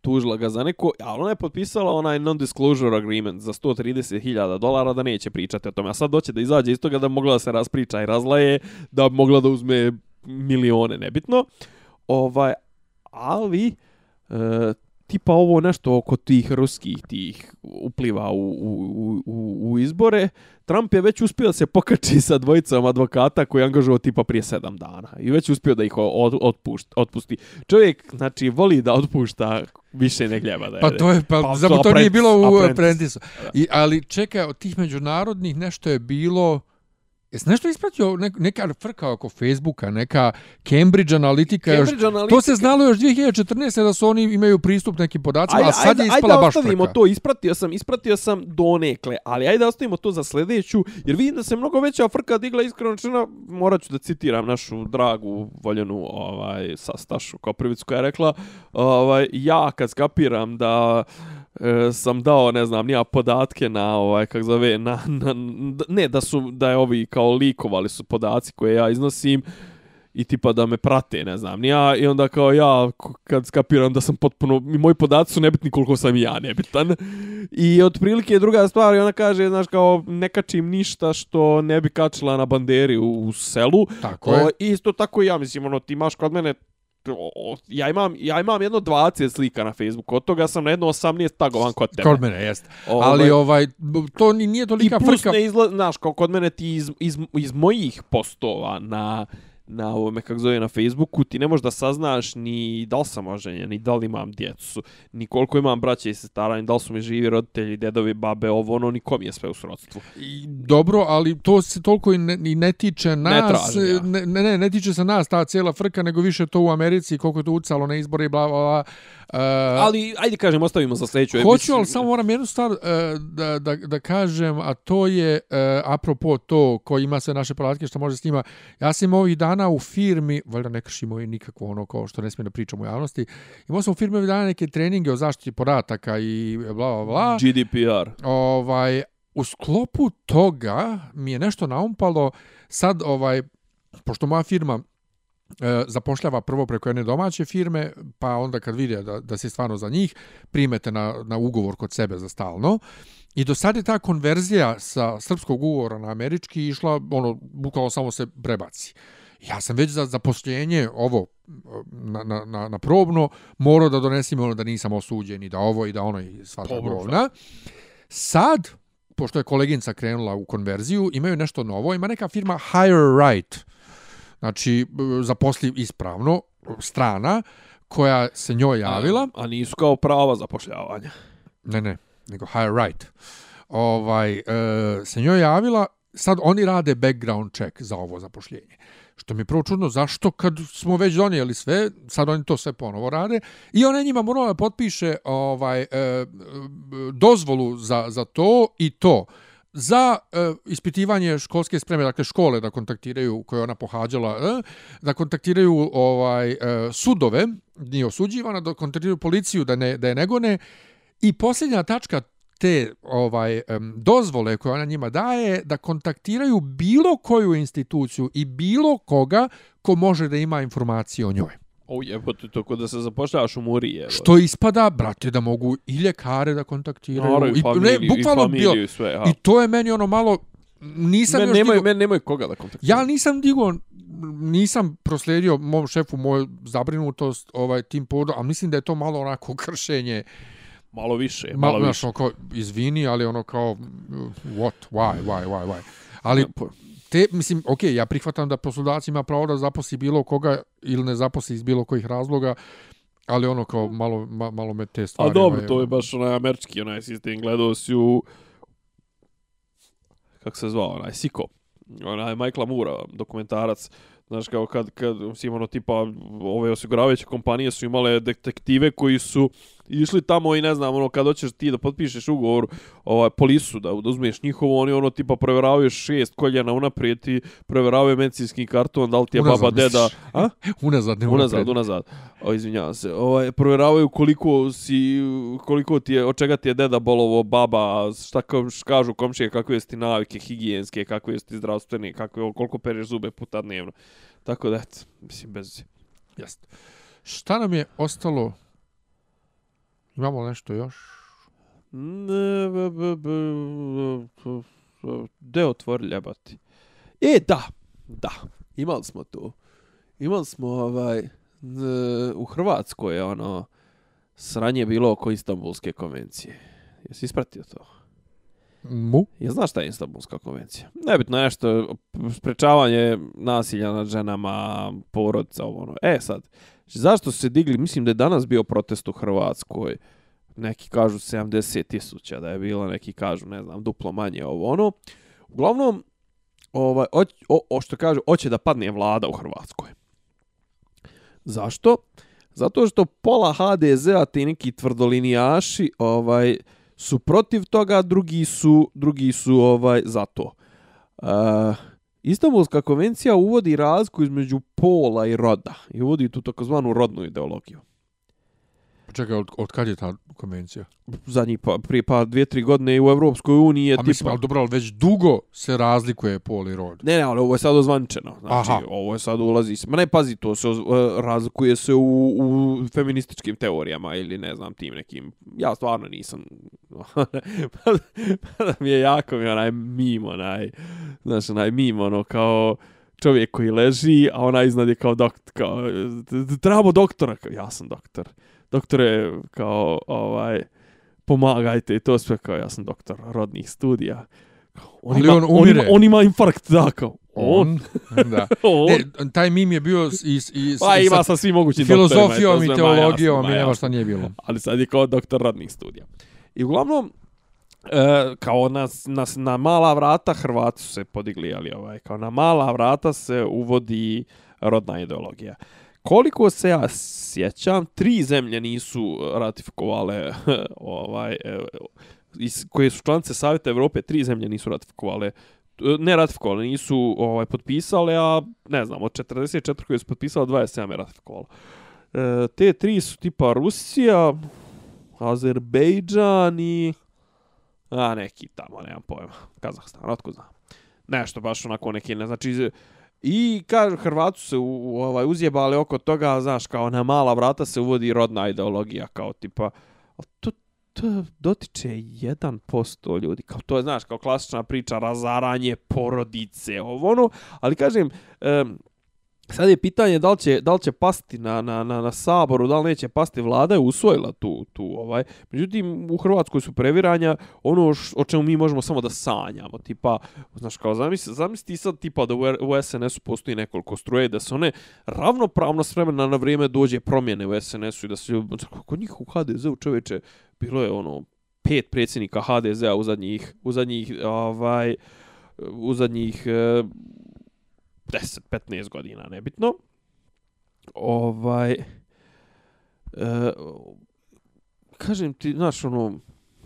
tužila ga za neko, ali ona je potpisala onaj non-disclosure agreement za 130.000 dolara da neće pričati o tome, a sad doće da izađe iz toga da mogla da se raspriča i razlaje, da mogla da uzme milione, nebitno. Ovaj, ali, e, tipa ovo nešto oko tih ruskih tih upliva u, u, u, u izbore, Trump je već uspio da se pokači sa dvojicom advokata koji je angažovao tipa prije sedam dana. I već uspio da ih od, otpušt, otpusti. Čovjek, znači, voli da otpušta više ne gljeba da Pa jede. to je, pa, Pa, pa to, to nije bilo u Apprentice. Apprentice. I, ali čekaj, od tih međunarodnih nešto je bilo Jesi nešto ispratio ne, neka frka oko Facebooka, neka Cambridge analitika, Cambridge još, analitika- to se znalo još 2014. da su oni imaju pristup nekim podacima, a sad je ajde, ispala ajde baš ostavimo frka. to, ispratio sam, ispratio sam donekle, ali ajde ostavimo to za sljedeću, jer vidim da se mnogo veća frka digla iskreno rečeno, morat ću da citiram našu dragu, voljenu ovaj, sa Stašu Koprivicu koja je rekla, ovaj, ja kad skapiram da e, sam dao, ne znam, nija podatke na ovaj kako zove na, na ne da su da je ovi kao likovali su podaci koje ja iznosim i tipa da me prate, ne znam, ni ja, i onda kao ja, kad skapiram da sam potpuno, moji podaci su nebitni koliko sam i ja nebitan. I otprilike druga stvar, i ona kaže, znaš, kao, ne kačim ništa što ne bi kačila na banderi u, u selu. Tako je. O, isto tako i ja, mislim, ono, ti imaš kod mene ja imam, ja imam jedno 20 slika na Facebooku, od toga sam na jedno 18 tagovan kod tebe. Kod mene, jest. Ovaj- Ali ovaj, to ni- nije I tolika plus frka. ne izla, znaš, kao kod mene ti iz, iz, iz mojih postova na na ovome, kako zove, na Facebooku, ti ne možeš da saznaš ni da li sam oženjen, ni da li imam djecu, ni koliko imam braća i sestara, ni da li su mi živi roditelji, dedovi, babe, ovo, ono, ni kom je sve u srodstvu. I Dobro, ali to se toliko i ne, i ne tiče nas. tražim ja. ne, ne, ne, ne tiče se nas ta cijela frka, nego više to u Americi, koliko je to ucalo na izbore i bla, bla, bla. Uh, Ali, ajde kažem, ostavimo za sljedeću Hoću, emisiju. ali samo moram jednu stvar uh, da, da, da kažem, a to je uh, apropo to ko ima sve naše podatke što može s njima. Ja sam ovih dana u firmi, valjda ne kršimo i nikakvo ono kao što ne smijem da pričam u javnosti, imao sam u firmi ovih dana neke treninge o zaštiti podataka i bla, bla, bla. GDPR. Ovaj, u sklopu toga mi je nešto naumpalo sad ovaj pošto moja firma e, zapošljava prvo preko jedne domaće firme, pa onda kad vide da, da se stvarno za njih, primete na, na ugovor kod sebe za stalno. I do sad je ta konverzija sa srpskog ugovora na američki išla, ono, bukvalno samo se prebaci. Ja sam već za zaposlenje ovo na, na, na, na probno morao da donesim ono da nisam osuđen i da ovo i da ono i sva ta govna. Sad, pošto je koleginca krenula u konverziju, imaju nešto novo, ima neka firma Higher Right, znači zaposli ispravno, strana, koja se njoj javila, A, a nisu kao prava zapošljavanja. ne, ne, nego Higher Right, ovaj, e, se njoj javila, sad oni rade background check za ovo zapošljenje. Što mi je prvo čudno, zašto kad smo već donijeli sve, sad oni to sve ponovo rade, i ona njima morala da potpiše ovaj, e, dozvolu za, za to i to. Za e, ispitivanje školske spreme, dakle škole da kontaktiraju koje ona pohađala, e, da kontaktiraju ovaj e, sudove, nije osuđivana, da kontaktiraju policiju da ne da je negone i posljednja tačka te ovaj dozvole koje ona njima daje da kontaktiraju bilo koju instituciju i bilo koga ko može da ima informacije o njoj. O jebote, to kod da se zapošljavaš u Muri, evo. Što ispada, brate, da mogu i ljekare da kontaktiraju. Naravno, i familiju, i bukvalno familiju bilo- i sve, ja. I to je meni ono malo... Nisam Men, još nemoj, digao- men, nemoj koga da kontaktiraju. Ja nisam digo nisam proslijedio mom šefu moju zabrinutost ovaj tim povodom, a mislim da je to malo onako kršenje Malo više, malo, malo znaš, više. ono kao, izvini, ali ono kao, what, why, why, why, why. Ali, te, mislim, ok, ja prihvatam da poslodavac ima pravo da zaposli bilo koga ili ne zaposli iz bilo kojih razloga, ali ono kao, malo, ma, malo me te A stvari... dobro, ovaj, to je baš onaj američki onaj sistem. Gledao si u... Kako se zvao, onaj Siko. Onaj Michaela Moore, dokumentarac. Znaš, kao kad, kad mislim, ono, tipa, ove osiguravajuće kompanije su imale detektive koji su išli tamo i ne znam, ono, kad hoćeš ti da potpišeš ugovor, ovaj, polisu, da, da uzmeš njihovo, oni, ono, tipa, provjeravaju šest koljena unaprijed i provjeravaju medicinski karton, da li ti je Unazad, baba, deda, misliš? a? Unazad, ne Unazad, unazad. O, izvinjavam se. Ovaj provjeravaju koliko si koliko ti je od čega ti je deda bolovo, baba, šta kao kažu komšije kakve su ti navike higijenske, kakve su ti zdravstvene, kakve koliko pereš zube puta dnevno. Tako da eto, mislim bez Jeste. Šta nam je ostalo? Imamo nešto još? Ne, b, b, b, De otvori ljebati. E, da, da, imali smo to. Imali smo ovaj, u Hrvatskoj je ono, sranje bilo oko Istanbulske konvencije. Jesi ispratio to? Mu? Ja znaš šta je Istanbulska konvencija? Nebitno nešto, sprečavanje nasilja nad ženama, porodica, ovo ono. E sad, zašto su se digli, mislim da je danas bio protest u Hrvatskoj, neki kažu 70 tisuća da je bilo, neki kažu, ne znam, duplo manje ovo ono. Uglavnom, ovaj, o, o, o što kažu, hoće da padne vlada u Hrvatskoj. Zašto? Zato što pola HDZ-a, ti neki tvrdolinijaši, ovaj, su protiv toga, drugi su, drugi su ovaj za to. Uh, Istanbulska konvencija uvodi razliku između pola i roda i uvodi tu takozvanu rodnu ideologiju. Čekaj, od, od kad je ta konvencija? Zadnji pa, prije pa dvije, tri godine u Evropskoj uniji je A mislim, tipa... ali dobro, ali već dugo se razlikuje pol i rod. Ne, ne, ali ovo je sad ozvančeno. Znači, Aha. ovo je sad ulazi se. Ma ne, pazi, to se e, razlikuje se u, u feminističkim teorijama ili ne znam tim nekim. Ja stvarno nisam. pa, da mi je jako mi onaj mim, onaj, znaš, onaj mim, ono, kao čovjek koji leži, a ona iznad je kao doktor, kao, trebamo doktora, ja sam doktor. Doktore, kao, ovaj, pomagajte i to sve kao, ja sam doktor rodnih studija. On Ali ima, on on, umire. ima, on ima infarkt, da, kao, on, On, da. on. Ne, taj mim je bio i, i, Pa i ima sa svim mogućim filozofijom i teologijom i ma nema šta nije bilo. Ali sad je kao doktor radnih studija. I uglavnom, e, kao na, na, na mala vrata Hrvati su se podigli, ali ovaj, kao na mala vrata se uvodi rodna ideologija. Koliko se ja sjećam, tri zemlje nisu e, ratifikovale ovaj, e, iz, koje su članice Savjeta Evrope, tri zemlje nisu ratifikovale e, ne ratifikovali, nisu ovaj potpisale, a ne znam, od 44 koje su potpisale, 27 je ratifikovalo. E, te tri su tipa Rusija, Azerbejdžan i a neki tamo, nemam pojma, Kazahstan, otko znam. Nešto baš onako neki, ne znači, i kaže Hrvatu se u, u, ovaj uzjebali oko toga, znaš, kao na mala vrata se uvodi rodna ideologija, kao tipa, to, to dotiče 1% ljudi, kao to je, znaš, kao klasična priča, razaranje porodice, ovo ono, ali kažem, um, Sad je pitanje da li će, da li će pasti na, na, na, na saboru, da li neće pasti vlada je usvojila tu, tu ovaj. Međutim, u Hrvatskoj su previranja ono š, o čemu mi možemo samo da sanjamo. Tipa, znaš, kao zamisli, zamisli sad tipa da u, u SNS-u postoji nekoliko struje, da se one ravnopravno s vremena na vrijeme dođe promjene u SNS-u i da se, kod njih u HDZ-u čoveče, bilo je ono pet predsjednika HDZ-a u zadnjih, u zadnjih, ovaj, u zadnjih e, 10-15 godina, nebitno. Ovaj, e, kažem ti, znaš, ono,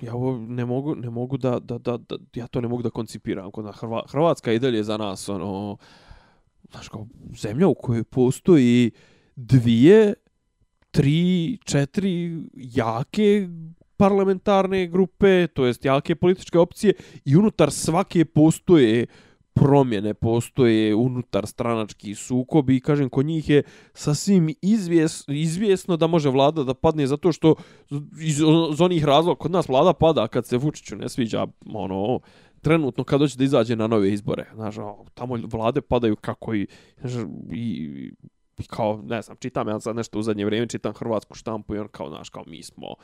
ja ovo ne mogu, ne mogu da, da, da, da, ja to ne mogu da koncipiram. Kod Hrva, Hrvatska i dalje za nas, ono, znaš, kao zemlja u kojoj postoji dvije, tri, četiri jake parlamentarne grupe, to jest jake političke opcije i unutar svake postoje promjene, postoje unutar stranački sukob i kažem, kod njih je sasvim izvjes, izvjesno da može vlada da padne zato što iz, iz onih razloga, kod nas vlada pada kad se Vučiću ne sviđa ono, trenutno kad hoće da izađe na nove izbore. Znaš, ono, tamo vlade padaju kako i, znaš, i, i kao, ne znam, čitam ja sad nešto u zadnje vrijeme, čitam hrvatsku štampu i on kao, znaš, kao mi smo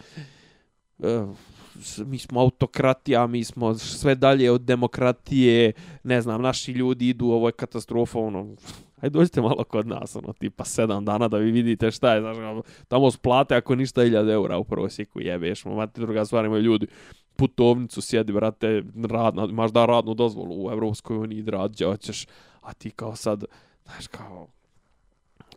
mi smo autokratija, mi smo sve dalje od demokratije, ne znam, naši ljudi idu, ovo je katastrofa, ono, aj dođite malo kod nas, ono, tipa sedam dana da vi vidite šta je, znaš, ono, tamo splate ako ništa 1000 eura u prosjeku, jebeš, ono, mati druga stvar imaju ljudi, putovnicu sjedi, brate, radna, imaš da radnu dozvolu u Evropskoj uniji, da hoćeš, a ti kao sad, znaš, kao,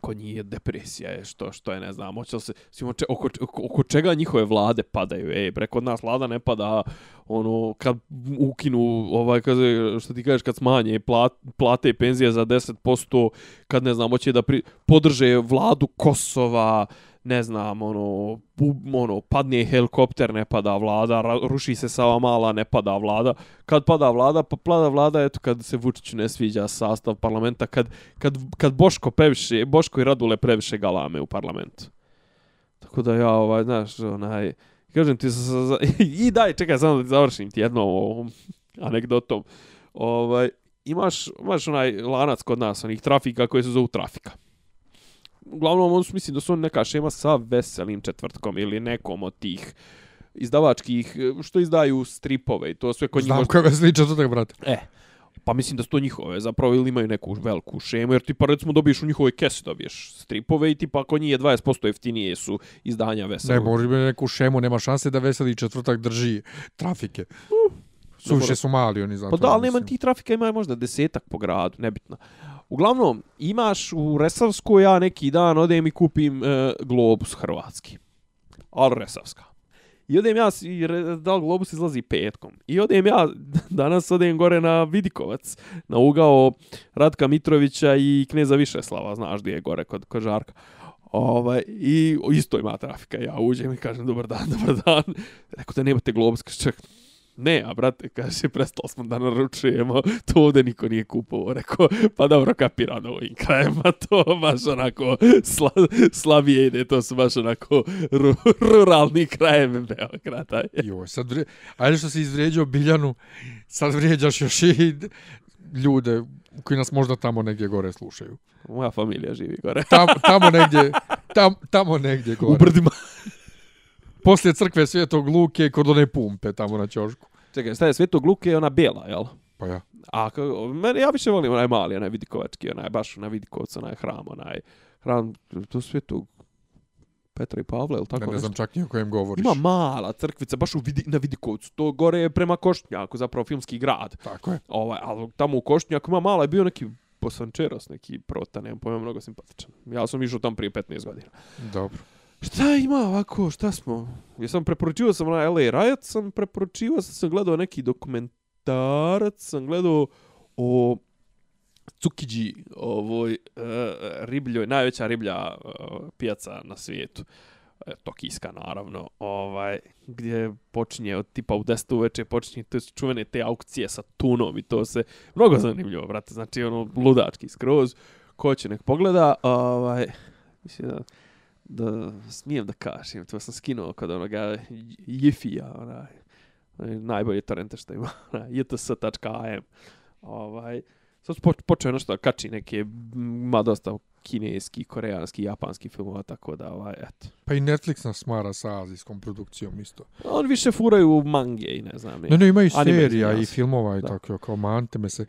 kod njih je depresija je što što je ne znam hoće se svim oko, oko, oko čega njihove vlade padaju ej bre kod nas vlada ne pada ono kad ukinu ovaj kaže što ti kažeš kad smanje plat, plate i penzije za 10% kad ne znam hoće da pri, podrže vladu Kosova ne znam, ono, bu, ono, padne helikopter, ne pada vlada, ruši se Sava Mala, ne pada vlada. Kad pada vlada, pa pada vlada, eto, kad se Vučiću ne sviđa sastav parlamenta, kad, kad, kad Boško, previše, Boško i Radule previše galame u parlamentu. Tako da ja, ovaj, znaš, onaj, kažem ti, i daj, čekaj, samo da ti završim ti jednom ovom anegdotom. Ovaj, imaš, imaš onaj lanac kod nas, onih trafika koje se zovu trafika uglavnom on su mislim da su on neka šema sa veselim četvrtkom ili nekom od tih izdavačkih što izdaju stripove i to sve kod njih Znam možda- kako sliča to tako, brate. E, pa mislim da su to njihove, zapravo ili imaju neku veliku šemu, jer ti pa recimo dobiješ u njihovoj kesi, dobiješ stripove i tipa ako nije 20% jeftinije su izdanja Ne, veselog. može biti neku šemu, nema šanse da veseli četvrtak drži trafike. Suviše su mali oni zato. Pa da, ali nema tih trafika, ima možda desetak po gradu, nebitno. Uglavnom, imaš u Resavskoj, ja neki dan odem i kupim e, Globus hrvatski. Ali Resavska. I odem ja, i re- da Globus izlazi petkom. I odem ja, danas odem gore na Vidikovac, na ugao Ratka Mitrovića i Kneza Višeslava, znaš gdje je gore kod, kod Žarka. Ovaj, I isto ima trafika. Ja uđem i kažem, dobar dan, dobar dan. Rekao da nemate Globus, kaže, Ne, a brate, kaže, prestali smo da naručujemo, to ovdje niko nije kupovao. Rekao, pa dobro, kapira na ovim krajima, to baš onako sla, slabije ide, to su baš onako ru, ruralni krajevi Beograda. Joj, sad vre... Ajde što si izvrijeđao Biljanu, sad vrijeđaš još i ljude koji nas možda tamo negdje gore slušaju. Moja familija živi gore. Tam, tamo negdje, tam, tamo negdje U gore. brdima. Poslije crkve Svetog Luke kod one pumpe tamo na ćošku. Čekaj, šta je Svetog Luke, ona bela, jel? Pa ja. A kako, mene, ja više volim onaj mali, onaj Vidikovački, onaj baš na Vidikovcu, onaj hram, onaj hram, to Svetog Petra i Pavla, ili tako Ne, ne nešto? znam čak ni o kojem govoriš. Ima mala crkvica, baš u vidi, na Vidikovcu. To gore je prema Košnjaku, zapravo filmski grad. Tako je. Ovaj, ali tamo u Košnjaku ima mala, je bio neki Bosančeros, neki prota, nemam pojma, mnogo simpatičan. Ja sam išao tam prije 15 godina. Dobro. Šta ima ovako, šta smo? Ja sam preporučivao sam na LA Riot, sam preporučivao sam, sam gledao neki dokumentarac, sam gledao o Cukiđi, ovoj uh, ribljoj, najveća riblja uh, pijaca na svijetu. E, Tokijska naravno, ovaj, gdje počinje od tipa u 10 uveče počinje te čuvene te aukcije sa tunom i to se mnogo zanimljivo, brate, znači ono ludački skroz, ko će nek pogleda, ovaj, mislim da da smijem da kažem, to sam skinuo kod onoga Jifija, onaj, najbolji torrente što ima, jts.am. Ovaj, sad po, počeo nešto da kači neke, ima dosta kineski, koreanski, japanski filmova, tako da, ovaj, eto. Pa i Netflix nas smara sa azijskom produkcijom isto. Oni više furaju mange i ne znam. Ne, ne, ima i Anime, serija i filmova i Da. tako, kao mante me se.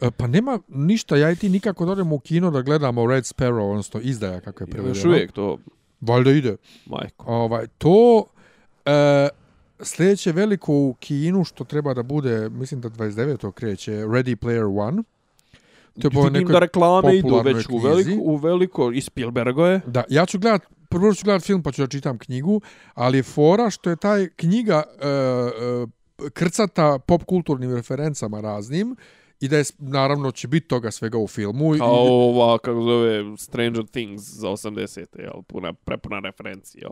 E, Pa nema ništa, ja i ti nikako da odemo u kino da gledamo Red Sparrow, odnosno izdaja kako je prevedeno. Još uvijek to, Valjda ide. majko. Ovaj, to e, sljedeće veliko u kinu što treba da bude, mislim da 29. kreće, Ready Player One. To je po nekoj da reklame idu već u knjizi. veliko, u veliko, i Spielbergo je. Da, ja ću gledat, prvo ću gledat film pa ću da čitam knjigu, ali je fora što je taj knjiga e, e, krcata pop kulturnim referencama raznim i da je, naravno, će biti toga svega u filmu. i- Kao ova, kako zove, Stranger Things za 80. jel, puna, prepuna referenci, jel?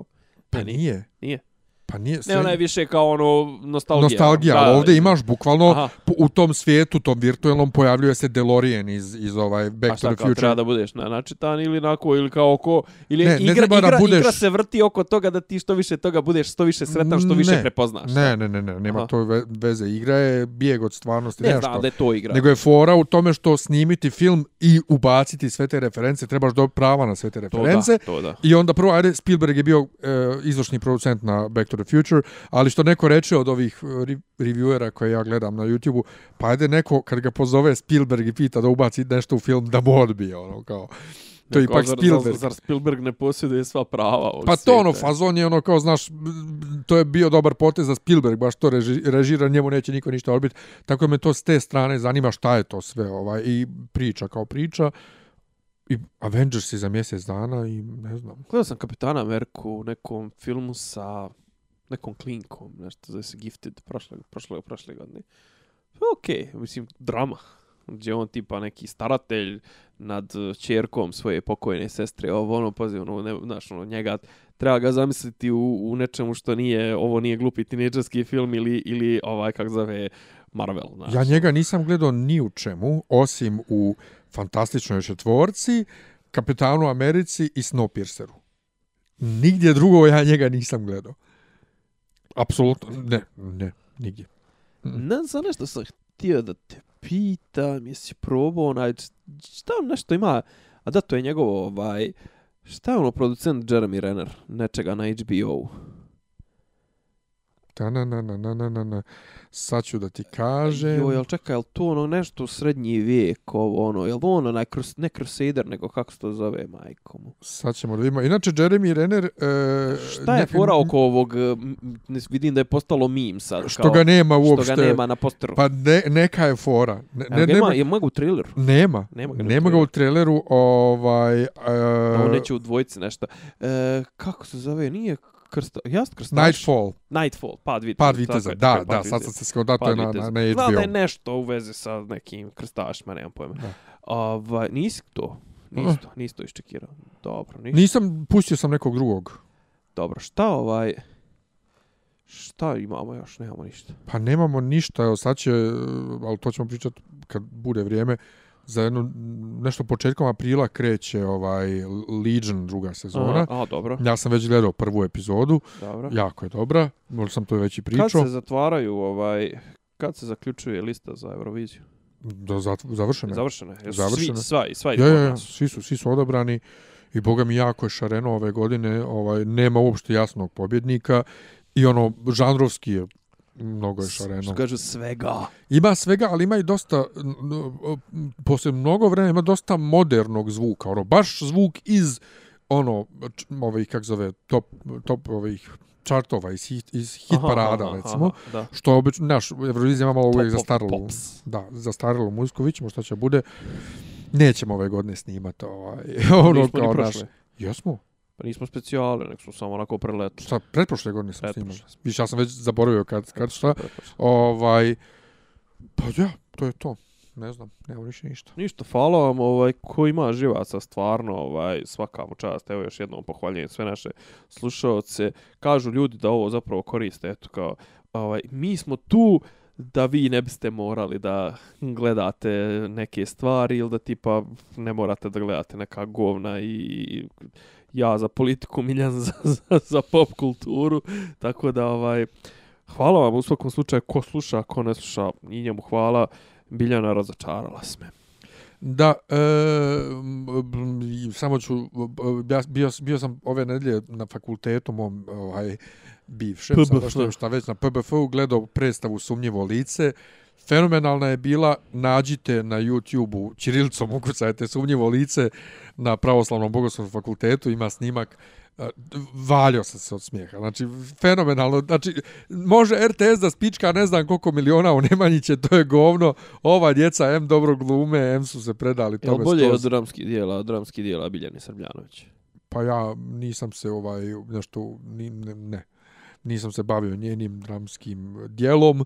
Pa Ne, nije. nije. Pa nije. Ne, ona je više kao ono, nostalgija. nostalgija, Da, ovdje imaš bukvalno Aha. u tom svijetu, tom virtualnom, pojavljuje se DeLorean iz, iz ovaj A Back to šta the kao, Future. treba da budeš na načitan ili nako, ili kao oko, ili Ne, ne igra, da igra, budeš- igra se vrti oko toga da ti što više toga budeš, što više sretan, što više Ne. prepoznaš. Ne, ne, ne, ne, nema Aha. to ve- veze. Igra je bijeg od stvarnosti, ne nešto. znam da je to igra. Nego je fora u tome što snimiti film i ubaciti sve te reference, trebaš dobiti prava na sve te to reference. da, to da. I onda prvo, ajde, Spielberg je bio e, izvršni producent na Back to the Future, ali što neko reče od ovih re- reviewera koje ja gledam na YouTube-u, pa ajde neko, kad ga pozove Spielberg i pita da ubaci nešto u film, da mu odbije, ono, kao... To je ipak zar, Spielberg. Zar, Spielberg ne posjeduje sva prava ovog Pa to svijeta? ono, fazon je ono kao, znaš, to je bio dobar potez za Spielberg, baš to reži, režira, njemu neće niko ništa odbiti. Tako me to s te strane zanima šta je to sve, ovaj, i priča kao priča. I Avengers je za mjesec dana i ne znam. Gledao sam Kapitana Ameriku u nekom filmu sa nekom klinkom, nešto zove se Gifted, prošle, prošle, prošle godine. Pa okej, okay, mislim, drama. Gdje on tipa neki staratelj nad e, čerkom svoje pokojne sestre, ovo ono, pazi, ono, ne, znaš, ono, njega treba ga zamisliti u, u nečemu što nije, ovo nije glupi tinejdžerski film ili, ili ovaj, kak zove, Marvel, znaš. Ja njega nisam gledao ni u čemu, osim u fantastičnoj četvorci, Kapitanu Americi i Snowpierceru. Nigdje drugo ja njega nisam gledao. Apsolutno, ne, ne, nigdje. Ne znam nešto sam htio da te pitam, jesi probao onaj, šta on nešto ima, a da to je njegovo, ovaj, šta je ono producent Jeremy Renner, nečega na HBO? Ta na na na na na na na. Sad ću da ti kažem. Jo, jel čekaj, jel to ono nešto u srednji vijek, ovo ono, jel ono onaj krus, ne Crusader, nego kako se to zove, majko mu? Sad ćemo da vidimo. Inače, Jeremy Renner... E, Šta je ne- fora oko ovog, m, vidim da je postalo meme sad. Što kao, ga nema uopšte. Što ga nema na posteru. Pa ne, neka je fora. Ne, ne, ne, nema, nema, je mogu u traileru. nema. Nema ga Nema ga u traileru. Ovaj, e, on neće u dvojici nešto. E, kako se zove, nije krsta, jast krstaš? Nightfall. Nightfall, pad viteza. Pad viteza. Da, tako je, da, pad sad sam se skoro to je Pad na, na, na Znam da je HBO. nešto u vezi sa nekim krstašima, nemam pojma. Da. Ovaj, nisi to, nisi Ah. to, nisi to iščekirao. Dobro, nisi. Nisam, pustio sam nekog drugog. Dobro, šta ovaj... Šta imamo još? Nemamo ništa. Pa nemamo ništa, evo sad će, e, ali to ćemo pričati kad bude vrijeme, za jedno, nešto početkom aprila kreće ovaj Legion druga sezona. Aha, a, dobro, Ja sam već gledao prvu epizodu, dobro. jako je dobra, možda sam to već i Kad pričao. se zatvaraju, ovaj... Kad se zaključuje lista za Euroviziju? Završeno. Završeno je. Jesu Završeno. Svi, sva, sva ja, ja, ja, svi su, svi su odabrani i boga mi jako je šareno ove godine, ovaj, nema uopšte jasnog pobjednika i ono, žanrovski je mnogo je šareno. Kažu svega. Ima svega, ali ima i dosta, posle mnogo vremena ima dosta modernog zvuka, ono, baš zvuk iz, ono, ovih, kak zove, top, top ovih čartova, iz hit, iz hit Aha, parada, aha, recimo, aha, da. što obično, naš, Eurovizija ima malo uvijek zastaralo, pops. da, zastaralo muziku, vidit ćemo šta će bude. Nećemo ove godine snimati ovaj, ono kao naš. Jesmo. Pa nismo specijale, nek smo samo onako preletli. Šta, pretprošle godine smo Pretprošle snimali. smo. Više, ja sam već zaboravio kad, kad šta. Ovaj, pa ja, to je to. Ne znam, nema više ništa. Ništa, hvala vam, ovaj, ko ima živaca, stvarno, ovaj, svaka mu čast, evo još jednom pohvaljujem sve naše slušalce, kažu ljudi da ovo zapravo koriste, eto kao, ovaj, mi smo tu da vi ne biste morali da gledate neke stvari ili da tipa ne morate da gledate neka govna i ja za politiku, Miljan za, za, za pop kulturu, tako da ovaj, hvala vam u svakom slučaju, ko sluša, ko ne sluša, i njemu hvala, Biljana razočarala se me. Da, e, samo ću, ja bio, bio sam ove nedelje na fakultetu mom, ovaj, bivšem, PBF. sada što već na PBF-u, gledao predstavu Sumnjivo lice. Fenomenalna je bila, nađite na YouTube-u, Čirilicom ukucajte Sumnjivo lice na Pravoslavnom bogoslovnom fakultetu, ima snimak, e, valio sam se od smijeha. Znači, fenomenalno. Znači, može RTS da spička ne znam koliko miliona u Nemanjiće, to je govno. Ova djeca M dobro glume, M su se predali Jel tome bolje od skroz. dramskih dijela, od dramskih dijela Biljani Srbljanović? Pa ja nisam se ovaj nešto ni, ne, ne. Nisam se bavio njenim dramskim dijelom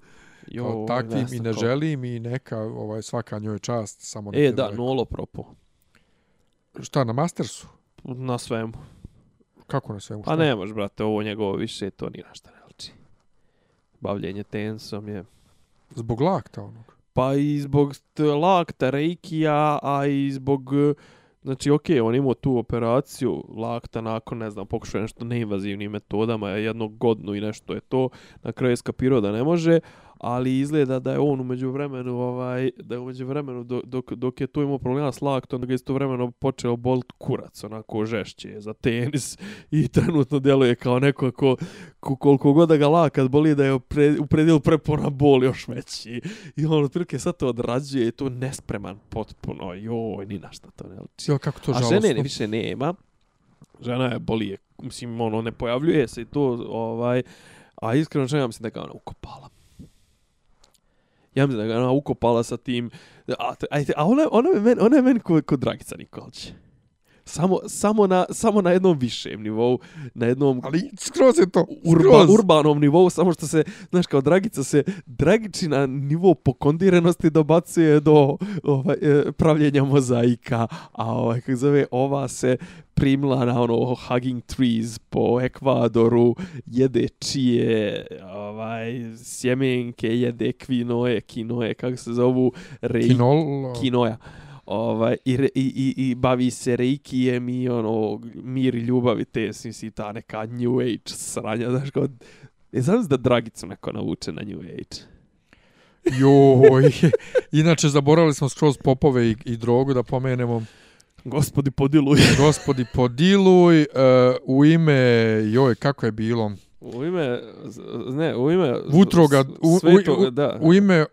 kao takvim i ne želim i neka ovaj svaka njoj čast samo E, da, daleko. Nolo propo. Šta na Mastersu? Na svemu. Kako na svemu? Pa ne može, brate, ovo njegovo više, to ni na šta ne liči. Bavljenje tensom je... Zbog lakta onog. Pa i zbog lakta, reikija, a i zbog... Znači, okej, on imao tu operaciju lakta nakon, ne znam, pokušao nešto neinvazivnim metodama, jednog godinu i nešto je to, na kraju je skapirao da ne može, ali izgleda da je on umeđu vremenu, ovaj, da je umeđu vremenu, dok, dok, je tu imao problema s laktom, da ga isto vremeno počeo bolt kurac, onako žešće za tenis i trenutno djeluje kao neko ko, ko koliko god da ga lakat boli da je pre, u predijelu prepona bol još veći. I on otprilike sad to odrađuje i to nespreman potpuno. Joj, ni na šta to ne liči. Jo, kako to A žene ne, više nema. Žena je bolije. Mislim, ono, ne pojavljuje se i to, ovaj... A iskreno žena mislim da ga ona ukopala. Ja mislim da ga ona ukopala sa tim... A, a, a ona, ona, je meni, ona je meni ko, ko Dragica Nikolić. Samo, samo, na, samo na jednom višem nivou, na jednom Ali skroz je to. urba, skroz. urbanom nivou, samo što se, znaš, kao Dragica se, Dragiči na nivo pokondirenosti dobacuje do ovaj, e, pravljenja mozaika, a ovaj, kako zove, ova se primla na ono hugging trees po Ekvadoru, jede čije, ovaj, sjemenke, jede kvinoje, kinoje, kako se zovu, rej, Kinol. kinoja. Ovaj, i, re, i, i, i bavi se reikijem i ono, mir i ljubav i te, mislim, ta neka new age sranja, znaš, kao, je znam da Dragicu neko navuče na new age. Joj. Inače, zaboravili smo skroz popove i, i drogu da pomenemo. Gospodi podiluj. Gospodi, podiluj. Uh, u ime, joj, kako je bilo? U ime, ne, u ime... Vutroga, u, u, svetoga, u, da. u ime,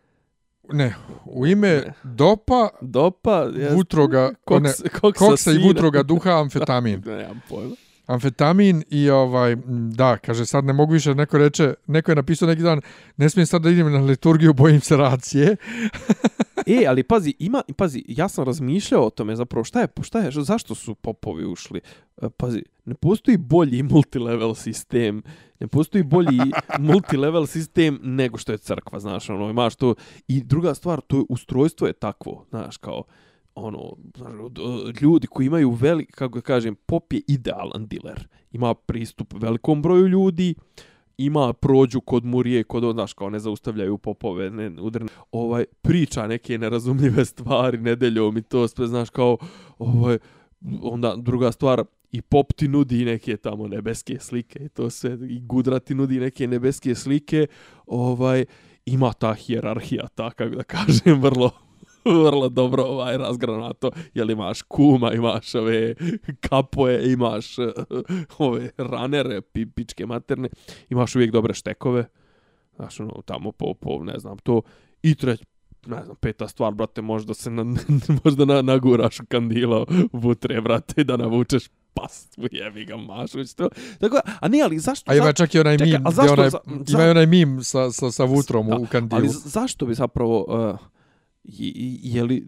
ne, u ime Ne. dopa, Dopa, jest, vutroga, koks, ne, koksa, koksa i vutroga duha, amfetamin. Ne, nemam pojma. amfetamin i ovaj da, kaže sad ne mogu više neko reče, neko je napisao neki dan ne smijem sad da idem na liturgiju, bojim se racije. E, ali pazi, ima, pazi, ja sam razmišljao o tome zapravo šta je, šta je, zašto su popovi ušli? E, pazi, ne postoji bolji multilevel sistem, ne postoji bolji multilevel sistem nego što je crkva, znaš, ono, imaš to, i druga stvar, to je, ustrojstvo je takvo, znaš, kao, ono, znaš, ljudi koji imaju velik, kako da kažem, pop je idealan diler. Ima pristup velikom broju ljudi, ima prođu kod murije, kod znaš, kao ne zaustavljaju popove, ne udrne, ovaj, priča neke nerazumljive stvari nedeljom i to sve, znaš, kao, ovaj, onda druga stvar, i pop ti nudi neke tamo nebeske slike i to sve, i gudra ti nudi neke nebeske slike, ovaj, ima ta hijerarhija, ta, kako da kažem, vrlo, vrlo dobro ovaj razgranato, jel imaš kuma, imaš ove kapoje, imaš eh, ove ranere, pi- pičke materne, imaš uvijek dobre štekove, znaš, ono, tamo po, po, ne znam, to, i treć, ne znam, peta stvar, brate, možda se na, možda na, naguraš u kandilo vutre, brate, da navučeš past, jebi ga, mašuć to. Tako, a ne, ali zašto? A ima čak i onaj Čekaj, mim, zašto onaj, za- ima za- onaj mim sa, sa, sa vutrom Da, u kandilu. Ali zašto bi zapravo... Uh, je, je li,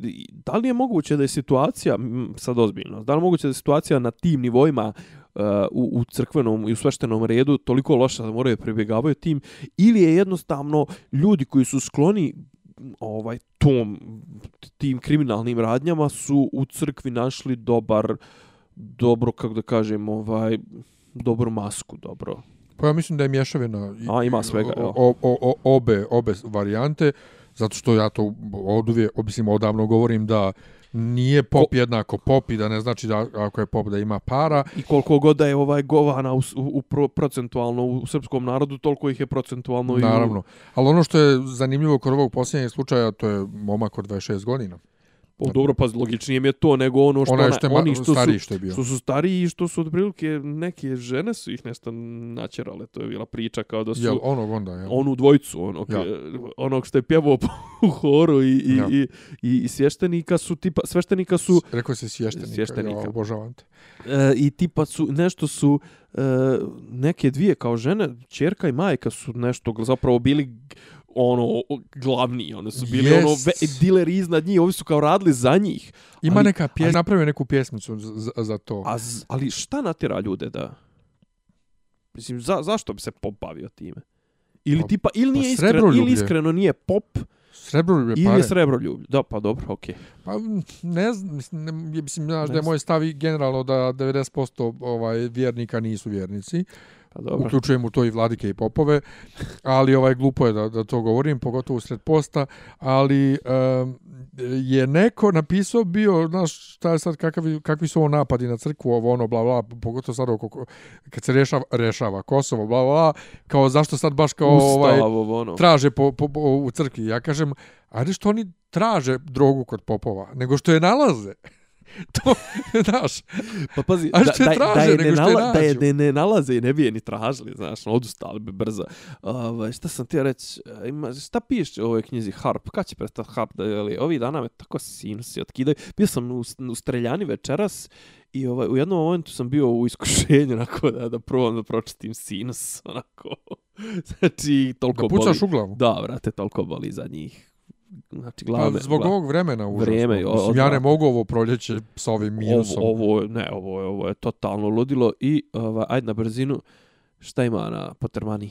da li je moguće da je situacija, sad ozbiljno, da li je moguće da je situacija na tim nivoima uh, u, u crkvenom i u sveštenom redu toliko loša da moraju pribjegavaju tim, ili je jednostavno ljudi koji su skloni ovaj tom tim kriminalnim radnjama su u crkvi našli dobar dobro kako da kažem ovaj dobru masku dobro Pa ja mislim da je mješavina i- A, ima svega, o, evo. o, o, o, obe, obe varijante, zato što ja to od uvijek, mislim, odavno govorim da nije pop jednako pop i da ne znači da ako je pop da ima para. i koliko god da je ovaj govana u, u, u pro, procentualno u srpskom narodu, toliko ih je procentualno i u... Naravno. Ali ono što je zanimljivo kod ovog posljednjeg slučaja, to je momak od 26 godina. O, dobro, pa logičnije mi je to nego ono što, ona- što je oni što stariji su, što je bio. što su stariji i što su otprilike neke žene su ih nešto načerale. To je bila priča kao da su Jel, onog onda, jel? onu dvojicu, onog, Ja. onog što je pjevao u horu i, i, Ja. i, i, i svještenika su, tipa, sveštenika su, Rekao si svještenika, Svještenika. ja obožavam te. e, i tipa su, nešto su, e, neke dvije kao žene, čerka i majka su nešto zapravo bili ono glavni, one su bili Jest. ono ve, dileri iznad njih, ovi su kao radili za njih. Ima Ali- neka pjesma, ali- napravio neku pjesmicu za, za- to. A, z- ali šta natjera ljude da... Mislim, za, zašto bi se pop bavio time? Ili Pa- tipa, ili pa nije iskreno, srebroljublje. ili iskreno nije pop, Srebroljublje ili pare. je srebroljublje. Da, pa dobro, okej. Pa ne znam, mislim, ne, mislim znaš Ne da je moj stav generalno da 90% ovaj vjernika nisu vjernici. Pa dobro. Uključujem u to i vladike i popove, ali ovaj glupo je da, da to govorim, pogotovo usred posta, ali um, je neko napisao bio, znaš, šta je sad, kakav, kakvi su ovo napadi na crkvu, ovo ono, bla, bla, pogotovo sad oko, kad se rešava, rešava Kosovo, bla, bla, kao zašto sad baš kao ovaj, Ustav, ovo, ono. traže po, po, po, u crkvi. Ja kažem, ajde što oni traže drogu kod popova, nego što je nalaze. to, znaš, Pa pazi, A da, što je da, da, traže je nego ne što je nala, da je ne, ne nalaze i ne bi je ni tražili, znaš, ono, odustali bi brzo. Ovaj šta sam ti reći, e, ima, šta pišeš u ovoj knjizi Harp? Kad će prestati Harp? Da, je ovih dana me tako sinusi otkidaju. Bio sam u, u streljani večeras i ovaj, u jednom momentu sam bio u iskušenju onako da, da probam da pročitim sinus, onako. Znači, toliko da pucaš boli. u glavu. Da, vrate, toliko boli za njih. Znači, glave. Pa, zbog gla- ovog vremena užasno. Vrijeme, o- Mislim, ja ne mogu ovo proljeće s ovim minusom. Ovo, ovo, ne, ovo je, ovo je totalno ludilo i ovaj, ajde na brzinu, šta ima na Potermani?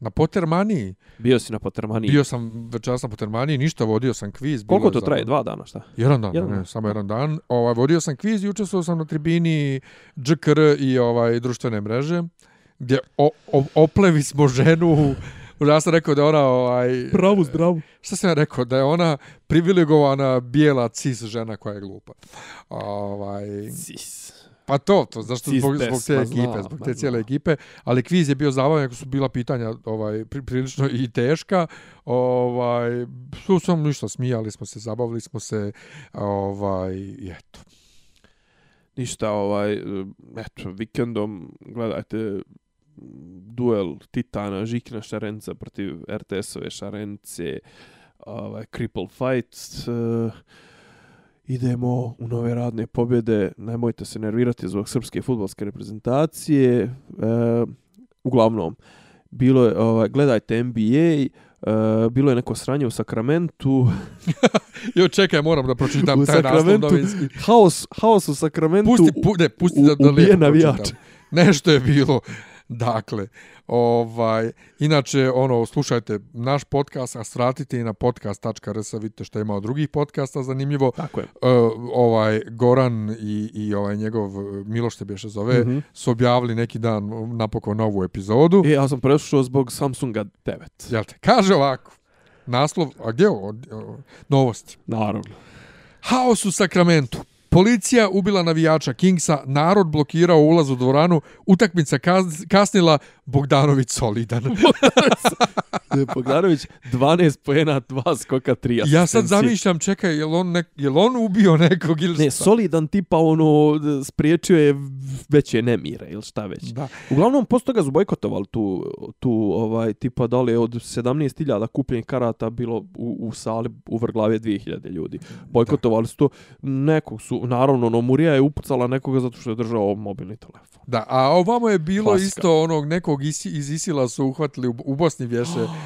Na Pottermaniji, Bio si na Potermani. bio sam večeras na Pottermaniji, ništa, vodio sam kviz. bilo Koliko to za- traje? Dva dana, šta? Jedan dan, Jedan ne, dan. samo jedan dan. Ovaj, vodio sam kviz i učestvovao sam na tribini DŽKR i ovaj društvene mreže, gdje o, o, oplevi smo ženu Ja sam rekao da ona, ovaj, Pravu, zdravu. šta sam ja rekao, da je ona privilegovana bijela cis žena koja je glupa. Ovaj, Cis. pa to, to, zašto Cis zbog, zbog te ekipe, zna, zbog te zna. cijele ekipe, ali kviz je bio zabavan, ako su bila pitanja ovaj, pri, prilično i teška, ovaj, tu sam ništa, smijali smo se, zabavili smo se, ovaj, i eto. Ništa, ovaj, eto, vikendom, gledajte duel Titana, Žikina Šarenca protiv RTS-ove Šarence, ovaj, Cripple Fight, uh, idemo u nove radne pobjede, nemojte se nervirati zbog srpske futbolske reprezentacije, uh, uglavnom, bilo je, ovaj, gledajte NBA, Uh, bilo je neko sranje u Sakramentu. jo, čekaj, moram da pročitam taj naslov novinski. Haos, haos u Sakramentu. Pusti, pu, ne, pusti da, da lijepo navijač. Nešto je bilo. Dakle, ovaj, inače, ono, slušajte naš podcast, a svratite i na podcast.rs, vidite što ima od drugih podcasta, zanimljivo. Tako je. Uh, ovaj, Goran i, i ovaj njegov Miloš se bješe zove, mm -hmm. su objavili neki dan napokon novu epizodu. E, ja sam prešao zbog Samsunga 9. Jel te? Kaže ovako, naslov, a gdje ovo? Novosti. Naravno. Haos u Sakramentu. Policija ubila navijača Kingsa, narod blokirao ulaz u dvoranu, utakmica kasnila, Bogdanović solidan. Bogdanović 12 pojena, 2 skoka, 3 asistencije. Ja sad zamišljam, čekaj, je on, nek, je on ubio nekog ili Ne, solidan tipa ono, spriječio je veće nemire ili šta već. Da. Uglavnom, posto ga su bojkotovali tu, tu ovaj, tipa da li od 17.000 kupljenih karata bilo u, u sali u vrglave 2000 ljudi. Bojkotovali su to, nekog su, naravno, no Murija je upucala nekoga zato što je držao mobilni telefon. Da, a ovamo je bilo Klasika. isto onog nekog iz Isila su uhvatili u, u Bosni vješe.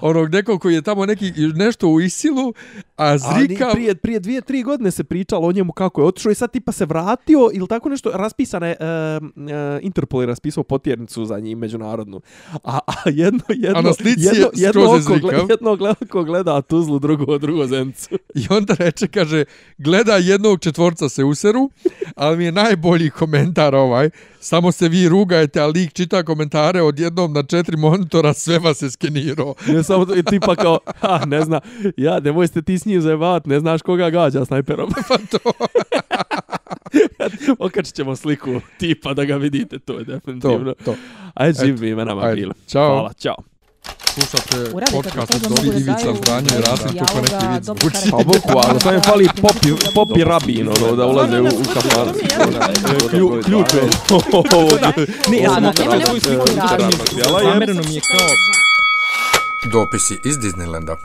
Onog nekog koji je tamo neki nešto u Isilu, a Zrika... A prije, prije dvije, tri godine se pričalo o njemu kako je otišao i sad tipa se vratio ili tako nešto, raspisane, uh, uh, Interpol je raspisao potjernicu za njih međunarodnu. A, a jedno, jedno, a na slici jedno, jedno, oko, gleda, jedno gleda, gleda Tuzlu, drugo, drugo Zencu. I onda reče, kaže, gleda jednog četvorca se useru, ali mi je najbolji komentar ovaj, samo se vi rugajete, a lik čita komentare od jednom na četiri monitora, sve vas je skenirao. Samo to, tipa kao, ha, ne zna, ja, nemoj ste ti s njim zajebat, ne znaš koga gađa snajperom. pa to. Okačit ćemo sliku tipa da ga vidite, to je definitivno. To, to. Ajde, živ mi imenama bilo. Ćao. Hvala, čao. Slušate podcast od Dobri Ivica Zdranja i Rasim kako neki vid zvuči. Pa bukvalno, sam je fali popi, popi rabin, ono, da ulaze u, u kafan. Ključ je. Ne, ja, nemoj sliku. Zamereno mi je kao... Dopisi iz Disneylanda.